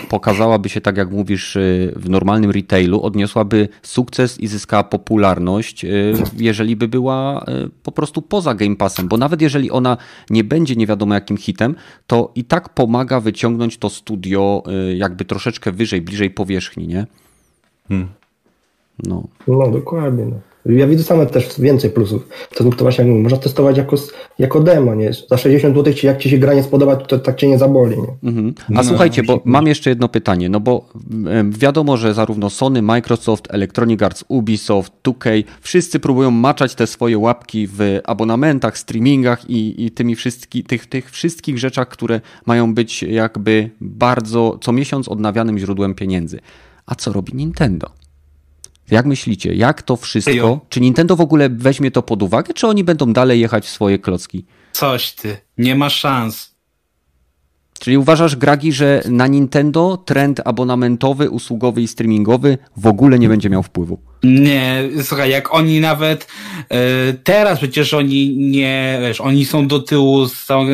pokazałaby się, tak jak mówisz, e, w normalnym retailu, odniosłaby sukces i zyskała popularność, e, jeżeli by była po prostu poza Game Passem. Bo nawet jeżeli ona nie będzie nie wiadomo jakim hitem, to i tak pomaga wyciągnąć to studio jakby troszeczkę wyżej, bliżej powierzchni, nie? Hmm. No. no, dokładnie. Ja widzę same też więcej plusów. To, to właśnie jak mówię, można testować jako, jako demo, nie? Za 60 zł, jak ci się gra nie spodoba, to tak cię nie zaboli, nie? Mhm. A no, słuchajcie, bo mam jeszcze jedno pytanie, no bo wiadomo, że zarówno Sony, Microsoft, Electronic Arts, Ubisoft, 2K, wszyscy próbują maczać te swoje łapki w abonamentach, streamingach i, i tymi wszystki, tych, tych wszystkich rzeczach, które mają być jakby bardzo co miesiąc odnawianym źródłem pieniędzy. A co robi Nintendo? Jak myślicie, jak to wszystko? Czy Nintendo w ogóle weźmie to pod uwagę, czy oni będą dalej jechać w swoje klocki? Coś ty, nie ma szans. Czyli uważasz, Gragi, że na Nintendo trend abonamentowy, usługowy i streamingowy w ogóle nie będzie miał wpływu? Nie, słuchaj, jak oni nawet e, teraz przecież oni nie, wiesz, oni są do tyłu z całą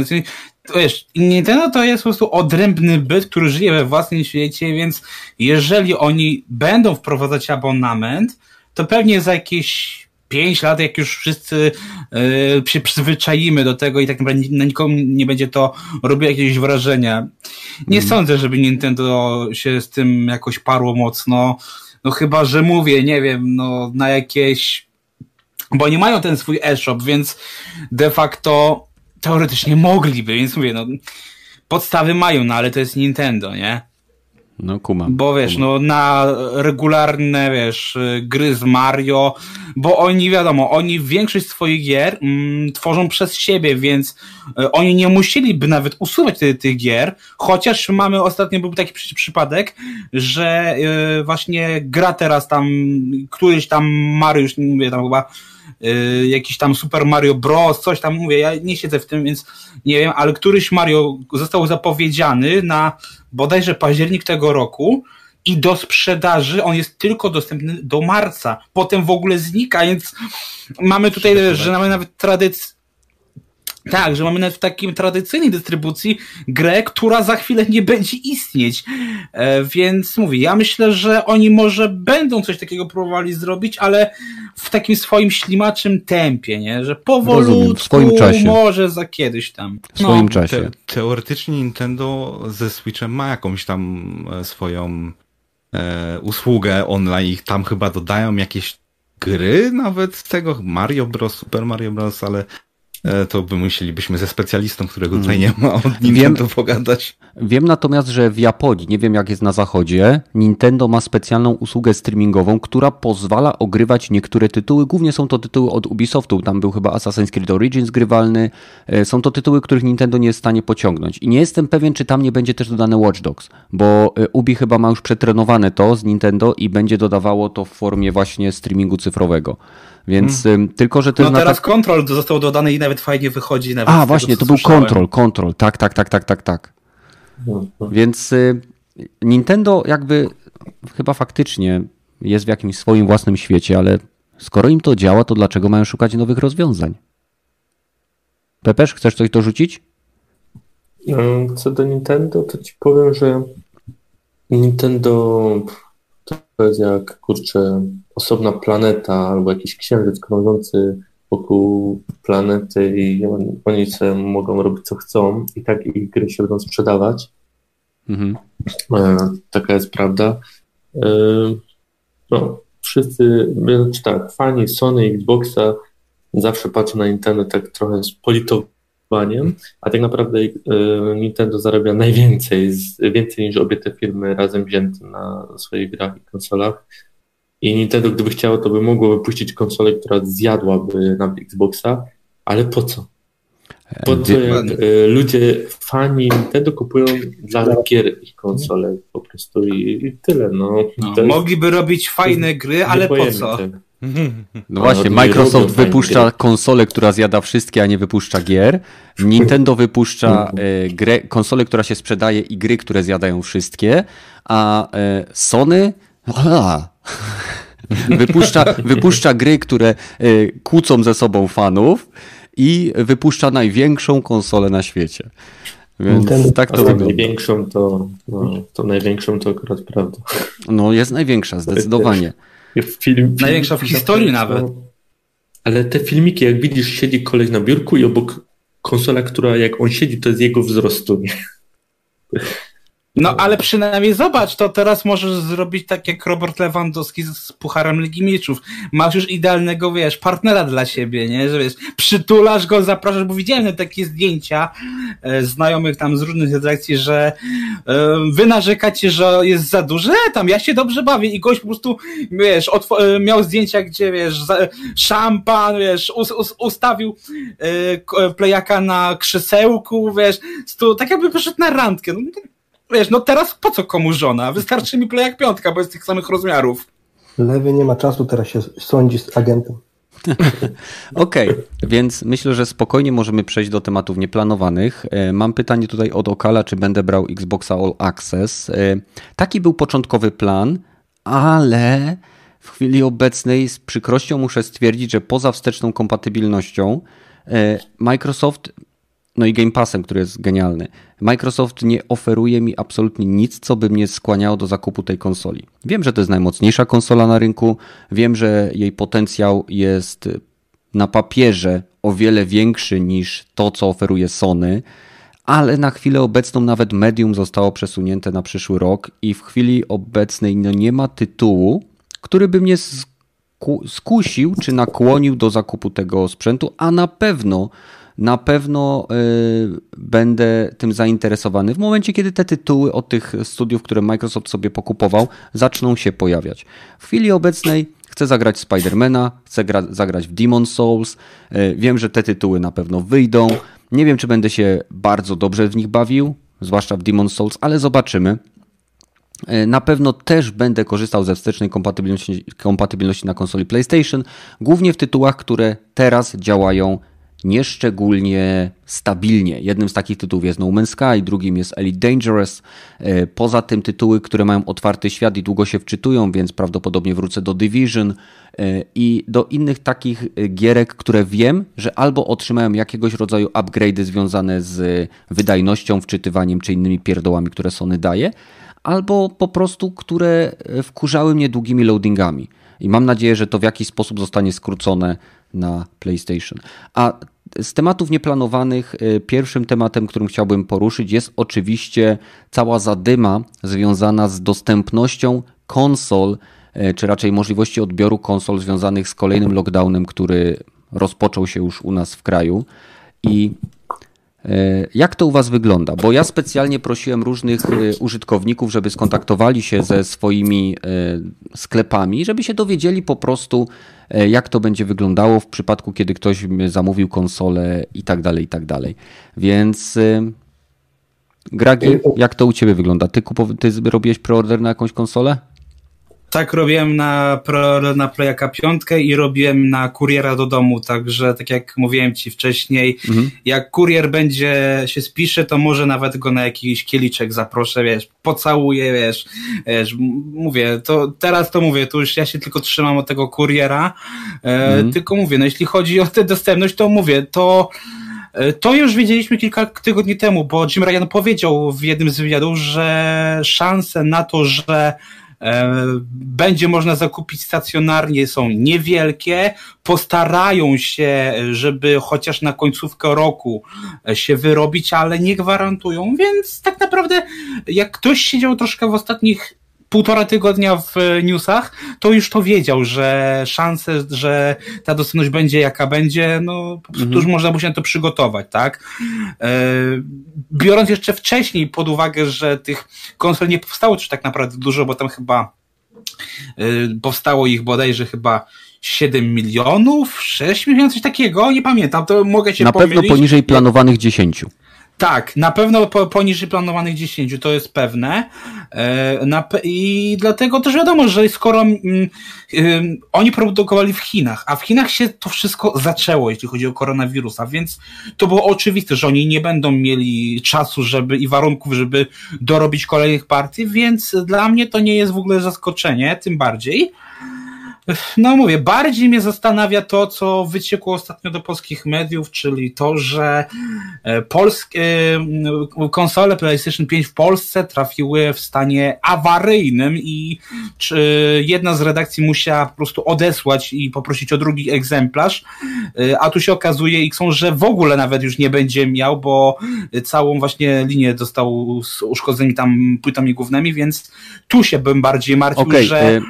wiesz, Nintendo to jest po prostu odrębny byt, który żyje we własnym świecie, więc jeżeli oni będą wprowadzać abonament, to pewnie za jakieś 5 lat, jak już wszyscy yy, się przyzwyczaimy do tego i tak naprawdę na nikomu nie będzie to robiło jakiegoś wrażenia. Nie mm. sądzę, żeby Nintendo się z tym jakoś parło mocno. No chyba, że mówię, nie wiem, no na jakieś bo oni mają ten swój e-shop, więc de facto teoretycznie mogliby, więc mówię, no podstawy mają, no ale to jest Nintendo, nie? No kumam. Bo wiesz, kumam. no na regularne, wiesz, gry z Mario, bo oni, wiadomo, oni większość swoich gier mm, tworzą przez siebie, więc y, oni nie musieliby nawet usuwać tych, tych gier, chociaż mamy, ostatnio był taki przy, przypadek, że y, właśnie gra teraz tam, któryś tam Mario, już nie mówię tam chyba, y, jakiś tam Super Mario Bros, coś tam, mówię, ja nie siedzę w tym, więc nie wiem, ale któryś Mario został zapowiedziany na bodajże październik tego roku i do sprzedaży on jest tylko dostępny do marca. Potem w ogóle znika, więc mamy tutaj, że mamy nawet tradycję. Tak, że mamy nawet w takim tradycyjnej dystrybucji grę, która za chwilę nie będzie istnieć. E, więc mówię, ja myślę, że oni może będą coś takiego próbowali zrobić, ale w takim swoim ślimaczym tempie, nie? Że powolutku, Rozumiem, w swoim czasie. może za kiedyś tam. W swoim no. czasie. Te, teoretycznie Nintendo ze Switchem ma jakąś tam e, swoją e, usługę online i tam chyba dodają jakieś gry nawet z tego Mario Bros, Super Mario Bros, ale to by musielibyśmy ze specjalistą, którego tutaj nie ma, od Nintendo pogadać. Wiem natomiast, że w Japonii, nie wiem jak jest na zachodzie, Nintendo ma specjalną usługę streamingową, która pozwala ogrywać niektóre tytuły. Głównie są to tytuły od Ubisoftu. Tam był chyba Assassin's Creed Origins grywalny. E, Są to tytuły, których Nintendo nie jest w stanie pociągnąć. I nie jestem pewien, czy tam nie będzie też dodane Watch Dogs, bo e, Ubi chyba ma już przetrenowane to z Nintendo i będzie dodawało to w formie właśnie streamingu cyfrowego. Więc em, tylko, że to No jest na teraz tak... kontrol został dodany i nawet fajnie wychodzi. Nawet A, tego, właśnie, co to był słyszałem. Control, Control. Tak, tak, tak, tak, tak, tak. Więc y, Nintendo jakby chyba faktycznie jest w jakimś swoim własnym świecie, ale skoro im to działa, to dlaczego mają szukać nowych rozwiązań? Pepesz, chcesz coś dorzucić? Mm, Co do Nintendo, to ci powiem, że Nintendo to jest jak, kurczę, osobna planeta albo jakiś księżyc krążący wokół planety i on, oni sobie mogą robić co chcą i tak ich gry się będą sprzedawać. Mhm. E, Taka jest prawda. E, No, wszyscy, znaczy tak, fani Sony i Xboxa zawsze patrzą na Nintendo tak trochę z politowaniem, a tak naprawdę e, Nintendo zarabia najwięcej, z, więcej niż obie te firmy razem wzięte na swoich grach i konsolach. I Nintendo, gdyby chciało, to by mogło wypuścić konsolę, która zjadłaby nam Xboxa, ale po co? Po co, jak e, ludzie, fani Nintendo kupują dla gier ich konsole po prostu i, i tyle, no. No, jest mogliby robić fajne gry, ale po co? No właśnie, no to nie Microsoft wypuszcza konsolę, która zjada wszystkie, a nie wypuszcza gier. Nintendo wypuszcza e, grę, konsolę, która się sprzedaje i gry, które zjadają wszystkie, a e, Sony wypuszcza, wypuszcza gry, które e, kłócą ze sobą fanów i wypuszcza największą konsolę na świecie. Więc Nintendo- tak to wygląda. największą to, no, to największą to akurat prawda. No jest największa, zdecydowanie. Film, Największa w film- historii nawet. Ale te filmiki, jak widzisz, siedzi koleś na biurku i obok konsola, która jak on siedzi, to jest jego wzrostu. No ale przynajmniej zobacz, to teraz możesz zrobić tak jak Robert Lewandowski z, Pucharem Ligi Mistrzów. Masz już idealnego, wiesz, partnera dla siebie, nie? Że wiesz, przytulasz go, zapraszasz, bo widziałem takie zdjęcia e, znajomych tam z różnych redakcji, że e, wy narzekacie, że jest za duże, tam ja się dobrze bawię i gość po prostu, wiesz, e, miał zdjęcia, gdzie, wiesz, za, szampan, wiesz, us, us, ustawił e, k- plejaka na krzesełku, wiesz, tak jakby poszedł na randkę. No, Wiesz, no teraz po co komu żona? Wystarczy mi plejak piątka, bo jest tych samych rozmiarów. Lewy nie ma czasu teraz się sądzi z agentem. Okej, więc myślę, że spokojnie możemy przejść do tematów nieplanowanych. E, Mam pytanie tutaj od Okala, czy będę brał Xboxa All Access. E, Taki był początkowy plan, ale w chwili obecnej z przykrością muszę stwierdzić, że poza wsteczną kompatybilnością e, Microsoft, no i Game Passem, który jest genialny, Microsoft nie oferuje mi absolutnie nic, co by mnie skłaniało do zakupu tej konsoli. Wiem, że to jest najmocniejsza konsola na rynku, wiem, że jej potencjał jest na papierze o wiele większy niż to, co oferuje Sony, ale na chwilę obecną nawet medium zostało przesunięte na przyszły rok i w chwili obecnej no nie ma tytułu, który by mnie sku- skusił czy nakłonił do zakupu tego sprzętu, a na pewno na pewno y, będę tym zainteresowany w momencie, kiedy te tytuły od tych studiów, które Microsoft sobie pokupował, zaczną się pojawiać. W chwili obecnej chcę zagrać Spidermana, chcę zagrać w Demon Souls. Y, wiem, że te tytuły na pewno wyjdą. Nie wiem, czy będę się bardzo dobrze w nich bawił, zwłaszcza w Demon Souls, ale zobaczymy. Y, na pewno też będę korzystał ze wstecznej kompatybilności, kompatybilności na konsoli PlayStation, głównie w tytułach, które teraz działają nieszczególnie stabilnie. Jednym z takich tytułów jest No Man's Sky, drugim jest Elite Dangerous. E, poza tym tytuły, które mają otwarty świat i długo się wczytują, więc prawdopodobnie wrócę do Division e, i do innych takich e, gierek, które wiem, że albo otrzymają jakiegoś rodzaju upgrade'y związane z wydajnością, wczytywaniem czy innymi pierdołami, które Sony daje, albo po prostu, które wkurzały mnie długimi loadingami. I mam nadzieję, że to w jakiś sposób zostanie skrócone na PlayStation. A z tematów nieplanowanych, y, pierwszym tematem, którym chciałbym poruszyć, jest oczywiście cała zadyma związana z dostępnością konsol, y, czy raczej możliwości odbioru konsol związanych z kolejnym lockdownem, który rozpoczął się już u nas w kraju. I jak to u Was wygląda? Bo ja specjalnie prosiłem różnych e, użytkowników, żeby skontaktowali się ze swoimi e, sklepami, żeby się dowiedzieli po prostu, jak to będzie wyglądało w przypadku, kiedy ktoś zamówił konsolę i tak dalej, i tak dalej. Więc Gragi, jak to u Ciebie wygląda? Ty, kupow- ty robiłeś preorder na jakąś konsolę? Tak, robiłem na, pro, na Playaka piątkę i robiłem na kuriera do domu, także tak jak mówiłem ci wcześniej, mhm. jak kurier będzie się spisze, to może nawet go na jakiś kieliczek zaproszę, wiesz, pocałuję, wiesz, wiesz, mówię, to teraz to mówię, tu już ja się tylko trzymam od tego kuriera, e, mhm. tylko mówię, no jeśli chodzi o tę dostępność, to mówię, to e, to już wiedzieliśmy kilka tygodni temu, bo Jim Ryan powiedział w jednym z wywiadów, że szanse na to, że E, będzie można zakupić stacjonarnie, są niewielkie, postarają się, żeby chociaż na końcówkę roku się wyrobić, ale nie gwarantują, więc tak naprawdę jak ktoś siedział troszkę w ostatnich półtora tygodnia w newsach, to już to wiedział, że szanse, że ta dostępność będzie jaka będzie, no po prostu mhm. już można było się na to przygotować, tak? E, biorąc jeszcze wcześniej pod uwagę, że tych konsol nie powstało już tak naprawdę dużo, bo tam chyba e, powstało ich bodajże chyba 7 milionów, 6 milionów, coś takiego, nie pamiętam, to mogę się Na pomylić. pewno poniżej planowanych 10. Tak, na pewno poniżej planowanych 10, to jest pewne. E, na, I dlatego też wiadomo, że skoro mm, oni produkowali w Chinach, a w Chinach się to wszystko zaczęło, jeśli chodzi o koronawirusa, więc to było oczywiste, że oni nie będą mieli czasu żeby i warunków, żeby dorobić kolejnych partii, więc dla mnie to nie jest w ogóle zaskoczenie, tym bardziej. No mówię, bardziej mnie zastanawia to, co wyciekło ostatnio do polskich mediów, czyli to, że e, polskie konsole PlayStation 5 w Polsce trafiły w stanie awaryjnym i jedna z redakcji musiała po prostu odesłać i poprosić o drugi egzemplarz, e, a tu się okazuje Xon, że w ogóle nawet już nie będzie miał, bo całą właśnie linię dostał z uszkodzonymi tam płytami głównymi, więc tu się bym bardziej martwił, okay, że...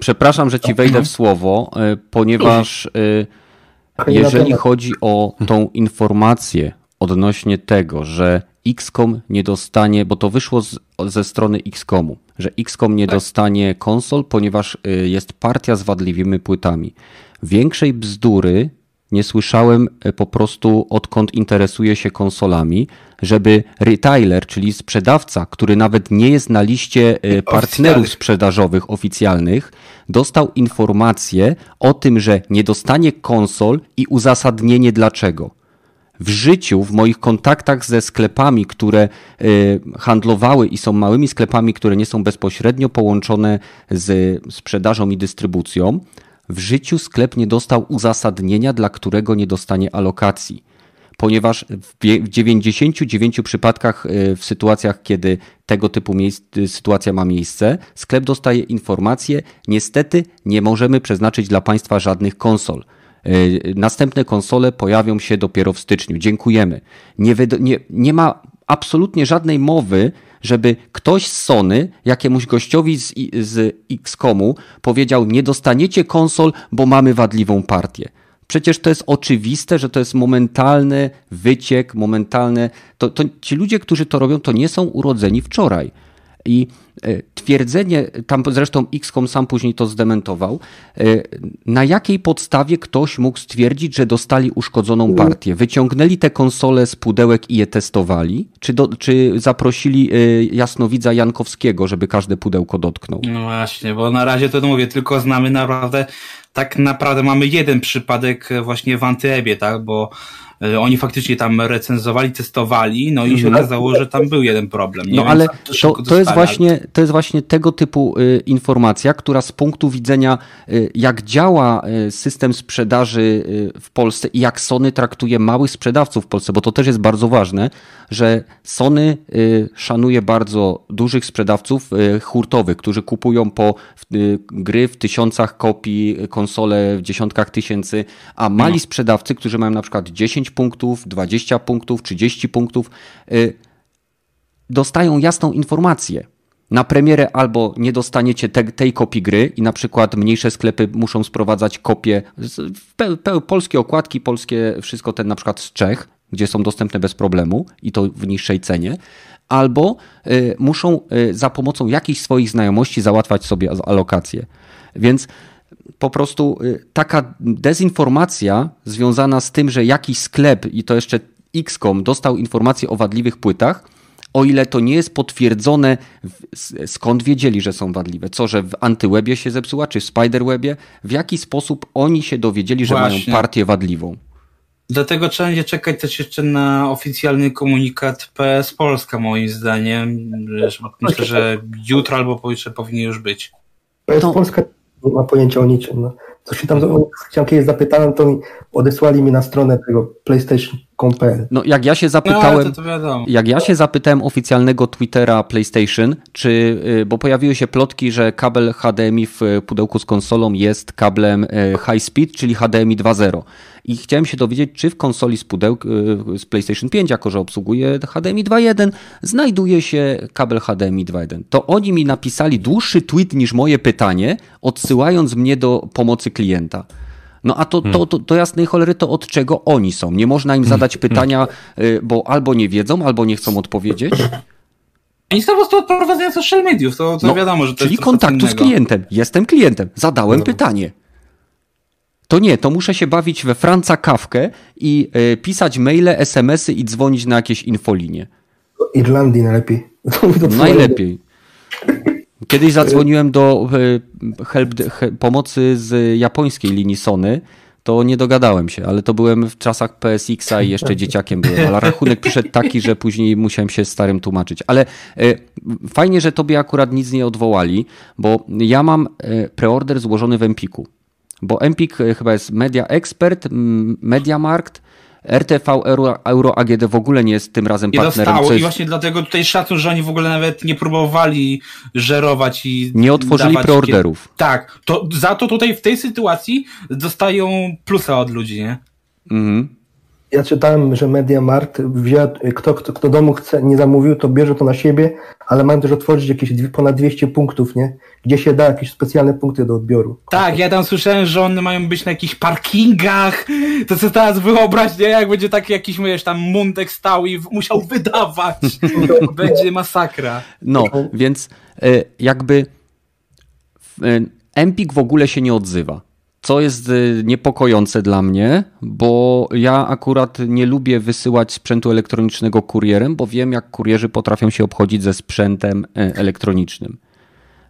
Przepraszam, że ci wejdę wejdę w słowo, e, ponieważ e, jeżeli chodzi o tą informację odnośnie tego, że XCOM nie dostanie, bo to wyszło z, ze strony XCOMu, że XCOM nie tak. dostanie konsol, ponieważ e, jest partia z wadliwymi płytami. Większej bzdury nie słyszałem e, po prostu odkąd interesuję się konsolami, żeby retailer, czyli sprzedawca, który nawet nie jest na liście e, partnerów sprzedażowych oficjalnych, dostał informację o tym, że nie dostanie konsol i uzasadnienie dlaczego. W życiu, w moich kontaktach ze sklepami, które e, handlowały i są małymi sklepami, które nie są bezpośrednio połączone z sprzedażą i dystrybucją, w życiu sklep nie dostał uzasadnienia, dla którego nie dostanie alokacji. Ponieważ w 99 przypadkach, e, w sytuacjach, kiedy tego typu miejsc, sytuacja ma miejsce, sklep dostaje informację: niestety nie możemy przeznaczyć dla Państwa żadnych konsol. E, następne konsole pojawią się dopiero w styczniu. Dziękujemy. Nie, nie, nie ma absolutnie żadnej mowy, żeby ktoś z Sony jakiemuś gościowi z, z XCOMu powiedział: Nie dostaniecie konsol, bo mamy wadliwą partię. Przecież to jest oczywiste, że to jest momentalny wyciek, momentalny. To, to ci ludzie, którzy to robią, to nie są urodzeni wczoraj. I e, twierdzenie, tam zresztą XCOM sam później to zdementował, e, na jakiej podstawie ktoś mógł stwierdzić, że dostali uszkodzoną partię? Wyciągnęli te konsole z pudełek i je testowali? Czy, do, czy zaprosili e, jasnowidza Jankowskiego, żeby każde pudełko dotknął? No właśnie, bo na razie to mówię, tylko znamy naprawdę, tak naprawdę mamy jeden przypadek właśnie w Antyebie, tak, bo oni faktycznie tam recenzowali, testowali, no i się mhm. okazało, że tam był jeden problem. Nie? No ale to, to, jest właśnie, to jest właśnie tego typu y, informacja, która z punktu widzenia y, jak działa y, system sprzedaży w Polsce i jak Sony traktuje małych sprzedawców w Polsce, bo to też jest bardzo ważne, że Sony szanuje bardzo dużych sprzedawców hurtowych, którzy kupują po gry w tysiącach kopii, konsole w dziesiątkach tysięcy, a mali no. sprzedawcy, którzy mają na przykład 10 10 punktów, 20 punktów, 30 punktów, y, dostają jasną informację. Na premierę albo nie dostaniecie te, tej kopii gry i na przykład mniejsze sklepy muszą sprowadzać kopie, pe, pe, polskie okładki, polskie wszystko ten na przykład z Czech, gdzie są dostępne bez problemu i to w niższej cenie, albo y, muszą y, za pomocą jakichś swoich znajomości załatwiać sobie alokację. Więc po prostu y, taka dezinformacja związana z tym, że jakiś sklep i to jeszcze XCOM dostał informację o wadliwych płytach, o ile to nie jest potwierdzone, skąd wiedzieli, że są wadliwe? Co, że w antywebie się zepsuła, czy w spiderwebie? W jaki sposób oni się dowiedzieli, że Właśnie. mają partię wadliwą? Dlatego trzeba będzie czekać też jeszcze na oficjalny komunikat PS Polska, moim zdaniem. Myślę, że jutro albo pojutrze powinien już być. PS Polska nie ma pojęcia o niczym. No. Co się tam chciałem kiedyś zapytałem, to mi odesłali mi na stronę tego PlayStation.com.pl. No jak ja się zapytałem, no, to, to jak ja się zapytałem oficjalnego Twittera PlayStation, czy, y, bo pojawiły się plotki, że kabel HDMI w pudełku z konsolą jest kablem y, high speed, czyli HDMI 2.0 i chciałem się dowiedzieć, czy w konsoli z pudełk y, z PlayStation 5, jako że obsługuje HDMI 2.1, znajduje się kabel HDMI 2.1. To oni mi napisali dłuższy tweet niż moje pytanie, odsyłając mnie do pomocy klienta. No a to, to, to, to jasnej cholery to od czego oni są? Nie można im zadać pytania, y, bo albo nie wiedzą, albo nie chcą odpowiedzieć. Oni są po prostu odprowadzenia social mediów, to, to no, wiadomo, że to Czyli jest kontaktu z klientem. Jestem klientem, zadałem no. pytanie. To nie, to muszę się bawić we Franca Kawkę i y, pisać maile, smsy i dzwonić na jakieś infolinie. Irlandii najlepiej. Najlepiej. Kiedyś zadzwoniłem do y, help, pomocy z japońskiej linii Sony, to nie dogadałem się, ale to byłem w czasach PSX-a i jeszcze dzieciakiem byłem, ale rachunek przyszedł taki, że później musiałem się starym tłumaczyć. Ale y, fajnie, że tobie akurat nic nie odwołali, bo ja mam preorder złożony w Empiku. Bo Empik chyba jest Media Expert, Mediamarkt, RTV Euro, Euro AGD w ogóle nie jest tym razem nie partnerem. Dostało jest... i właśnie dlatego tutaj szacun, że oni w ogóle nawet nie próbowali żerować i Nie otworzyli preorderów. Tak, to za to tutaj w tej sytuacji dostają plusa od ludzi, nie? Mhm ja czytałem, że MediaMarkt wziął, kto, kto, kto domu chce, nie zamówił, to bierze to na siebie, ale mają też otworzyć jakieś ponad 200 punktów, nie? Gdzie się da jakieś specjalne punkty do odbioru. Tak, ja tam słyszałem, że one mają być na jakichś parkingach. To co teraz wyobraź, nie? Jak będzie taki jakiś, wiesz, tam mundek stał i musiał wydawać. będzie masakra. No, więc e, jakby e, Empik w ogóle się nie odzywa co jest y, niepokojące dla mnie, bo ja akurat nie lubię wysyłać sprzętu elektronicznego kurierem, bo wiem, jak kurierzy potrafią się obchodzić ze sprzętem e, elektronicznym.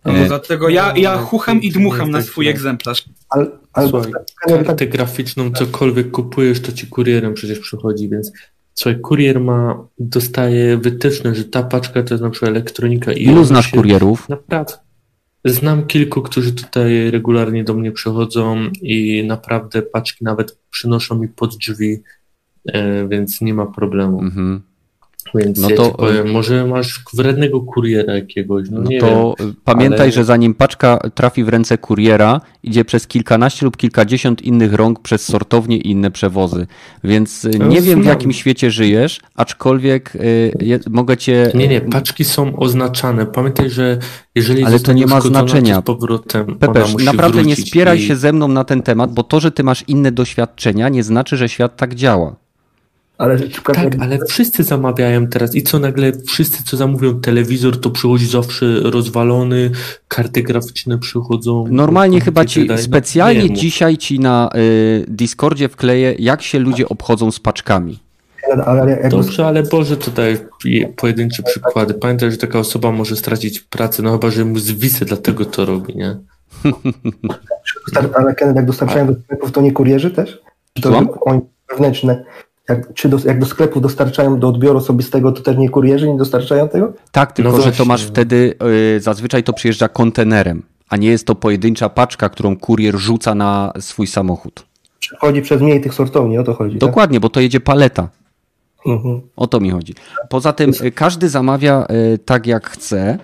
No, e... dlatego ja, ja chucham i dmucham na swój egzemplarz. Ale, ale Słuchaj, kartę graficzną, cokolwiek kupujesz, to ci kurierem przecież przychodzi, więc Słuchaj, kurier ma, dostaje wytyczne, że ta paczka to jest na przykład elektronika. I Ilu znasz kurierów? Naprawdę. Znam kilku, którzy tutaj regularnie do mnie przychodzą i naprawdę paczki nawet przynoszą mi pod drzwi, e, więc nie ma problemu. Mhm. Więc No to- ci powiem, może masz wrednego kuriera jakiegoś, no, No nie to wiem. y, pamiętaj, ale- że zanim paczka trafi w ręce kuriera, idzie przez kilkanaście lub kilkadziesiąt innych rąk przez sortownie i inne przewozy. Więc y, nie wiem w jakim świecie żyjesz, aczkolwiek y, je, mogę cię. Nie, nie, paczki są oznaczane. Pamiętaj, że jeżeli Ale to nie ma znaczenia. powrotem musi naprawdę nie spieraj i- się ze mną na ten temat, bo to, że ty masz inne doświadczenia, nie znaczy, że świat tak działa. Ale przykład Tak, ale wszyscy zamawiają teraz i co nagle wszyscy, co zamówią telewizor, to przychodzi zawsze rozwalony, karty graficzne przychodzą. Normalnie chyba ci komputery, no, specjalnie nie dzisiaj ci na y, Discordzie wkleję, jak się ludzie obchodzą z paczkami. ale, ale Dobrze, ale Boże, tutaj je- pojedyncze przykłady. Pamiętaj, że taka osoba może stracić pracę, no chyba, że mu zwisy, dlatego to robi, nie? ale Kenneth, jak dostarczają do sklepów, to nie kurierzy też? Czy to oni wewnętrzne? Jak, czy do, jak do sklepów dostarczają do odbioru osobistego, to też nie kurierzy nie dostarczają tego? Tak, tylko No że to masz wtedy, y, zazwyczaj to przyjeżdża kontenerem, a nie jest to pojedyncza paczka, którą kurier rzuca na swój samochód. Przechodzi przez mniej tych sortowni, o to chodzi. Dokładnie, bo to jedzie paleta. Tak? Mhm. O to mi chodzi. Poza tym y, każdy zamawia y, tak jak chce,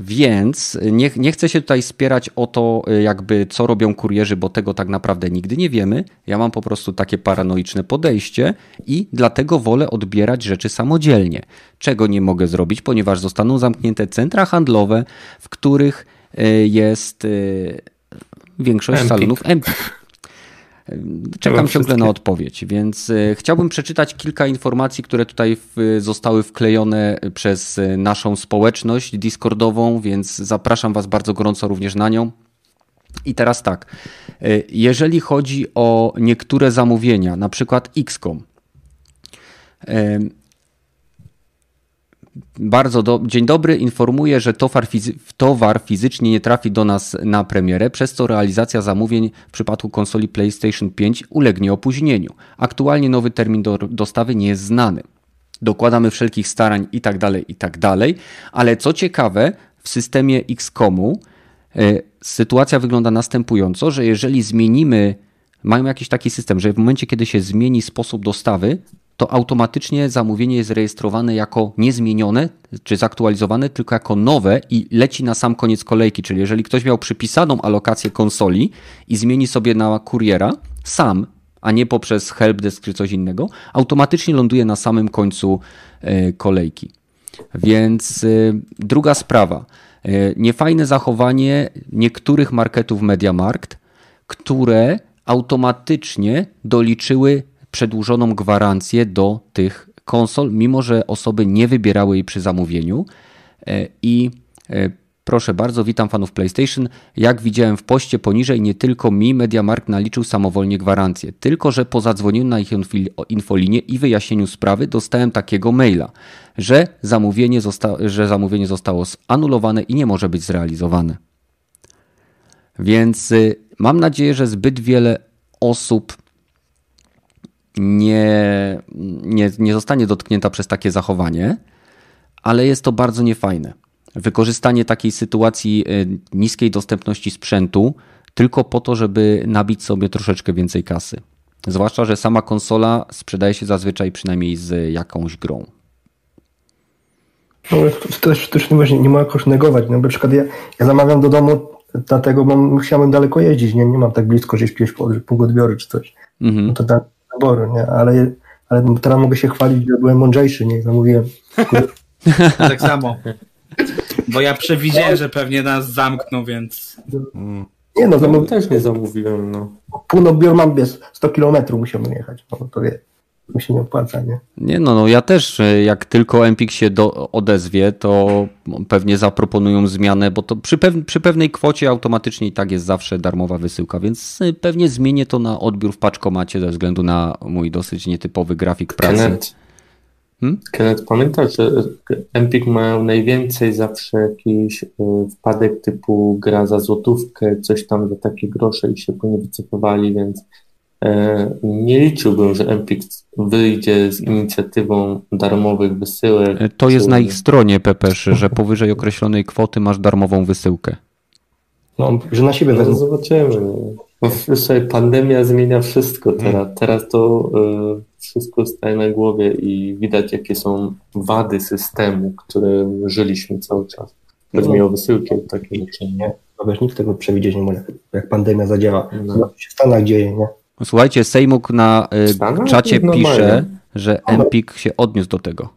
więc nie, nie chcę się tutaj spierać o to, y, jakby co robią kurierzy, bo tego tak naprawdę nigdy nie wiemy. Ja mam po prostu takie paranoiczne podejście i dlatego wolę odbierać rzeczy samodzielnie. Czego nie mogę zrobić, ponieważ zostaną zamknięte centra handlowe, w których y, jest y, większość Empik. salonów Empik. Czekam ciągle na odpowiedź, więc e, chciałbym przeczytać kilka informacji, które tutaj zostały wklejone przez e, naszą społeczność Discordową, więc zapraszam Was bardzo gorąco również na nią. I teraz tak, e, jeżeli chodzi o niektóre zamówienia, na przykład XCOM, bardzo do... Dzień dobry, informuję, że towar, fizy... towar fizycznie nie trafi do nas na premierę, przez co realizacja zamówień w przypadku konsoli PlayStation 5 ulegnie opóźnieniu. Aktualnie nowy termin do... dostawy nie jest znany. Dokładamy wszelkich starań i tak dalej, i tak dalej, ale co ciekawe, w systemie XCOMu e, sytuacja wygląda następująco, że jeżeli zmienimy, mają jakiś taki system, że w momencie, kiedy się zmieni sposób dostawy, to automatycznie zamówienie jest rejestrowane jako niezmienione czy zaktualizowane, tylko jako nowe i leci na sam koniec kolejki. Czyli jeżeli ktoś miał przypisaną alokację konsoli i zmieni sobie na kuriera sam, a nie poprzez helpdesk czy coś innego, automatycznie ląduje na samym końcu e, kolejki. Więc y, druga sprawa. Y, Niefajne zachowanie niektórych marketów Mediamarkt, które automatycznie doliczyły przedłużoną gwarancję do tych konsol, mimo że osoby nie wybierały jej przy zamówieniu. E, I e, proszę bardzo, witam fanów PlayStation. Jak widziałem w poście poniżej, nie tylko mi MediaMarkt naliczył samowolnie gwarancję, tylko że po zadzwonieniu na ich info- infolinię i wyjaśnieniu sprawy dostałem takiego maila, że zamówienie, zosta- że zamówienie zostało zanulowane i nie może być zrealizowane. Więc y, mam nadzieję, że zbyt wiele osób nie, nie, nie zostanie dotknięta przez takie zachowanie, ale jest to bardzo niefajne. Wykorzystanie takiej sytuacji y, niskiej dostępności sprzętu tylko po to, żeby nabić sobie troszeczkę więcej kasy. Zwłaszcza, że sama konsola sprzedaje się zazwyczaj przynajmniej z jakąś grą. No, to też, też nie, właśnie nie ma jakoś negować. No, na przykład ja, ja zamawiam do domu, dlatego bo musiałem daleko jeździć, nie, nie mam tak blisko gdzieś jakiegoś punkt odbioru czy coś. Mhm. No to tak wyboru, nie? Ale, ale teraz mogę się chwalić, że byłem mądrzejszy, nie? Zamówiłem. Tak samo. Bo ja przewidziałem, że pewnie nas zamkną, więc. Nie no, No, zamówiłem. też nie zamówiłem, no. Pół odbioru mam bez 100 kilometrów musiałbym jechać. No to wie, mi się nie opłaca, nie? Nie, no, no ja też, y, jak tylko Empik się do, odezwie, to pewnie zaproponują zmianę, bo to przy, pew, przy pewnej kwocie automatycznie i tak jest zawsze darmowa wysyłka, więc y, pewnie zmienię to na odbiór w paczkomacie ze względu na mój dosyć nietypowy grafik pracy. Kenneth, Hmm? Kenneth, pamiętasz, że Empik mają najwięcej zawsze jakiś y, wpadek typu gra za złotówkę, coś tam za takie grosze i się po nie wycofywali, więc e, nie liczyłbym, że Empik wyjdzie z inicjatywą darmowych wysyłek. Y, To jest czy- na ich stronie, Pepesz, że powyżej określonej kwoty masz darmową wysyłkę. No, że na siebie No, wezmę. zobaczymy. sobie pandemia zmienia wszystko teraz. Hmm. Teraz to y, wszystko staje na głowie i widać, jakie są wady systemu, którym żyliśmy cały czas. Chodzi no. mi o wysyłki takie rzeczy, nie? No wiesz, nikt tego przewidzieć nie może, jak pandemia zadziała. No. Co się w Stanach dzieje, nie? Słuchajcie, Sejmuk na y, czacie pisze, że Empik się odniósł do tego.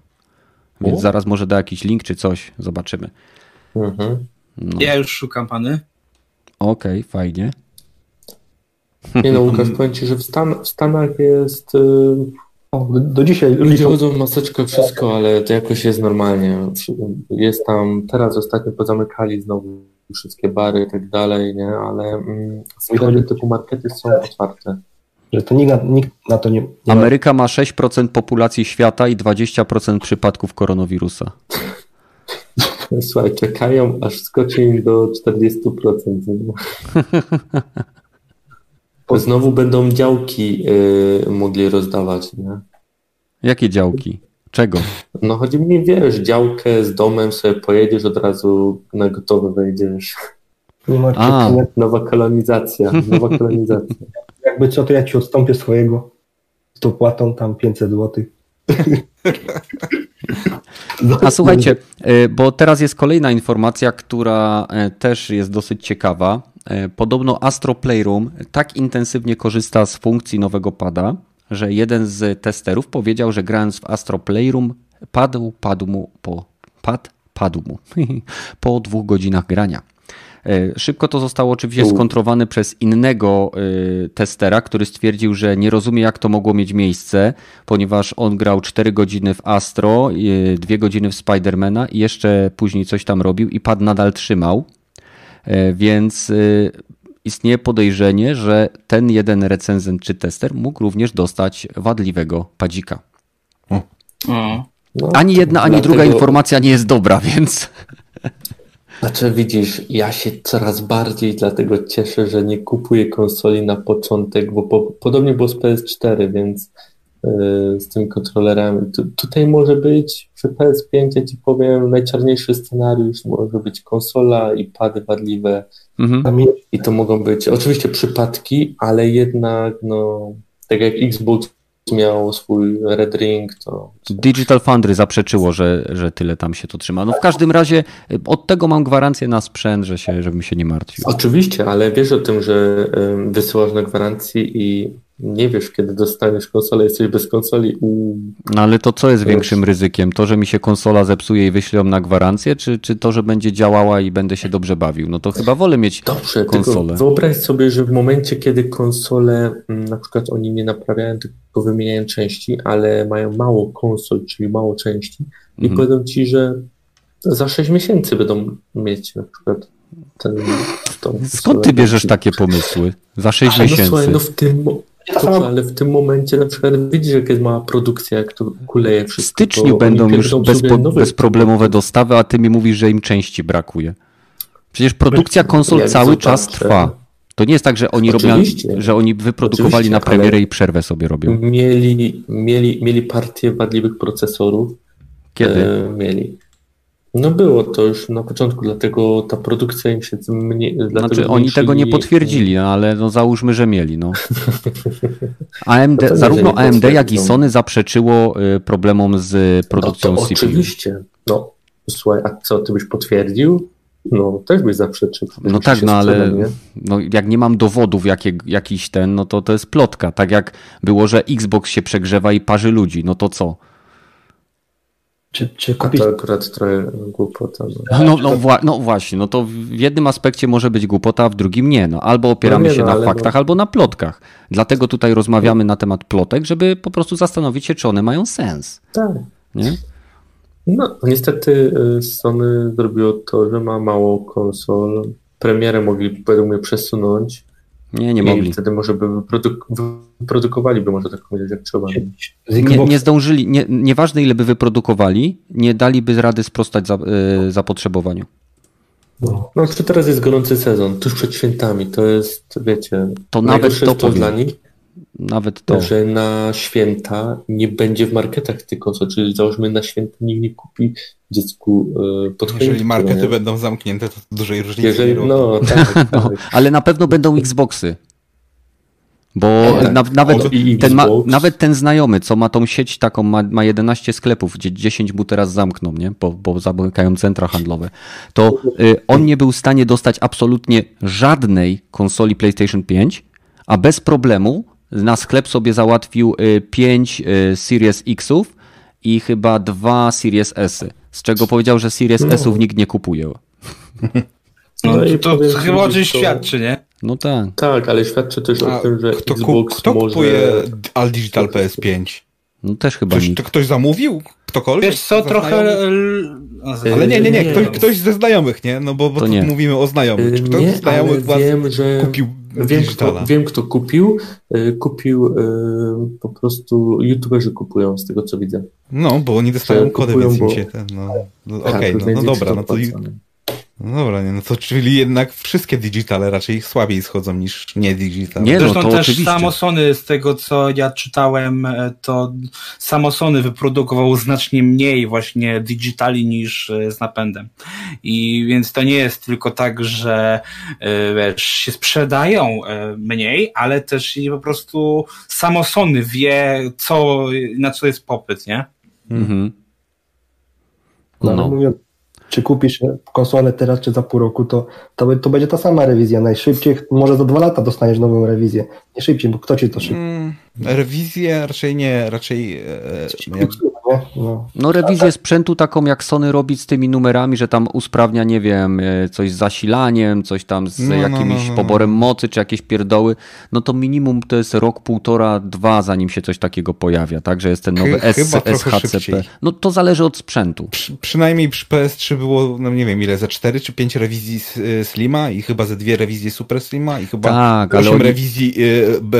Więc zaraz może da jakiś link czy coś, zobaczymy. Mhm. No. Ja już szukam pany. Okej, okay, fajnie. Nie no, Łukasz, powiem Ci, że w, Stan w Stanach jest... Yy... O, do dzisiaj ludzie chodzą maseczkę, wszystko, ale to jakoś jest normalnie. Jest tam, teraz ostatnio pozamykali znowu wszystkie bary i tak dalej, nie, ale mm, widać, typu markety są otwarte. Że to nikt na, nikt na to nie, nie Ameryka ma 6% populacji świata i 20% przypadków koronawirusa. Słuchaj, czekają aż skoczy im do 40%. Znowu będą działki y, mogli rozdawać, nie? Jakie działki? Czego? No chodzi mi, wiesz, działkę z domem sobie pojedziesz, od razu na gotowe wejdziesz. Nie ma A. Nowa kolonizacja, nowa kolonizacja. Jakby co, to ja ci odstąpię swojego z dopłatą tam 500 zł. A słuchajcie, y, bo teraz jest kolejna informacja, która y, też jest dosyć ciekawa. Y, podobno Astro Playroom tak intensywnie korzysta z funkcji nowego pada, że jeden z testerów powiedział, że grając w Astro Playroom padł, padł mu po, pad, padł mu po dwóch godzinach grania. E, szybko to zostało oczywiście skontrowane przez innego e, testera, który stwierdził, że nie rozumie, jak to mogło mieć miejsce, ponieważ on grał 4 godziny w Astro, 2 godziny w Spidermana i jeszcze później coś tam robił i pad nadal trzymał. E, więc istnieje podejrzenie, że ten jeden recenzent czy tester mógł również dostać wadliwego padzika. No, ani jedna, ani dlatego... druga informacja nie jest dobra, więc. Znaczy widzisz, ja się coraz bardziej dlatego cieszę, że nie kupuję konsoli na początek, bo po, podobnie było z PS4, więc yy, z tymi kontrolerami. Tu, tutaj może być przy PS5, ja ci powiem, najczarniejszy scenariusz, może być konsola i pady wadliwe. Mhm. I to mogą być oczywiście przypadki, ale jednak no, tak jak Xbox miał swój Red Ring, to... Digital Foundry zaprzeczyło, że, że tyle tam się to trzyma. No w każdym razie y, od tego mam gwarancję na sprzęt, że się, żebym się nie martwił. Oczywiście, ale wiesz o tym, że wysyłasz na gwarancji i nie wiesz, kiedy dostaniesz konsolę, jesteś bez konsoli. U... No ale to co jest większym ryzykiem? To, że mi się konsola zepsuje i wyślą na gwarancję, czy, czy to, że będzie działała i będę się dobrze bawił? No to chyba wolę mieć Dobrze, konsolę. Wyobraź sobie, że w momencie, kiedy konsole, mm, na przykład oni nie naprawiają, tylko wymieniają części, ale mają mało konsol, czyli mało części i mhm. powiedzą ci, że za 6 miesięcy będą mieć na przykład ten, Skąd ty bierzesz takie pomysły? Za 6 miesięcy? No, słuchaj, no w tym, Dobrze, ale w tym momencie na przykład widzisz, jak jest mała produkcja, jak to kuleje wszystko. W styczniu będą już bezpo, bezproblemowe dostawy, a ty mi mówisz, że im części brakuje. Przecież produkcja konsol jak cały czas trwa. To nie jest tak, że oni robią, że oni wyprodukowali Oczywiście, na premierę i przerwę sobie robią. Mieli, mieli, mieli partię wadliwych procesorów. Kiedy? E, mieli. No było to już na początku, dlatego ta produkcja im się mniej. Znaczy oni tego nie potwierdzili, no, ale no załóżmy, że mieli. No. AMD, no zarówno AMD, jak i Sony zaprzeczyło y, problemom z produkcją no CPU. Oczywiście. No, słuchaj, a co, ty byś potwierdził? No, też byś zaprzeczył. No tak, no ale no, jak nie mam dowodów jakie, jakiś ten, no to to jest plotka. Tak jak było, że Xbox się przegrzewa i parzy ludzi, no to co? Czy, czy kupić... A to akurat trochę głupota. No, no, no, wła no, właśnie, no to w jednym aspekcie może być głupota, a w drugim nie. No, albo opieramy no nie, się no, na faktach, albo na plotkach. Dlatego tutaj rozmawiamy na temat plotek, żeby po prostu zastanowić się, czy one mają sens. Tak. Nie? No, niestety y, Sony zrobiło to, że ma mało konsol. Premierę mogli, według mnie, przesunąć nie, nie mogli. I wtedy może by wyproduk wyprodukowaliby, może tak powiedzieć, jak trzeba. Nie, nie zdążyli, nie, nieważne ile by wyprodukowali, nie daliby rady sprostać za, y, zapotrzebowaniu. No, no teraz jest gorący sezon, tuż przed świętami, to jest, wiecie, to nawet to, to dla nich, nawet to. Że na święta nie będzie w marketach tych konsol, czyli załóżmy na święta nikt nie kupi dziecku yy, pod Jeżeli markety nie? będą zamknięte, to dużej różnicy Jeżeli, nie no, tak, tak. no, Ale na pewno będą Xboxy. Bo na, nawet, ten ma, nawet ten znajomy, co ma tą sieć taką, ma, ma 11 sklepów, gdzie 10 mu teraz zamkną, nie? Bo, bo zamykają centra handlowe, to y, on nie był w stanie dostać absolutnie żadnej konsoli PlayStation 5, a bez problemu na sklep sobie załatwił 5 y, y, Series Xów i chyba dwa Series S, z czego powiedział, że Series no. Sów nikt nie kupuje. No, no to, to chyba o czymś świadczy, nie? No tak. Tak, ale świadczy też A o tym, że kto, Xbox kto może... kupuje All Digital PS5? No też chyba ktoś, nikt. To ktoś zamówił? Ktokolwiek? Wiesz co, trochę... Ale nie, nie, nie, ktoś, ktoś ze znajomych, nie? No bo, bo tu mówimy o znajomych. Kto nie, ze znajomych was wiem, że kupił wiem kto, wiem, kto kupił. Y, kupił y, po prostu youtuberzy kupują, z tego co widzę. No, bo oni dostają kody, więc im się ten, no, no tak, okej, okay, no, no dobra, no to... No dobra, nie, no to czyli jednak wszystkie digitale raczej słabiej schodzą niż nie digitale. Nie, no, Zresztą to też oczywiście. samosony, z tego co ja czytałem, e, to samosony wyprodukowało znacznie mniej właśnie digitali niż e, z napędem. I więc to nie jest tylko tak, że e, wiesz, się sprzedają mniej, ale też i po prostu samosony wie, co, na co jest popyt, nie? Mhm. No, no. Czy kupisz konsolę teraz, czy za pół roku, to, to, to będzie ta sama rewizja. Najszybciej, może za dwa lata dostaniesz nową rewizję. Nie szybciej, bo kto ci to szybciej? Mm, rewizję raczej nie, raczej... E, jak... No. no rewizję sprzętu taką jak Sony robi z tymi numerami, że tam usprawnia, nie wiem, e, coś z zasilaniem, coś tam z no, no jakimś no, no, poborem mocy, czy jakieś pierdoły, no to minimum to jest rok, półtora, dwa, zanim się coś takiego pojawia, tak, że jest ten nowy S, SHCP. No to zależy od sprzętu. Przy, przynajmniej przy PS3 było, no nie wiem ile, za cztery czy pięć rewizji y, Slima i chyba ze dwie rewizje Super Slima i chyba tak, osiem oni... rewizji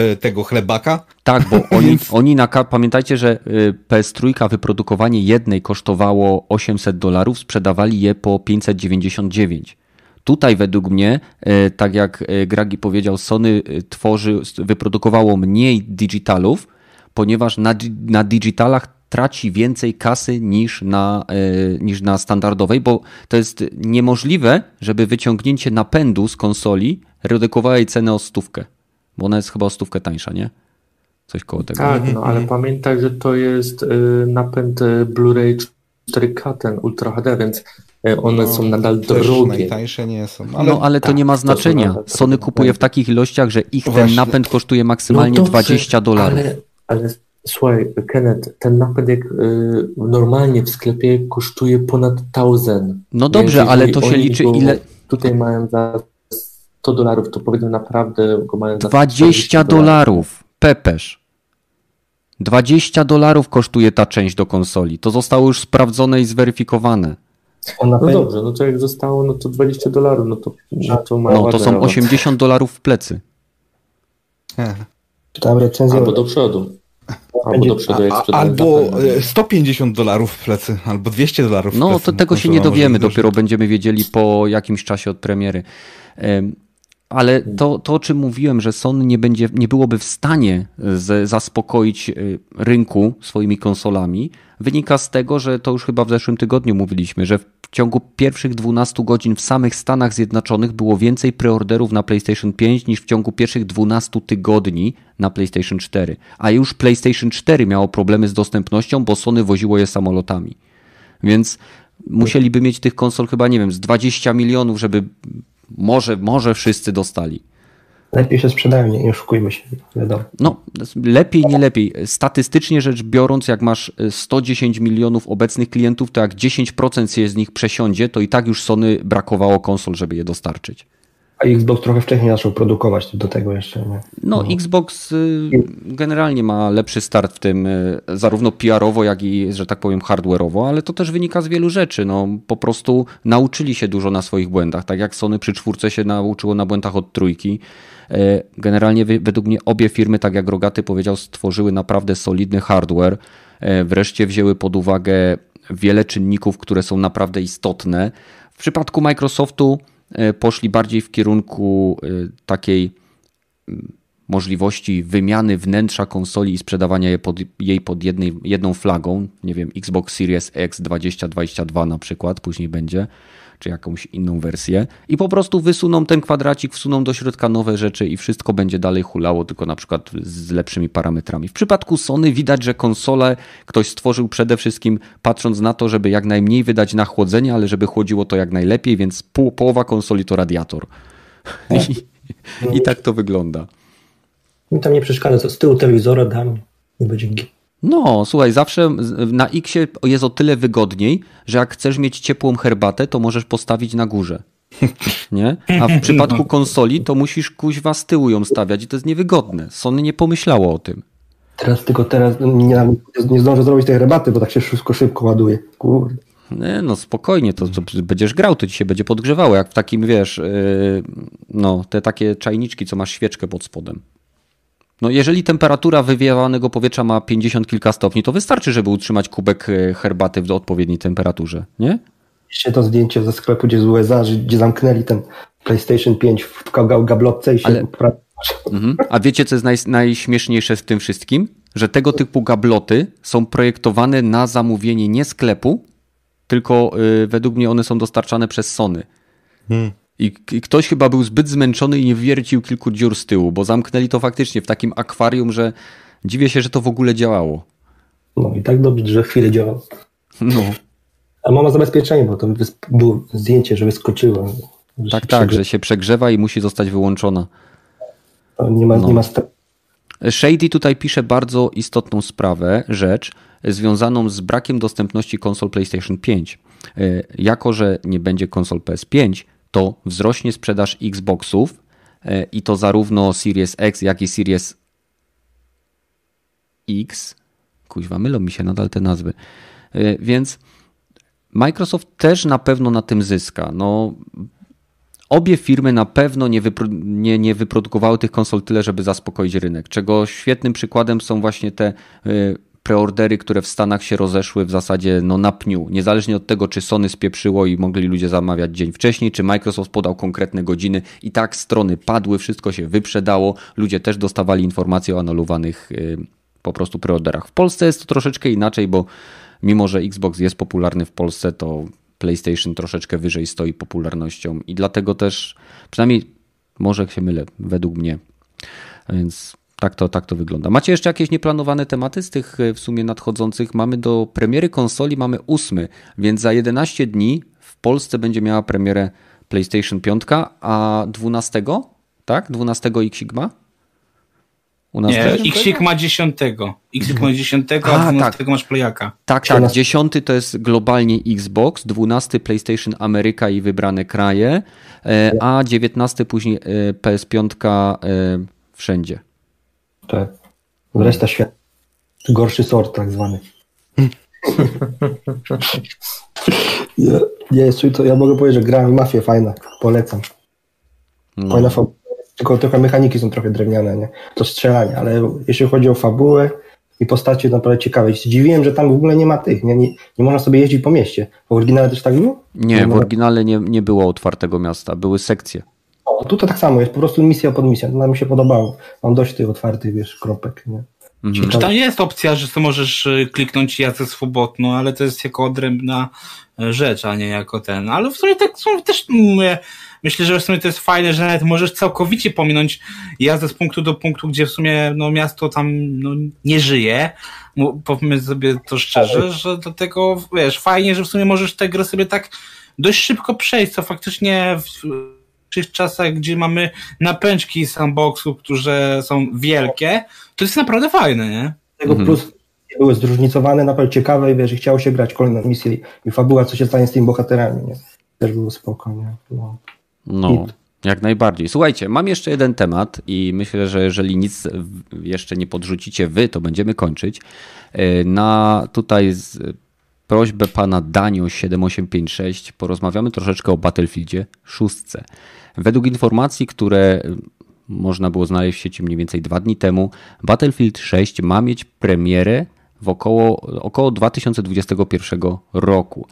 y, tego chlebaka. Tak, bo oni, oni na, pamiętajcie, że y, PS3 wyprodukowanie jednej kosztowało 800 dolarów, sprzedawali je po 599. Tutaj według mnie, tak jak Gragi powiedział, Sony tworzy, wyprodukowało mniej digitalów, ponieważ na, na digitalach traci więcej kasy niż na, niż na standardowej, bo to jest niemożliwe, żeby wyciągnięcie napędu z konsoli redukowało jej cenę o stówkę, bo ona jest chyba o stówkę tańsza, nie? Coś koło tego. Tak, no ale pamiętaj, że to jest e, napęd e, Blu-ray 4K, ten Ultra HD, więc one no, są nadal drogie. Najtańsze nie są. Ale... No ale to tak, nie ma znaczenia. Sony kupuje w takich ilościach, że ich ten napęd kosztuje maksymalnie no dobrze, 20 dolarów. Ale, ale Słuchaj, Kenneth, ten napęd jak y, normalnie w sklepie kosztuje ponad 1000. No dobrze, ale to się liczy ile... Tutaj mają za 100 dolarów, to powiedzmy naprawdę go mają za 20 dolarów, Pepesz. 20 dolarów kosztuje ta część do konsoli. To zostało już sprawdzone i zweryfikowane. No dobrze, no to jak zostało, no to 20 dolarów, no to, no to No to są 80 dolarów w plecy. Czytałem recenzję. Albo do przodu. Albo do przodu, jak Albo 150 dolarów w plecy, albo 200 dolarów No, to tego się nie dowiemy, dopiero będziemy wiedzieli po jakimś czasie od premiery. Ale to, to o czym mówiłem, że Sony nie, będzie, nie byłoby w stanie z, zaspokoić y, rynku swoimi konsolami, wynika z tego, że to już chyba w zeszłym tygodniu mówiliśmy, że w ciągu pierwszych 12 godzin w samych Stanach Zjednoczonych było więcej preorderów na PlayStation 5 niż w ciągu pierwszych 12 tygodni na PlayStation 4. A już PlayStation 4 miało problemy z dostępnością, bo Sony woziło je samolotami. Więc musieliby mieć tych konsol chyba, nie wiem, z 20 milionów, żeby może, może wszyscy dostali. Lepiej się sprzedają, nie, nie oszukujmy się, wiadomo. No, lepiej, nie lepiej. Statystycznie rzecz biorąc, jak masz 110 milionów obecnych klientów, to jak 10% się z nich przesiądzie, to i tak już Sony brakowało konsol, żeby je dostarczyć. A Xbox trochę wcześniej zaczął produkować do tego jeszcze. Nie? No, no, Xbox y, generalnie ma lepszy start w tym, y, zarówno PR-owo, jak i, że tak powiem, hardware'owo, ale to też wynika z wielu rzeczy. No, po prostu nauczyli się dużo na swoich błędach, tak jak Sony przy czwórce się nauczyło na błędach od trójki. E, generalnie według mnie obie firmy, tak jak Rogaty powiedział, stworzyły naprawdę solidny hardware. Wreszcie wzięły pod uwagę wiele czynników, które są naprawdę istotne. W przypadku Microsoftu poszli bardziej w kierunku takiej możliwości wymiany wnętrza konsoli i sprzedawania jej pod, jej pod jednej, jedną flagą. Nie wiem, Xbox Series X 2022 na przykład, później będzie czy jakąś inną wersję i po prostu wysuną ten kwadracik, wsuną do środka nowe rzeczy i wszystko będzie dalej hulało, tylko na przykład z lepszymi parametrami. W przypadku Sony widać, że konsolę ktoś stworzył przede wszystkim patrząc na to, żeby jak najmniej wydać na chłodzenie, ale żeby chłodziło to jak najlepiej, więc pół, połowa konsoli to radiator. I, I tak to wygląda. Mi tam nie przeszkadza, z tyłu telewizora dam i będzie no, słuchaj, zawsze na X jest o tyle wygodniej, że jak chcesz mieć ciepłą herbatę, to możesz postawić na górze. Nie? A w przypadku no. konsoli to musisz kuźwa z tyłu ją stawiać i to jest niewygodne. Sony nie pomyślało o tym. Teraz tylko teraz nie, nie zdążę zrobić tej herbaty, bo tak się wszystko szybko ładuje. Kurde. Nie, no spokojnie, to, to będziesz grał, to ci się będzie podgrzewało, jak w takim, wiesz, yy, no, te takie czajniczki, co masz świeczkę pod spodem. No jeżeli temperatura wywiewanego powietrza ma 50 kilka stopni, to wystarczy, żeby utrzymać kubek e, herbaty w odpowiedniej temperaturze, nie? Jeszcze to zdjęcie ze sklepu gdzie z USA, gdzie zamknęli ten PlayStation 5 w gablotce i się... Ale... Mhm. A wiecie, co jest naj, najśmieszniejsze w tym wszystkim? Że tego typu gabloty są projektowane na zamówienie nie sklepu, tylko yy, według mnie one są dostarczane przez Sony. Hmm. I, I, ktoś chyba był zbyt zmęczony i nie wiercił kilku dziur z tyłu, bo zamknęli to faktycznie w takim akwarium, że dziwię się, że to w ogóle działało. No i tak dobrze, że chwilę działało. No. A mama zabezpieczenie, bo to było zdjęcie, że wyskoczyło. Że tak, tak, że się przegrzewa i musi zostać wyłączona. nie ma, no. nie ma Shady tutaj pisze bardzo istotną sprawę, rzecz związaną z brakiem dostępności konsol PlayStation 5. E, jako, że nie będzie konsol PS5, to wzrośnie sprzedaż Xboxów e, i to zarówno Series X, jak i Series X. Kuźwa, mylą mi się nadal te nazwy. E, więc Microsoft też na pewno na tym zyska. No, obie firmy na pewno nie, wypro, nie, nie wyprodukowały tych konsol tyle, żeby zaspokoić rynek. Czego świetnym przykładem są właśnie te e, preordery, które w Stanach się rozeszły w zasadzie no, na pniu. Niezależnie od tego, czy Sony spieprzyło i mogli ludzie zamawiać dzień wcześniej, czy Microsoft podał konkretne godziny i tak strony padły, wszystko się wyprzedało, ludzie też dostawali informacje o anulowanych y, po prostu preorderach. W Polsce jest to troszeczkę inaczej, bo mimo, że Xbox jest popularny w Polsce, to PlayStation troszeczkę wyżej stoi popularnością i dlatego też, przynajmniej może się mylę, według mnie. Więc tak to, tak to wygląda. Macie jeszcze jakieś nieplanowane tematy z tych e, w sumie nadchodzących? Mamy do premiery konsoli, mamy 8, więc za 11 dni w Polsce będzie miała premierę PlayStation 5, a 12, tak? 12 X Sigma? U nas nie, X Sigma 10. X Sigma 10, a, a 12 tak. masz Playaka. Tak, tak. 10 to jest globalnie Xbox, 12 PlayStation Ameryka i wybrane kraje, e, a 19 później e, PS5 wszędzie. Tak. Reszta świata. Gorszy sort tak zwany. ja, ja, to, ja mogę powiedzieć, że grałem w mafię fajna. Polecam. No. Fajna fabuła. Tylko trochę mechaniki są trochę drewniane, nie? To strzelanie, ale jeśli chodzi o fabułę i postacie, naprawdę ciekawe. Zdziwiłem, że tam w ogóle nie ma tych, nie, nie, nie można sobie jeździć po mieście. W oryginale też tak było? Nie, nie w oryginale nie, nie było otwartego miasta, były sekcje. O, tutaj tak samo jest, po prostu misja pod misją. Nam mi się podobało. Mam dość tych otwartych, wiesz, kropek, nie? Mhm. Czy tam jest opcja, że to możesz y, kliknąć jazdę swobodną, ale to jest jako odrębna y, rzecz, a nie jako ten. Ale w sumie tak są też mówię, myślę, że w sumie to jest fajne, że nawet możesz całkowicie pominąć jazdę z punktu do punktu, gdzie w sumie no, miasto tam no, nie żyje. Powiedzmy sobie to szczerze, że dlatego wiesz, fajnie, że w sumie możesz tę grę sobie tak dość szybko przejść, co faktycznie w, dzisiejszych czasach, gdzie mamy napęczki sandboxów, które są wielkie, to jest naprawdę fajne, nie? Tego mhm. plus były zróżnicowane, naprawdę ciekawe i wiesz, chciało się grać kolejną misję i fabuła, co się stanie z tymi bohaterami, nie? Też było spokojnie. No. no. Jak najbardziej. Słuchajcie, mam jeszcze jeden temat i myślę, że jeżeli nic jeszcze nie podrzucicie wy, to będziemy kończyć. E, na tutaj z prośbę pana Danio 7856 porozmawiamy troszeczkę o Battlefieldzie 6. Według informacji, które można było znaleźć w sieci mniej więcej dwa dni temu, Battlefield 6 ma mieć premierę w około, około 2021 roku.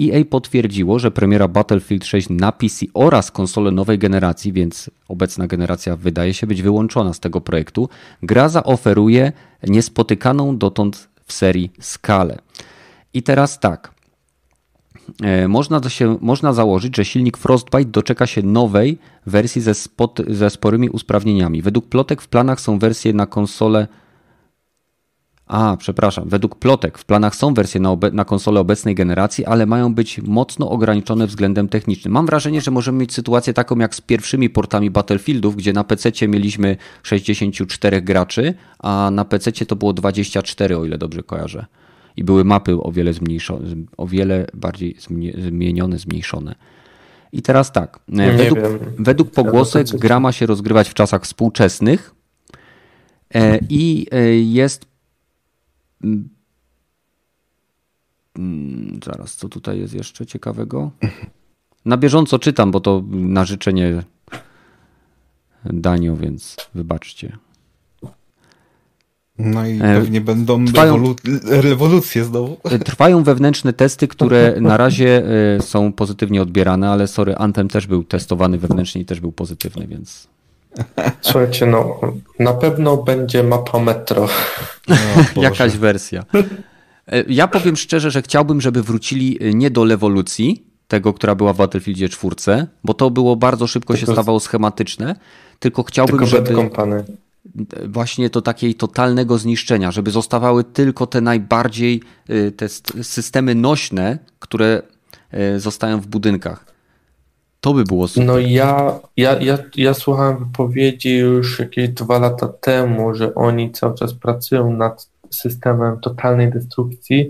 EA potwierdziło, że premiera Battlefield 6 na PC oraz konsole nowej generacji, więc obecna generacja wydaje się być wyłączona z tego projektu, gra zaoferuje niespotykaną dotąd w serii skalę. I teraz tak. E, można, się, można założyć, że silnik Frostbite doczeka się nowej wersji ze, spot, ze sporymi usprawnieniami. Według plotek w planach są wersje na konsolę a, przepraszam. Według plotek w planach są wersje na, na konsolę obecnej generacji, ale mają być mocno ograniczone względem technicznym. Mam wrażenie, że możemy mieć sytuację taką jak z pierwszymi portami Battlefieldów, gdzie na PC mieliśmy 64 graczy, a na PC to było 24, o ile dobrze kojarzę. I były mapy o wiele zmniejszone, o wiele bardziej zmienione, zmniejszone. I teraz tak. według, według pogłosek gra ma się rozgrywać w czasach współczesnych e, i e, jest zaraz, co tutaj jest jeszcze ciekawego? Na bieżąco czytam, bo to na życzenie Danio, więc wybaczcie. No i e, pewnie będą trwają, rewolucje znowu. E, trwają wewnętrzne testy, które na razie e, są pozytywnie odbierane, ale sorry, Anthem też był testowany wewnętrznie i też był pozytywny, więc Słuchajcie, no na pewno będzie mapa metro. No, Jakaś wersja. Ja powiem szczerze, że chciałbym, żeby wrócili nie do lewolucji, tego, która była w Battlefieldzie 4, bo to było bardzo szybko tylko, się stawało schematyczne, tylko chciałbym, tylko żeby kompany. Właśnie to takiej totalnego zniszczenia, żeby zostawały tylko te najbardziej e, te systemy nośne, które zostają w budynkach. To by było super. No ja, ja, ja, ja słuchałem wypowiedzi już jakieś dwa lata temu, że oni cały czas pracują nad systemem totalnej destrukcji,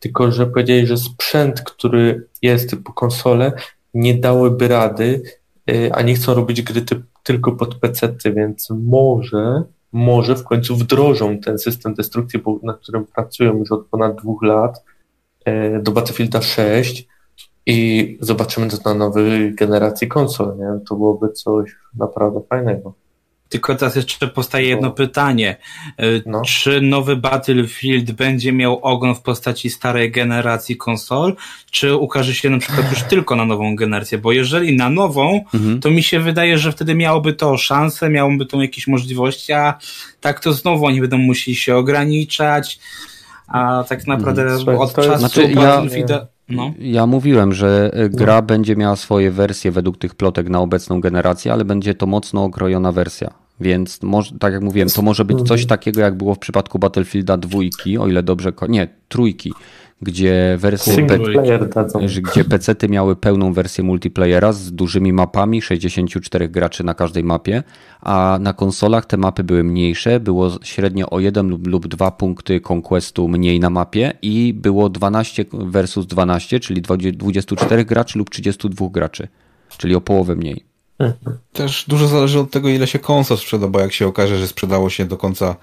tylko że powiedzieli, że sprzęt, który jest typu konsole, nie dałyby rady, y, a nie chcą robić gry typ, tylko pod PC, więc może, może w końcu wdrożą ten system destrukcji, nad którym pracują już od ponad dwóch lat y, do Battlefielda 6 i zobaczymy to na nowej generacji konsol, nie? To byłoby coś naprawdę fajnego. Tylko teraz jeszcze powstaje jedno pytanie. E, no. Czy nowy Battlefield będzie miał ogon w postaci starej generacji konsol, czy ukaże się na przykład już tylko na nową generację? Bo jeżeli na nową, mhm. to mi się wydaje, że wtedy miałoby to szansę, miałoby to jakieś możliwości, a tak to znowu oni będą musieli się ograniczać, a tak naprawdę mhm. od czasu znaczy, Battlefielda... Ja no. Ja mówiłem, że e, gra no. będzie miała swoje wersje według tych plotek na obecną generację, ale będzie to mocno okrojona wersja. Więc może, tak jak mówiłem, to może być coś takiego, jak było w przypadku Battlefielda dwójki, o ile dobrze, nie, trójki, gdzie wersje pe gdzie PC-ty miały pełną wersję multiplayera z dużymi mapami, 64 graczy na każdej mapie, a na konsolach te mapy były mniejsze, było średnio o 1 lub, lub 2 punkty conquestu mniej na mapie i było 12 versus 12, czyli 24 graczy lub 32 graczy, czyli o połowę mniej. Też dużo zależy od tego, ile się konsol sprzeda, bo jak się okaże, że sprzedało się do końca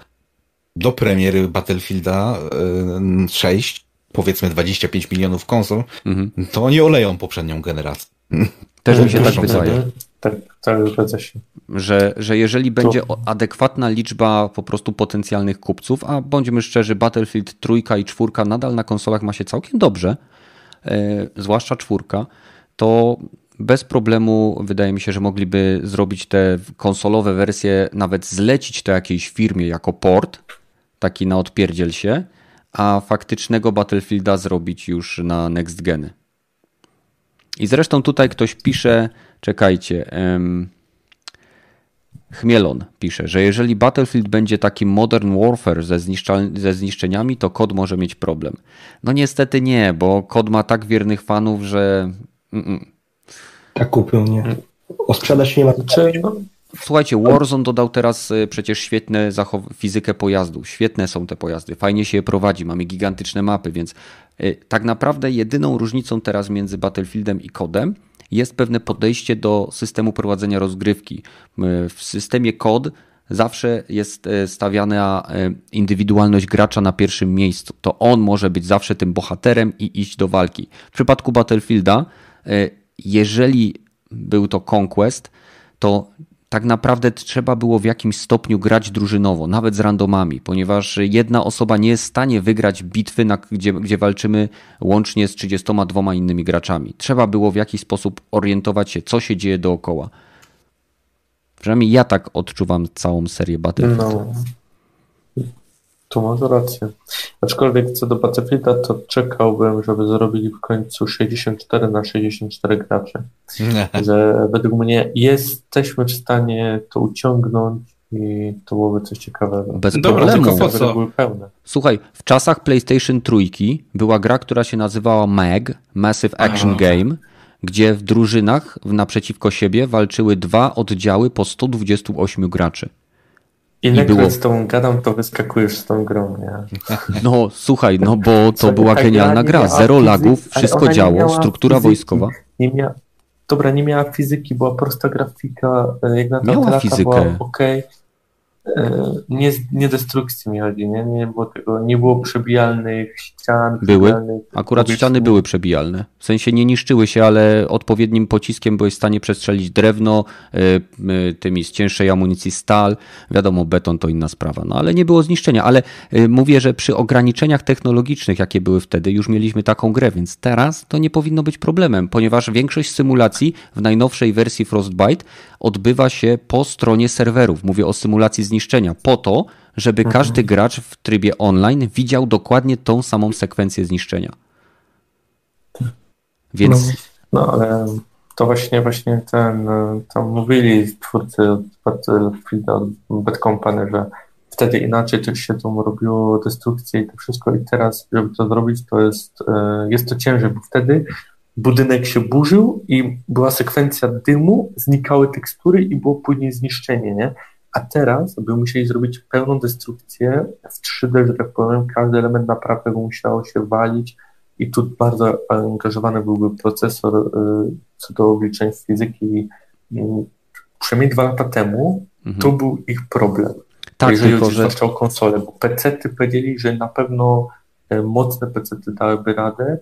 do premiery Battlefielda 6, powiedzmy 25 milionów konsol, mhm. to oni oleją poprzednią generację. Też mi się tak wydaje. Tak, tak, zgadza się. Że, że jeżeli będzie to... adekwatna liczba po prostu potencjalnych kupców, a bądźmy szczerzy, Battlefield trójka i czwórka nadal na konsolach ma się całkiem dobrze, e, zwłaszcza czwórka, to bez problemu wydaje mi się, że mogliby zrobić te konsolowe wersje, nawet zlecić to jakiejś firmie jako port, taki na odpierdziel się, a faktycznego Battlefielda zrobić już na next geny. I zresztą tutaj ktoś pisze, czekajcie, um, Chmielon pisze, że jeżeli Battlefield będzie taki Modern Warfare ze, ze zniszczeniami, to kod może mieć problem. No niestety nie, bo kod ma tak wiernych fanów, że... Mm -mm. Tak kupił, nie. O sprzedać nie ma. Czy, no, Słuchajcie, Warzone dodał teraz y, przecież świetne fizykę pojazdu. Świetne są te pojazdy, fajnie się je prowadzi, mamy gigantyczne mapy, więc y, tak naprawdę jedyną różnicą teraz między Battlefieldem i kodem jest pewne podejście do systemu prowadzenia rozgrywki. W systemie kod zawsze jest y, stawiana indywidualność gracza na pierwszym miejscu. To on może być zawsze tym bohaterem i iść do walki. W przypadku Battlefielda, jeżeli był to Conquest, to tak naprawdę trzeba było w jakimś stopniu grać drużynowo, nawet z randomami, ponieważ jedna osoba nie jest w stanie wygrać bitwy, na, gdzie, gdzie walczymy łącznie z 32 innymi graczami. Trzeba było w jakiś sposób orientować się, co się dzieje dookoła. Przynajmniej ja tak odczuwam całą serię Battlefield. No. Tu masz rację. Aczkolwiek co do Battlefielda, to czekałbym, żeby zrobili w końcu 64 na 64 graczy. Że według mnie jesteśmy w stanie to uciągnąć i to byłoby coś ciekawego. Bez Dobra, problemu. tylko po co? Były pełne. Słuchaj, w czasach PlayStation Trójki była gra, która się nazywała MAG, Massive Action A. Game, gdzie w drużynach naprzeciwko siebie walczyły dwa oddziały po 128 graczy. Ilekroć było- z tą gadam, to wyskakujesz z tą grą, nie? No słuchaj, no bo to była genialna gra gra. miała Zero fizyki, lagów, wszystko działo, miała struktura fizyki. wojskowa. Nie mia... Dobra, nie miała fizyki, była prosta grafika, e, jak na Miała fizykę. była ok. Nie, nie destrukcji mi chodzi, nie? Nie było tego, nie było przebijalnych ścian. Były. przebijalnych Akurat powiedzmy- ściany były przebijalne. W sensie nie niszczyły się, ale odpowiednim pociskiem byłeś w stanie przestrzelić drewno, y, y, tymi z cięższej amunicji stal. Wiadomo, beton to inna sprawa, no ale nie było zniszczenia. Ale mówię, że przy ograniczeniach technologicznych, jakie były wtedy, już mieliśmy taką grę, więc teraz to nie powinno być problemem, ponieważ większość symulacji w najnowszej wersji Frostbite odbywa się po stronie serwerów. Mówię o symulacji zniszczenia, po to, żeby każdy gracz w trybie online widział dokładnie tą samą sekwencję zniszczenia. Więc No ale to właśnie właśnie ten, tam mówili twórcy od Battlefielda, od Bad Company, że wtedy inaczej też się tam robiło destrukcję i to wszystko i teraz, żeby to zrobić, to jest, e, jest to ciężej, bo wtedy budynek się burzył i była sekwencja dymu, znikały tekstury i było później zniszczenie, nie? A teraz by musieli zrobić pełną destrukcję w 3D, że tak powiem, każdy element naprawdę musiał się walić i tu bardzo angażowany byłby procesor y, co do obliczeń fizyki. Y, Przynajmniej dwa lata temu to był ich problem. tak, jeżeli tylko chodzi że o konsolę, bo PC-ty powiedzieli, że na pewno e, mocne PC-ty dałyby radę,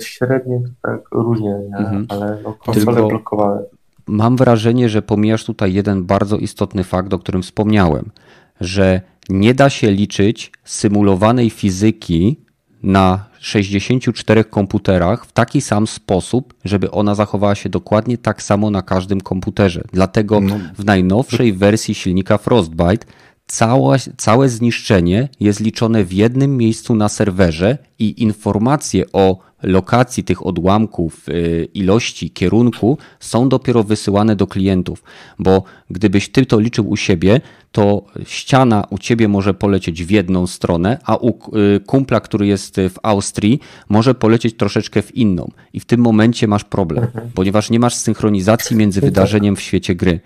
średnie to tak różnie, nie? Mhm. ale no, konsole Tylko- blokowały. Mam wrażenie, że pomijasz tutaj jeden bardzo istotny fakt, o którym wspomniałem, że nie da się liczyć symulowanej fizyki na 64 komputerach w taki sam sposób, żeby ona zachowała się dokładnie tak samo na każdym komputerze. Dlatego w najnowszej wersji silnika Frostbite cała, całe zniszczenie jest liczone w jednym miejscu na serwerze i informacje o lokacji tych odłamków, y, ilości, kierunku są dopiero wysyłane do klientów, bo gdybyś ty to liczył u siebie, to ściana u ciebie może polecieć w jedną stronę, a u y, kumpla, który jest w Austrii, może polecieć troszeczkę w inną. I w tym momencie masz problem, ponieważ nie masz synchronizacji między wydarzeniem w świecie gry.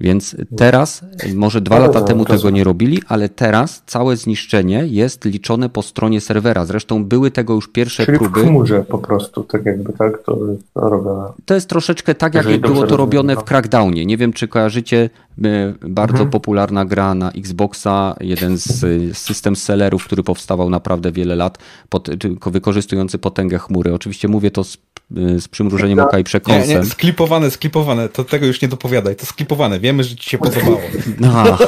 Więc teraz, może dwa No, lata no, temu tego nie robili, ale teraz całe zniszczenie jest liczone po stronie serwera. Zresztą były tego już pierwsze Czyli w próby. chmurze po prostu, tak jakby tak to robione. To jest troszeczkę tak, jak było to robione rozumiem, w Crackdownie. Nie wiem, czy kojarzycie e, bardzo Mhm. popularna gra na Xboxa, jeden z e, system sellerów, który powstawał naprawdę wiele lat, pod, tylko wykorzystujący potęgę chmury. Oczywiście mówię to z, z przymrużeniem oka i Nie, przekąsem. nie, sklipowane, sklipowane, to tego już nie dopowiadaj, to sklipowane, wiemy, że ci się podobało. Ach.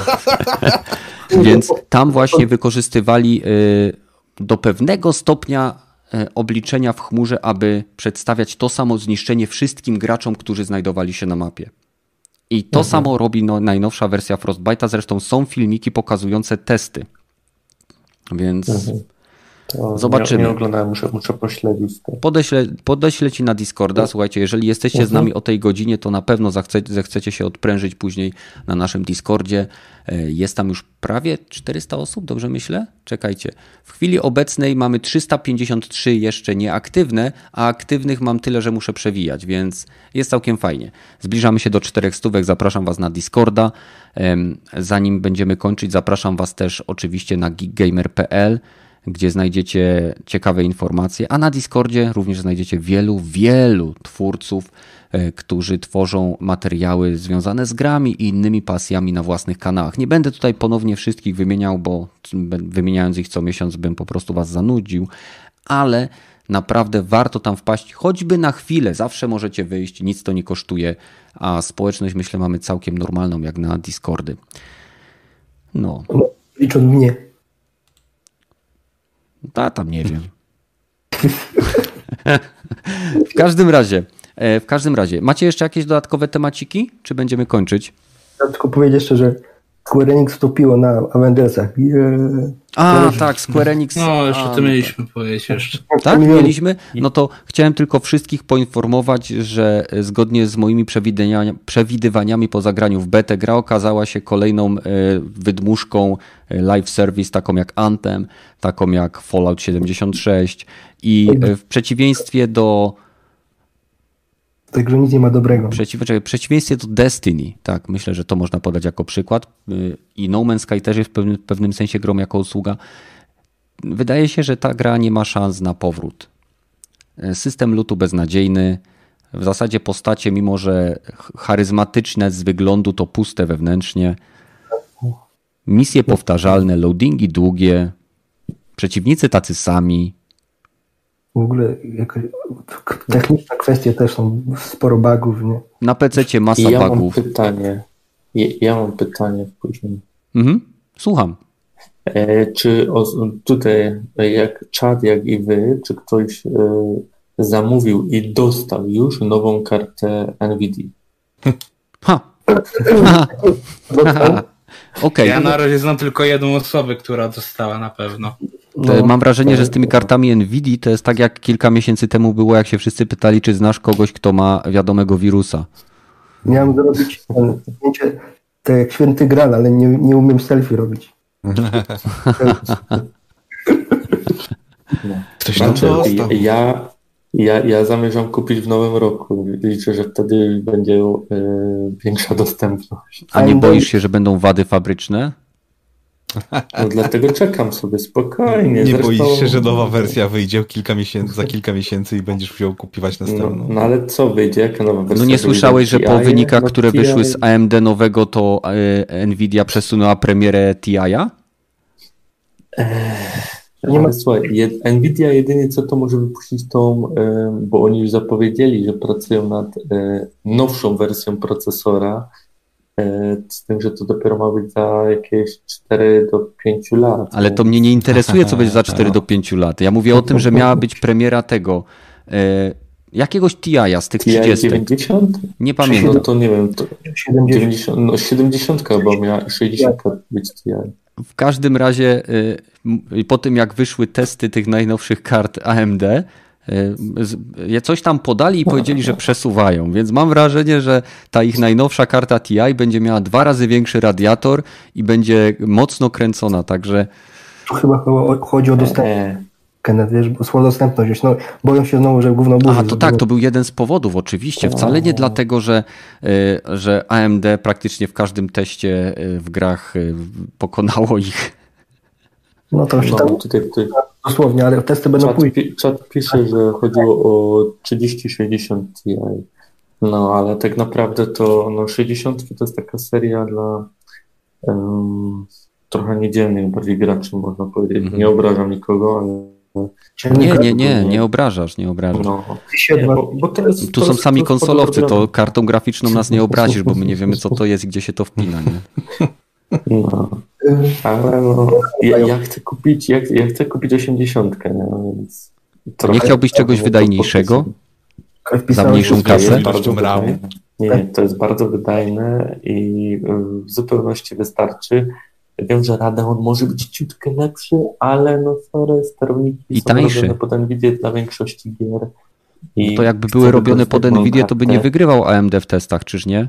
Więc tam właśnie wykorzystywali y, do pewnego stopnia y, obliczenia w chmurze, aby przedstawiać to samo zniszczenie wszystkim graczom, którzy znajdowali się na mapie. I to samo robi no, najnowsza wersja Frostbite'a. Zresztą są filmiki pokazujące testy. Więc Mhm. To Zobaczymy. Nie, nie oglądałem, muszę, muszę pośledzić to. Podeślę, podeślę ci na Discorda. Słuchajcie, jeżeli jesteście z nami o tej godzinie, to na pewno zachce, zechcecie się odprężyć później na naszym Discordzie. E, Jest tam już prawie 400 osób, dobrze myślę? Czekajcie. W chwili obecnej mamy 353 jeszcze nieaktywne, a aktywnych mam tyle, że muszę przewijać, więc jest całkiem fajnie. Zbliżamy się do 400 stówek, zapraszam Was na Discorda. Zanim będziemy kończyć, zapraszam Was też oczywiście na geekgamer.pl gdzie znajdziecie ciekawe informacje, a na Discordzie również znajdziecie wielu, wielu twórców, e, którzy tworzą materiały związane z grami i innymi pasjami na własnych kanałach. Nie będę tutaj ponownie wszystkich wymieniał, bo wymieniając ich co miesiąc bym po prostu was zanudził, ale naprawdę warto tam wpaść, choćby na chwilę. Zawsze możecie wyjść, nic to nie kosztuje, a społeczność myślę mamy całkiem normalną, jak na Discordy. No, Licząc mnie. A tam nie wiem. w każdym razie, e, w każdym razie, macie jeszcze jakieś dodatkowe temaciki, czy będziemy kończyć? Ja tylko powiedzieć jeszcze, że Square Enix wtopiło na Avengersach. Yeah. A, tak, Square Enix. No, jeszcze A, to mieliśmy powiedzieć jeszcze. Tak, mieliśmy. No to chciałem tylko wszystkich poinformować, że zgodnie z moimi przewidywaniami, po zagraniu w betę gra okazała się kolejną e, wydmuszką e, live service, taką jak Anthem, taką jak Fallout 76 i e, w przeciwieństwie do Także nic nie ma dobrego. Przeciw, czekaj, przeciwieństwie do Destiny, tak, myślę, że to można podać jako przykład. Y, I No Man's Sky też jest w pewnym, pewnym sensie grą jako usługa. Wydaje się, że ta gra nie ma szans na powrót. Y, System lutu beznadziejny. W zasadzie postacie, mimo że ch- charyzmatyczne z wyglądu, to puste wewnętrznie. Misje powtarzalne, loadingi długie. Przeciwnicy tacy sami. W ogóle jakoś, techniczne kwestie też są sporo bugów, nie? Na PC masa I ja mam bugów. pytanie. Ja, ja mam pytanie później. Mhm. Słucham. E, czy o, tutaj, e, jak czat, jak i wy, czy ktoś e, zamówił i dostał już nową kartę NVIDIA? Ha. Okej. Ja na razie znam tylko jedną osobę, która dostała na pewno. To Mam wrażenie, że z tymi kartami Nvidia to jest tak jak kilka miesięcy temu było, jak się wszyscy pytali, czy znasz kogoś, kto ma wiadomego wirusa. Miałem zrobić ten zdjęcie tak jak święty gral, ale nie, nie umiem selfie robić. Ktoś tam dostał. ja, ja, ja zamierzam kupić w nowym roku. Liczę, że wtedy będzie e, większa dostępność. A nie boisz się, że będą wady fabryczne? No, dlatego czekam sobie spokojnie. Nie Zresztą- boisz się, że nowa wersja wyjdzie kilka miesięcy, za kilka miesięcy i będziesz musiał kupować No, następną? no ale co wyjdzie? Jaka nowa wersja? No nie słyszałeś, że po wynikach, No, które wyszły z AMD nowego, to e, Nvidia przesunęła premierę TI'a? Nie ma- słuchaj, jed, Nvidia jedynie co to może wypuścić tą, bo oni już zapowiedzieli, że pracują nad e, nowszą wersją procesora, e, z tym, że to dopiero ma być za jakieś 4 do 5 lat. Ale to mnie nie interesuje, co będzie za 4 Tak. do 5 lat. Ja mówię o tym, że miała być premiera tego, e, jakiegoś TI'a z tych TI 30. 90? Nie No pamiętam. to nie wiem, to 70. 90, no 70 chyba miała i 60 być TI. W każdym razie y, po tym jak wyszły testy tych najnowszych kart AMD, y, coś tam podali i powiedzieli, że przesuwają, więc mam wrażenie, że ta ich najnowsza karta TI będzie miała dwa razy większy radiator i będzie mocno kręcona, także Tu chyba cho- chodzi o dostępność, E, Kenneth, wiesz, bo słowo dostępność. No, boją się znowu, że gówno burzy A, to zrobiło. tak, to był jeden z powodów, oczywiście. Wcale nie dlatego, że, y, że AMD praktycznie w każdym teście y, w grach y, pokonało ich. No to już tam no, tutaj ktoś, dosłownie, ale testy będą czat, pi, czat pisze, że chodziło o 30-60 Ti. No, ale tak naprawdę to no, 60 to jest taka seria dla em, trochę niedzielnych bardziej graczy, można powiedzieć. Mhm. Nie obrażam nikogo, ale Nie, nie, nie, nie obrażasz, nie obrażasz. no, bo, bo to jest, Tu to są jest- sami to konsolowcy, to kartą graficzną nas nie obrazisz, bo my nie wiemy, co to jest i gdzie się to wpina. Nie? No, ale no, ja, ja chcę kupić, ja, ja chcę kupić 80, nie? Więc trochę- Nie chciałbyś czegoś wydajniejszego? za mniejszą kasę? Nie, to jest bardzo wydajne i y, w zupełności wystarczy. Wiem, że Radeon może być ciutkę lepszy, ale no sorry, sterowniki I są tańszy. robione pod Nvidia dla większości gier. I To jakby były robione pod Nvidia, to by nie kartę. wygrywał AMD w testach, czyż nie?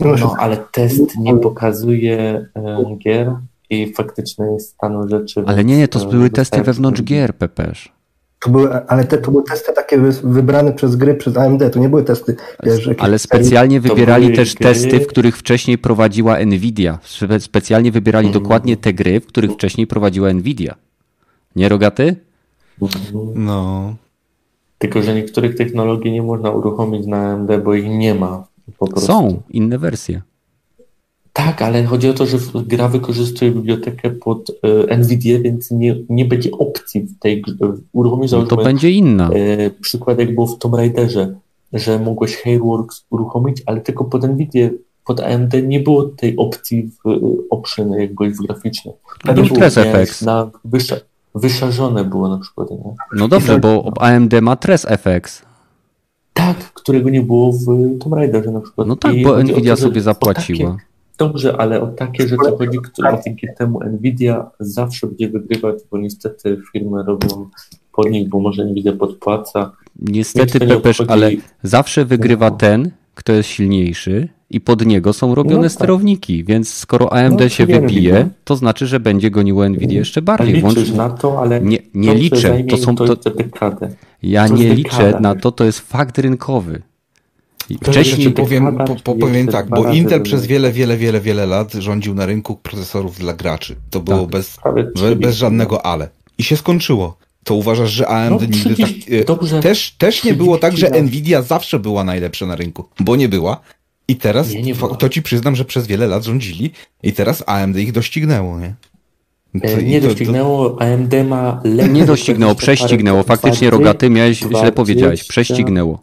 No, No, ale test nie pokazuje e, gier i faktyczny stanu rzeczy. Ale nie, nie, to e, były testy wewnątrz gier, Pepesz. To były, ale te, to były testy takie wy- wybrane przez gry, przez AMD, to nie były testy, wiesz, Ale specjalnie wybierali też gry- testy, w których wcześniej prowadziła Nvidia. Spe- Specjalnie wybierali Mhm. dokładnie te gry, w których wcześniej prowadziła Nvidia. Nie, Rogaty? No. Tylko, że niektórych technologii nie można uruchomić na AMD, bo ich nie ma. Po prostu. Są inne wersje. Tak, ale chodzi o to, że gra wykorzystuje bibliotekę pod e, NVIDIA, więc nie, nie będzie opcji w tej grze. No to będzie inna. e, przykład jak było w Tomb Raiderze, że mogłeś Hairworks uruchomić, ale tylko pod NVIDIA, pod AMD nie było tej opcji w e, option jakby w graficznych. Był Tres FX. Na wysza, wyszarzone było na przykład. Nie? No dobrze, bo AMD ma Tres FX. Tak, którego nie było w Tomb Raiderze na przykład. No tak, I bo Nvidia to, sobie zapłaciła. takie- Dobrze, ale o takie rzeczy chodzi, które dzięki temu Nvidia zawsze będzie wygrywać, bo niestety firmy robią pod nich, bo może Nvidia podpłaca. Niestety, Pepesz, ale zawsze wygrywa ten, kto jest silniejszy i pod niego są robione no tak. sterowniki, więc skoro AMD no, się wybije, to znaczy, że będzie goniło Nvidia jeszcze bardziej. Liczysz Włącz... na to, ale nie, nie liczę. To są to... Ja to nie liczę na to, to jest fakt rynkowy. Wcześniej powiem, po, po, powiem tak, bo Intel przez wiele, wiele, wiele, wiele lat rządził na rynku procesorów dla graczy. To było tak. bez, bez żadnego ale. I się skończyło. To uważasz, że AMD no, nigdy tak. E, dobrze, też, też nie było tak, że Nvidia zawsze była najlepsza na rynku, bo nie była. I teraz nie, nie to ci przyznam, że przez wiele lat rządzili i teraz AMD ich doścignęło, nie? To, e, nie to, doścignęło, to... AMD ma lepiej. Nie doścignęło, prześcignęło. Faktycznie rogaty miałeś, źle powiedziałeś, prześcignęło.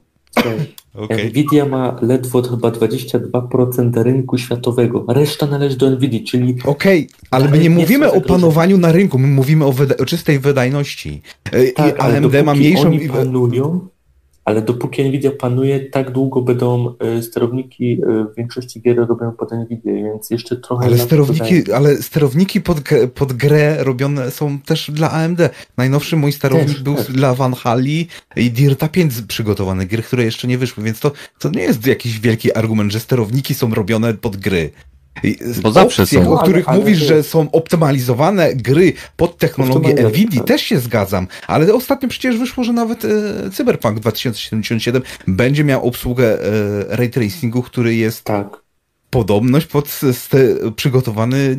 Okay. Nvidia ma ledwo chyba 22% rynku światowego. Reszta należy do Nvidia, czyli. Okej, okay, ale my nie mówimy o panowaniu na rynku, my mówimy o, wyda o czystej wydajności. E, tak, AMD ma mniejszą. Oni panują, ale dopóki Nvidia panuje, tak długo będą e, sterowniki e, w większości gier robią pod Nvidia, więc jeszcze trochę... Ale sterowniki, ale sterowniki pod, pod grę robione są też dla AMD. Najnowszy mój sterownik też, był też. dla Van Hali i Dirta 5 przygotowany, gry, które jeszcze nie wyszły, więc to, to nie jest jakiś wielki argument, że sterowniki są robione pod gry. Bo zawsze są. O których ale, ale mówisz, że są optymalizowane gry pod technologię Nvidia, też się zgadzam. Ale ostatnio przecież wyszło, że nawet e, Cyberpunk 2077 będzie miał obsługę e, ray tracingu, który jest tak. podobność pod przygotowany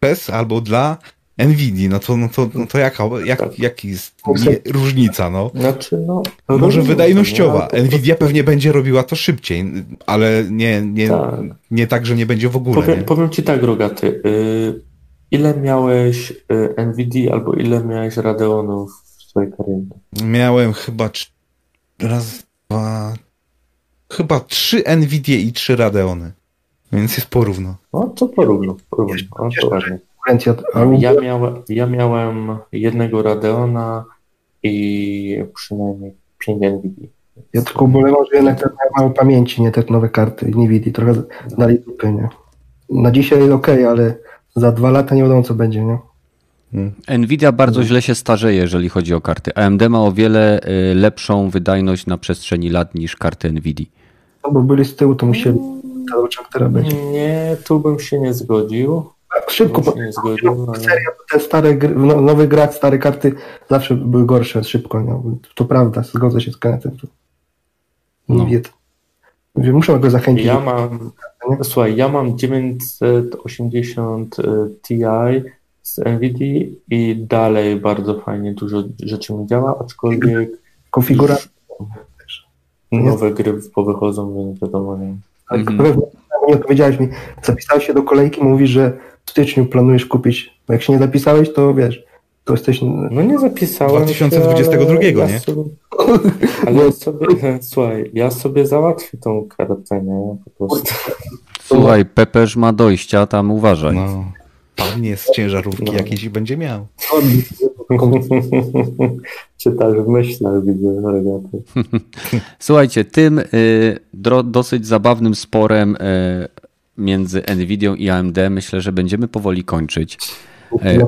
bez albo dla Nvidia, no to, no to, no to jaka, jak, tak. jaki jest nie, różnica, no? Znaczy, no... Może wydajnościowa. No, Nvidia pewnie będzie robiła to szybciej, ale nie, nie, tak. nie tak, że nie będzie w ogóle. Powiem, powiem ci tak, Rogaty, y, ile miałeś y, Nvidia albo ile miałeś Radeonów w swojej karierze? Miałem chyba raz, dwa, chyba trzy Nvidia i trzy Radeony, więc jest porówno. No, to porówno, porówno, no, to ładnie konkurencja. Ja, miałem, ja miałem jednego Radeona i przynajmniej 5 NVIDIA. Ja tylko ubolewam, że jednak tak mało pamięci, nie tak nowe karty NVIDIA, trochę dali dupy, nie? Na dzisiaj jest ok, ale za dwa lata nie wiadomo co będzie, nie? Hmm. Nvidia bardzo źle się starzeje, jeżeli chodzi o karty. AMD ma o wiele y, lepszą wydajność na przestrzeni lat niż karty Nvidia. No bo byli z tyłu, to musieli czas teraz być. Nie, tu bym się nie zgodził. Tak, szybko. Ale... seria, te stare gry, no, nowy grach, stare karty zawsze były gorsze szybko. No. To prawda, zgodzę się z Kennethem. No. Mówię, muszę go zachęcić. Ja mam, słuchaj, ja mam 980 e, Ti z NVIDIA i dalej bardzo fajnie dużo rzeczy mi działa, aczkolwiek konfiguracja nowe gry powychodzą, więc wiadomo nie. Ale mhm. nie odpowiedziałeś mi, zapisałeś się do kolejki, mówisz, że w styczniu planujesz kupić. Bo jak się nie zapisałeś, to wiesz, to jesteś... No nie zapisałem 2022, się, nie? Ja sobie, ale ja sobie, słuchaj, ja sobie załatwię tą kartę, nie? Po prostu. Słuchaj, Pepeż ma dojścia, tam uważaj. No. Pan jest ciężarówki no. jakieś i będzie miał. Czytasz w myślach, widzę, regaty. Słuchajcie, tym y, dosyć zabawnym sporem y, między Nvidią i AMD myślę, że będziemy powoli kończyć. E,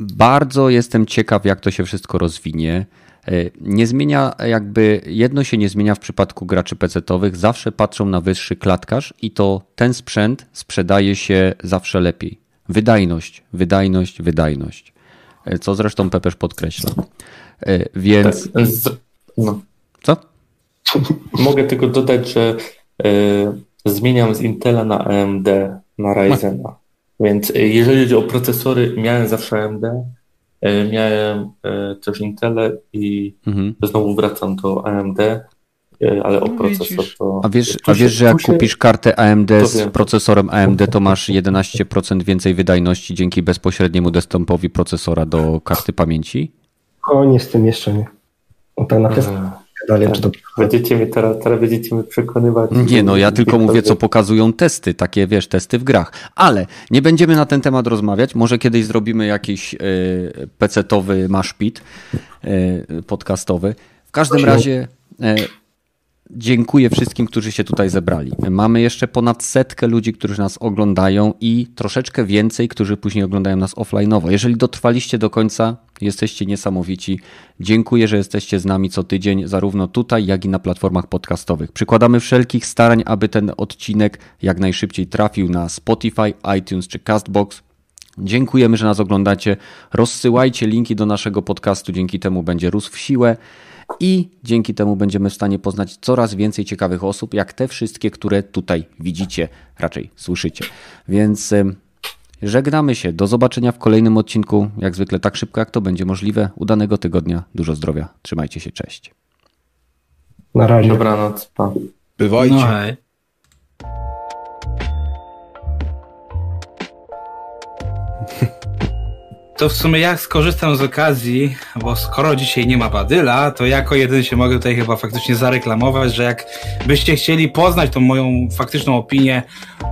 bardzo jestem ciekaw, jak to się wszystko rozwinie. E, nie zmienia, jakby jedno się nie zmienia w przypadku graczy PC-owych. Zawsze patrzą na wyższy klatkarz i to ten sprzęt sprzedaje się zawsze lepiej. Wydajność, wydajność, wydajność. E, co zresztą Pepeż podkreśla. Więc. No. Co? Mogę tylko dodać, że zmieniam z Intela na AMD, na Ryzena. Więc y, jeżeli chodzi o procesory, miałem zawsze AMD, y, miałem y, też Intele i mhm. znowu wracam do AMD, ale o no procesor to... A wiesz, a wiesz że jak kupisz kartę AMD z procesorem AMD, to masz 11% więcej wydajności dzięki bezpośredniemu desktopowi procesora do karty pamięci? O, nie z tym jeszcze nie. O, tak na test dalej, tak. czy to... Będziecie mnie teraz, teraz będziecie mnie przekonywać. Nie, no ja tylko mówię, co pokazują testy, takie wiesz, testy w grach. Ale nie będziemy na ten temat rozmawiać. Może kiedyś zrobimy jakiś y, pecetowy maszpit y, podcastowy. W każdym razie y, dziękuję wszystkim, którzy się tutaj zebrali. Mamy jeszcze ponad setkę ludzi, którzy nas oglądają i troszeczkę więcej, którzy później oglądają nas offline'owo. Jeżeli dotrwaliście do końca, jesteście niesamowici. Dziękuję, że jesteście z nami co tydzień, zarówno tutaj, jak i na platformach podcastowych. Przykładamy wszelkich starań, aby ten odcinek jak najszybciej trafił na Spotify, iTunes czy Castbox. Dziękujemy, że nas oglądacie. Rozsyłajcie linki do naszego podcastu, dzięki temu będzie rósł w siłę i dzięki temu będziemy w stanie poznać coraz więcej ciekawych osób, jak te wszystkie, które tutaj widzicie, raczej słyszycie. Więc żegnamy się. Do zobaczenia w kolejnym odcinku. Jak zwykle tak szybko, jak to będzie możliwe. Udanego tygodnia. Dużo zdrowia. Trzymajcie się. Cześć. Na razie. Dobranoc. Pa. Bywajcie. No hej. To w sumie jak skorzystam z okazji, bo skoro dzisiaj nie ma Badyla, to jako jeden się mogę tutaj chyba faktycznie zareklamować, że jak byście chcieli poznać tą moją faktyczną opinię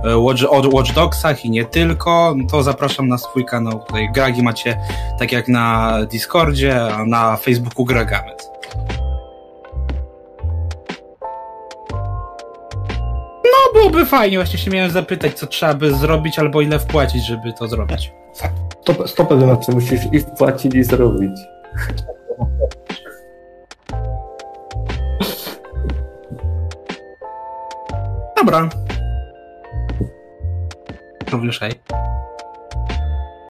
e, o Watch Dogsach i nie tylko, to zapraszam na swój kanał. Tutaj gragi macie tak jak na Discordzie, a na Facebooku Gragamet. No byłoby fajnie, właśnie się miałem zapytać, co trzeba by zrobić albo ile wpłacić, żeby to zrobić. Stop, stopę wymaga. Czy musisz i wpłacić i zrobić? Dobra. Również hej.